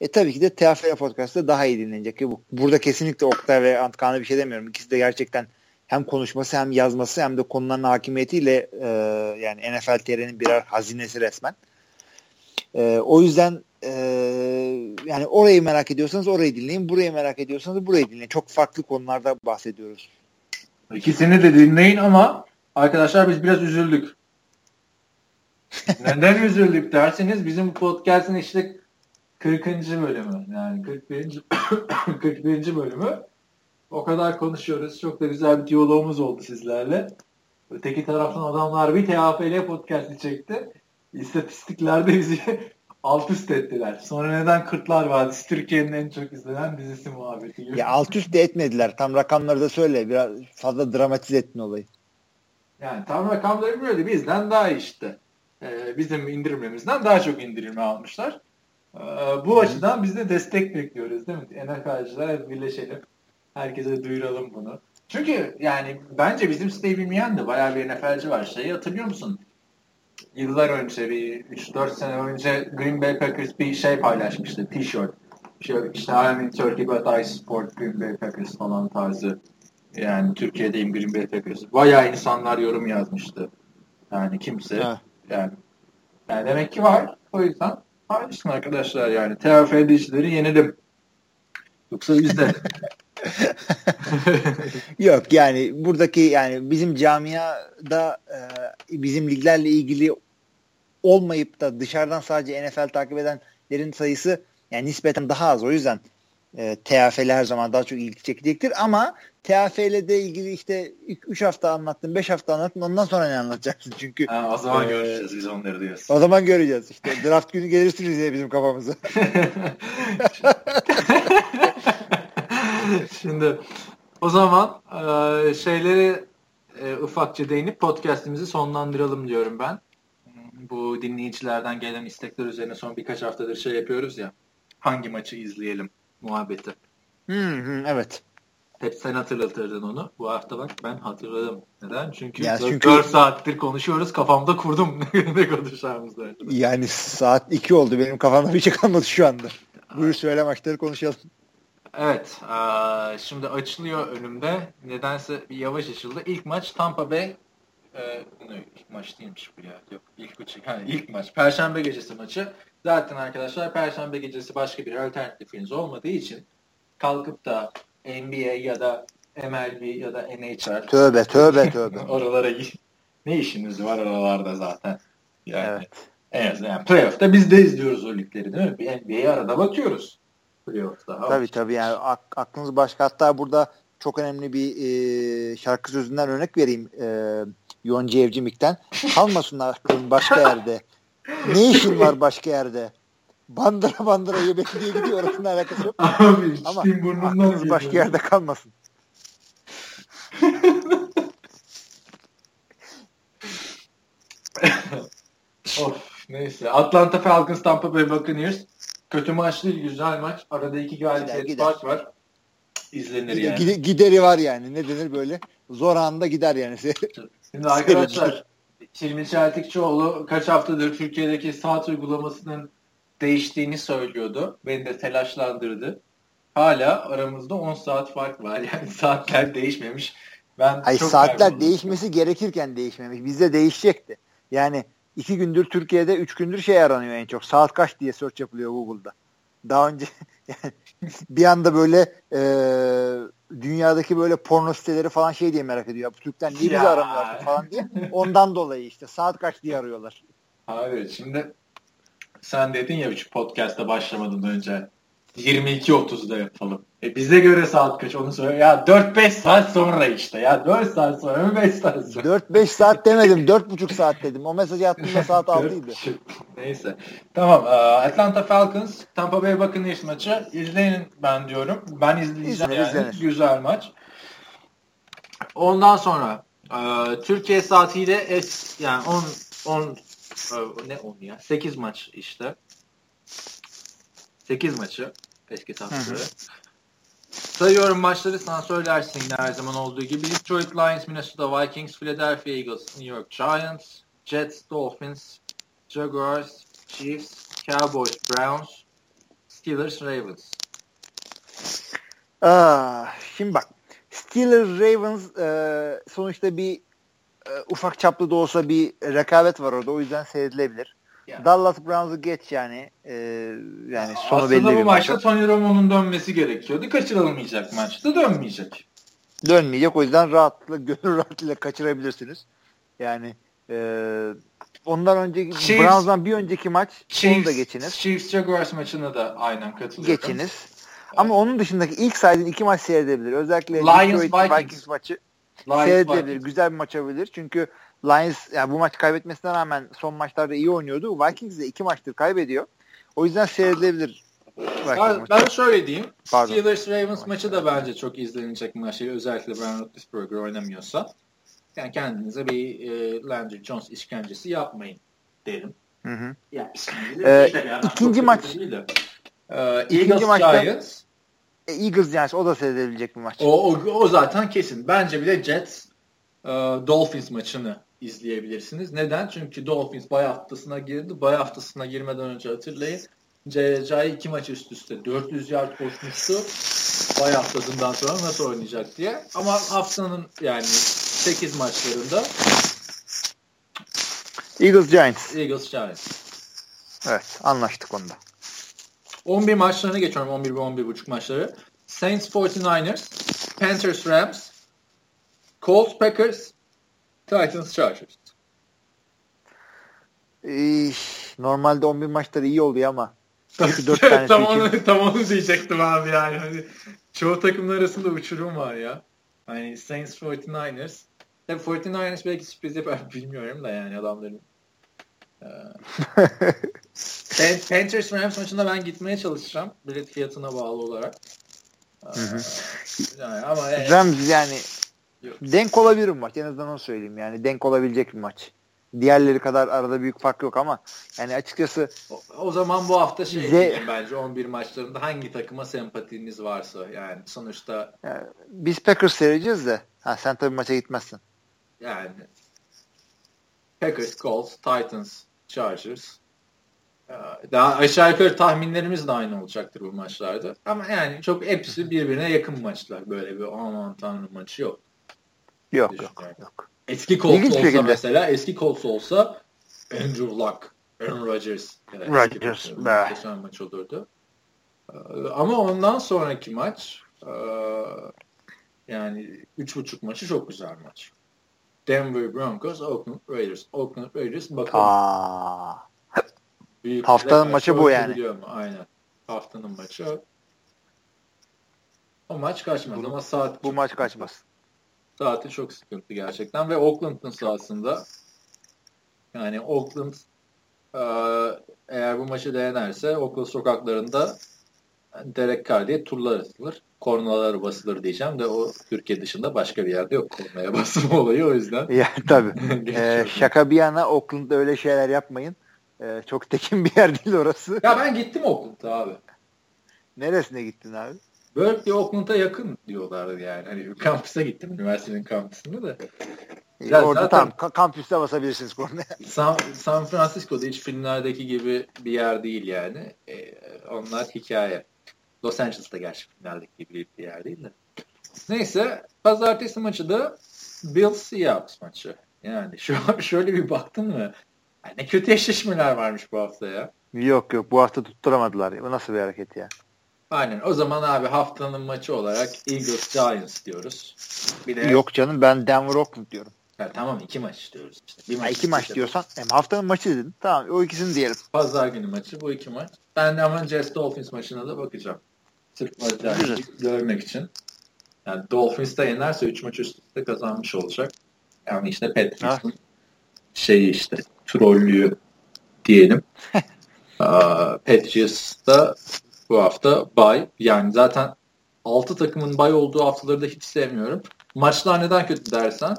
e tabii ki de TFL podcast'ta daha iyi dinlenecek. Bu, burada kesinlikle Oktay ve Antkan'a bir şey demiyorum. İkisi de gerçekten hem konuşması hem yazması hem de konuların hakimiyetiyle e, yani NFL TR'nin birer hazinesi resmen. E, o yüzden e, yani orayı merak ediyorsanız orayı dinleyin. Burayı merak ediyorsanız burayı dinleyin. Çok farklı konularda bahsediyoruz. İkisini de dinleyin ama arkadaşlar biz biraz üzüldük. Neden üzüldük derseniz bizim podcast'ın işte 40. bölümü yani 41. 41. bölümü o kadar konuşuyoruz. Çok da güzel bir diyalogumuz oldu sizlerle. Öteki taraftan adamlar bir TAFL podcast'i çekti. İstatistiklerde bizi alt üst ettiler. Sonra neden Kırklar Vadisi Türkiye'nin en çok izlenen dizisi muhabbeti gibi. Ya alt üst de etmediler. Tam rakamları da söyle. Biraz fazla dramatize ettin olayı. Yani tam rakamları bilmiyordu. Bizden daha işte. Ee, bizim indirimimizden daha çok indirilme almışlar. Ee, bu Hı. açıdan biz de destek bekliyoruz değil mi? NFL'ciler birleşelim. Herkese duyuralım bunu. Çünkü yani bence bizim siteyi bilmeyen de bayağı bir NFL'ci var. Şeyi hatırlıyor musun? Yıllar önce bir 3-4 sene önce Green Bay Packers bir şey paylaşmıştı. T-shirt. İşte I'm in Turkey but I support Green Bay Packers falan tarzı. Yani Türkiye'deyim Green Bay Packers. Bayağı insanlar yorum yazmıştı. Yani kimse. Ha. Yani, yani demek ki var. O yüzden paylaşın arkadaşlar yani. TFL dişleri yenelim. Yoksa bizde. Yok yani buradaki yani bizim camiada e, bizim liglerle ilgili olmayıp da dışarıdan sadece NFL takip edenlerin sayısı yani nispeten daha az. O yüzden e, TFL her zaman daha çok ilgi çekecektir ama TFL'de ilgili işte 3 hafta anlattın, 5 hafta anlattın ondan sonra ne anlatacaksın? Çünkü ha, o zaman e, göreceğiz biz onları diyoruz. O zaman göreceğiz. işte draft günü gelirsiniz diye bizim kafamıza. Şimdi o zaman e, şeyleri e, ufakça değinip podcastimizi sonlandıralım diyorum ben. Bu dinleyicilerden gelen istekler üzerine son birkaç haftadır şey yapıyoruz ya. Hangi maçı izleyelim muhabbeti. Hı hı, evet. Hep sen hatırlatırdın onu. Bu hafta bak ben hatırladım. Neden? Çünkü, ya 4, çünkü 4 saattir konuşuyoruz. Kafamda kurdum ne konuşacağımızı. Yani saat 2 oldu. Benim kafamda bir şey kalmadı şu anda. Buyur söyle maçları konuşalım. Evet. şimdi açılıyor önümde. Nedense bir yavaş açıldı. İlk maç Tampa Bay e, ilk maç değilmiş bu ya. Yok ilk maç. Yani ilk maç. Perşembe gecesi maçı. Zaten arkadaşlar Perşembe gecesi başka bir alternatifiniz olmadığı için kalkıp da NBA ya da MLB ya da NHL tövbe tövbe tövbe oralara ne işiniz var oralarda zaten. Yani evet. en azından yani playoff'ta biz de izliyoruz o ligleri değil mi? NBA'ye arada bakıyoruz playoff'ta. Tabii tabii yani ak- aklınız başka. Hatta burada çok önemli bir e, şarkı sözünden örnek vereyim. E, Yonca Evcimik'ten. Kalmasınlar aklın başka yerde. Ne işin var başka yerde? Bandıra bandıra diye gidiyor orasının alakası yok. Abi Ama aklınız başka yerde kalmasın. of neyse. Atlanta Falcons Tampa Bay Buccaneers Kötü maç değil, güzel maç. Arada iki galibiyet fark var. İzlenir yani. Gider, gideri var yani. Ne denir böyle? Zor anda gider yani. Şimdi arkadaşlar Hilmi Çeltikçioğlu kaç haftadır Türkiye'deki saat uygulamasının değiştiğini söylüyordu. Beni de telaşlandırdı. Hala aramızda 10 saat fark var. Yani saatler değişmemiş. Ben Hayır, çok saatler değişmesi gerekirken değişmemiş. Bizde değişecekti. Yani iki gündür Türkiye'de üç gündür şey aranıyor en çok. Saat kaç diye search yapılıyor Google'da. Daha önce bir anda böyle e, dünyadaki böyle porno siteleri falan şey diye merak ediyor. Bu Türkler niye bizi aramıyor falan diye. Ondan dolayı işte saat kaç diye arıyorlar. Abi şimdi sen dedin ya şu podcast'a başlamadan önce 22.30'da yapalım. E bize göre saat kaç onu söyle. Ya 4-5 saat sonra işte ya 4 saat sonra mı 5 saat sonra? 4-5 saat demedim 4,5 saat dedim. O mesajı attığımda saat 6'ydı. Neyse. Tamam. Atlanta Falcons Tampa Bay Buccaneers maçı izleyin ben diyorum. Ben izleyeceğim İzlenir, yani. Izlenir. Güzel maç. Ondan sonra Türkiye saatiyle es, yani 10 10 ne 10 ya 8 maç işte. 8 maçı eski tahtada. Sayıyorum maçları sana söylersin yine her zaman olduğu gibi. Detroit Lions, Minnesota Vikings, Philadelphia Eagles, New York Giants, Jets, Dolphins, Jaguars, Chiefs, Cowboys, Browns, Steelers, Ravens. Aa, şimdi bak Steelers Ravens e, sonuçta bir e, ufak çaplı da olsa bir rekabet var orada. O yüzden seyredilebilir. Yani. Dallas Browns'u geç yani. E, yani sonu Aslında belli bu bir maçta maç. Tony Romo'nun dönmesi gerekiyordu. Kaçırılmayacak maçta dönmeyecek. Dönmeyecek. O yüzden rahatlıkla gönül rahatlığıyla kaçırabilirsiniz. Yani e, ondan önceki Chiefs- Browns'dan bir önceki maç onu da geçiniz. Chiefs Jaguars maçına da aynen katılıyorum. Geçiniz. Ama onun dışındaki ilk saydığın iki maç seyredebilir. Özellikle Lions, Detroit Vikings. Vikings maçı Lions, seyredebilir. Vikings. Güzel bir maç olabilir. Çünkü Lions yani bu maç kaybetmesine rağmen son maçlarda iyi oynuyordu. Vikings de iki maçtır kaybediyor. O yüzden seyredilebilir. Ben, maçı. ben şöyle diyeyim. Pardon. Steelers Ravens maçı da bence çok izlenecek maç. değil. Özellikle Ben Roethlisberger oynamıyorsa. Yani kendinize bir e, Landry Jones işkencesi yapmayın derim. Hı hı. Ya, Ee, işte ikinci maç- de. Ee, İkinci Eagles maçta- Giants. E, Eagles yani o da seyredilecek bir maç. O, o, o zaten kesin. Bence bile Jets e, Dolphins maçını izleyebilirsiniz. Neden? Çünkü Dolphins bay haftasına girdi. Bay haftasına girmeden önce hatırlayın. CJ iki maç üst üste 400 yard koşmuştu. Bay haftasından sonra nasıl oynayacak diye. Ama haftanın yani 8 maçlarında Eagles Giants. Eagles Giants. Evet anlaştık onda. 11 maçlarına geçiyorum. 11 ve 11.5 maçları. Saints 49ers, Panthers Rams, Colts Packers, Titans Chargers. Ee, normalde 11 maçları iyi oluyor ama şu 4 tanesi tam, onu, tam onu diyecektim abi yani. Hani çoğu takımlar arasında uçurum var ya. Hani Saints 49ers. Tabii 49ers belki sürpriz yapar bilmiyorum da yani adamların. Ee, Pan- Panthers Rams maçında ben gitmeye çalışacağım. Bilet fiyatına bağlı olarak. Ee, yani ama yani, Rams yani Yok. denk olabilir bir maç. En azından onu söyleyeyim yani. Denk olabilecek bir maç. Diğerleri kadar arada büyük fark yok ama yani açıkçası o, o zaman bu hafta şey Ze- bence 11 maçlarında hangi takıma sempatiniz varsa yani sonuçta yani biz Packers seyredeceğiz de ha, sen tabii maça gitmezsin. Yani Packers, Colts, Titans, Chargers. Daha aşağı yukarı tahminlerimiz de aynı olacaktır bu maçlarda. Ama yani çok hepsi birbirine yakın maçlar. Böyle bir aman tanrım maçı yok. Yok Düşünüyorum. yok yok. Eski Colts İlginç olsa şekilde. mesela eski Colts olsa Andrew Luck, Aaron Rodgers. Yani Rodgers, muhteşem maç olurdu. Ee, Ama ondan sonraki maç e, yani üç buçuk maçı çok güzel maç. Denver Broncos, Oakland Raiders. Oakland Raiders bakalım. Aa, Büyük haftanın maçı bu yani. mu? Aynen. Haftanın maçı. O maç kaçmaz Bu- ama saat bu maç kaçmaz. Saati çok sıkıntı gerçekten ve Oakland'ın sahasında yani Oakland e, eğer bu maçı denerse Oakland sokaklarında Derek Carr diye turlar atılır. Kornalar basılır diyeceğim de o Türkiye dışında başka bir yerde yok kornaya basma olayı o yüzden. Ya tabii. Ee, şaka bir yana Oakland'da öyle şeyler yapmayın. Ee, çok tekin bir yer değil orası. Ya ben gittim Oakland'a abi. Neresine gittin abi? Berkeley Oakland'a yakın diyorlardı yani. Hani kampüse gittim üniversitenin kampüsünde de. Ya orada zaten- tam ka- kampüste basabilirsiniz kornaya. San, San Francisco'da hiç filmlerdeki gibi bir yer değil yani. Ee, onlar hikaye. Los Angeles'ta gerçi filmlerdeki gibi bir yer değil de. Neyse pazartesi maçı da Bills Seahawks maçı. Yani şu şöyle bir baktın mı? Ay ne kötü eşleşmeler varmış bu hafta ya. Yok yok bu hafta tutturamadılar. Bu nasıl bir hareket ya? Aynen o zaman abi haftanın maçı olarak Eagles Giants diyoruz. Bir de Yok canım ben Denver Oakland diyorum. Ya tamam iki maç diyoruz işte. Bir Ha, iki maç işte. diyorsan hem haftanın maçı dedin. Tamam o ikisini diyelim. Pazar günü maçı bu iki maç. Ben de ama Jets Dolphins maçına da bakacağım. Sırf maçı görmek için. Yani Dolphins de yenerse 3 maç üst üste kazanmış olacak. Yani işte Patriots'ın şeyi işte trollüğü diyelim. Patriots da bu hafta bay. Yani zaten 6 takımın bay olduğu haftaları da hiç sevmiyorum. Maçlar neden kötü dersen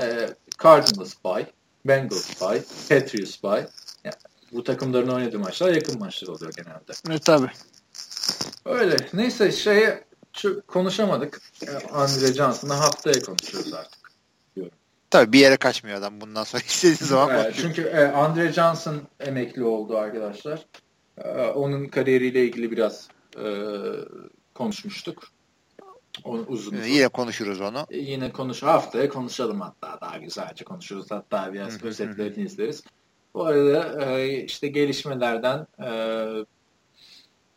e, Cardinals bay, Bengals bay, Patriots bay. Yani bu takımların oynadığı maçlar yakın maçlar oluyor genelde. Evet tabii. Öyle. Neyse şeye şu konuşamadık. E, Andre Johnson'ı haftaya konuşuyoruz artık. Tabii bir yere kaçmıyor adam bundan sonra istediği zaman evet, Çünkü e, Andre Johnson emekli oldu arkadaşlar. E, onun kariyeriyle ilgili biraz e, konuşmuştuk. Onu uzun. Ee, yine konuşuruz onu. E, yine konuş haftaya konuşalım hatta daha güzelce konuşuruz. Hatta biraz özetlerini izleriz. Bu arada e, işte gelişmelerden e,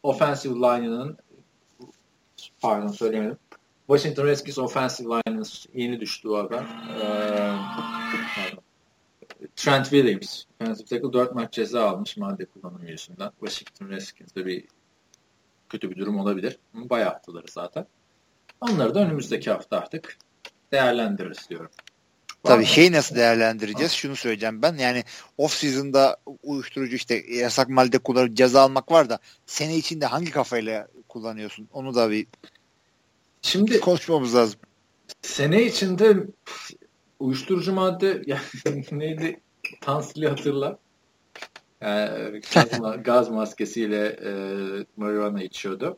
offensive line'ının pardon söylemedim. Washington Redskins offensive line'ının yeni düştüğü haber. Ee, Trent Williams offensive tackle 4 maç ceza almış madde kullanımı yüzünden. Washington Redskins'de bir kötü bir durum olabilir. Bayağı haftaları zaten. Onları da önümüzdeki hafta artık değerlendiririz diyorum. Tabii şey nasıl değerlendireceğiz? Şunu söyleyeceğim ben. Yani off season'da uyuşturucu işte yasak madde kullanıp ceza almak var da sene içinde hangi kafayla kullanıyorsun? Onu da bir Şimdi konuşmamız lazım. Sene içinde uyuşturucu madde yani neydi? Tansili hatırla. Yani gaz, gaz maskesiyle e, marijuana içiyordu.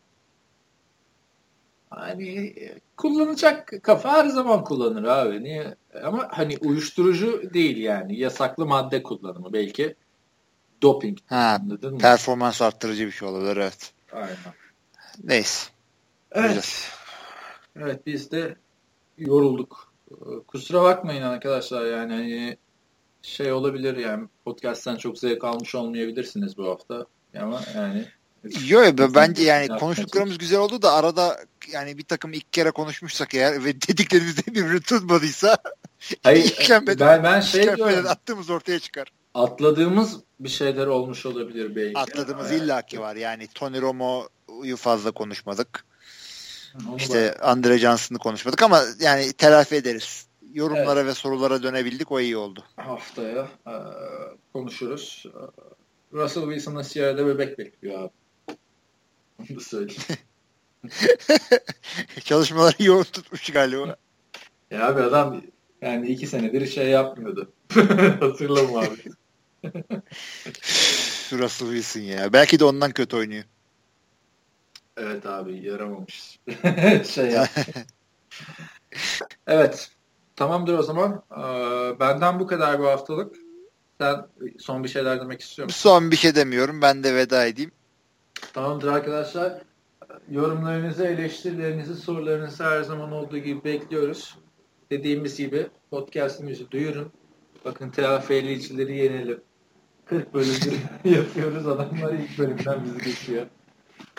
Hani kullanacak kafa her zaman kullanır abi. Niye? Ama hani uyuşturucu değil yani. Yasaklı madde kullanımı belki. Doping. Ha, performans arttırıcı bir şey olabilir evet. Aynen. Neyse. Evet. Evet biz de yorulduk. Kusura bakmayın arkadaşlar yani hani şey olabilir yani podcast'ten çok zevk almış olmayabilirsiniz bu hafta ama yani Yok bence yani konuştuklarımız güzel oldu da arada yani bir takım ilk kere konuşmuşsak eğer ve dediklerimiz de birbirini tutmadıysa Hayır, ben, ben şey diyorum. attığımız ortaya çıkar. Atladığımız bir şeyler olmuş olabilir belki. Atladığımız yani. illaki var. Yani Tony Romo'yu fazla konuşmadık. Onu işte. Andre Johnson'ı konuşmadık ama yani telafi ederiz. Yorumlara evet. ve sorulara dönebildik o iyi oldu. Haftaya e, konuşuruz. Russell Wilson'la Sierra'da bebek bekliyor abi. Onu da söyleyeyim. Çalışmaları yoğun tutmuş galiba. ya abi adam yani iki senedir şey yapmıyordu. Hatırlamam abi. Russell Wilson ya. Belki de ondan kötü oynuyor. Evet abi yaramamış. şey ya. evet. Tamamdır o zaman. Ee, benden bu kadar bu haftalık. Sen son bir şeyler demek istiyor musun? Son bir şey demiyorum. Ben de veda edeyim. Tamamdır arkadaşlar. Yorumlarınızı, eleştirilerinizi, sorularınızı her zaman olduğu gibi bekliyoruz. Dediğimiz gibi podcastimizi duyurun. Bakın TFL'cileri yenelim. 40 bölümdür yapıyoruz. Adamlar ilk bölümden bizi geçiyor.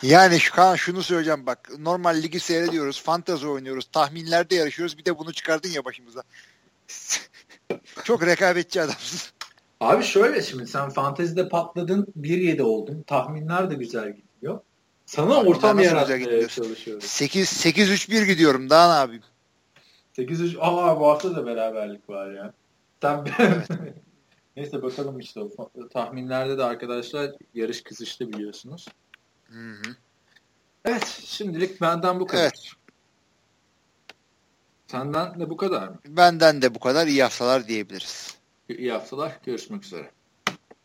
Yani şu Kaan şunu söyleyeceğim bak. Normal ligi seyrediyoruz. Fantazi oynuyoruz. Tahminlerde yarışıyoruz. Bir de bunu çıkardın ya başımıza. Çok rekabetçi adamsın. Abi şöyle şimdi sen fantezide patladın 1-7 oldun. Tahminler de güzel gidiyor. Sana Tahminler ortam yaratmaya çalışıyorum. 8-3-1 gidiyorum daha ne yapayım? 8-3 aa bu hafta da beraberlik var ya. Sen Neyse bakalım işte tahminlerde de arkadaşlar yarış kızıştı biliyorsunuz. Hı hı. Evet şimdilik benden bu kadar. Evet. Senden de bu kadar mı? Benden de bu kadar. İyi haftalar diyebiliriz. İyi haftalar. Görüşmek üzere.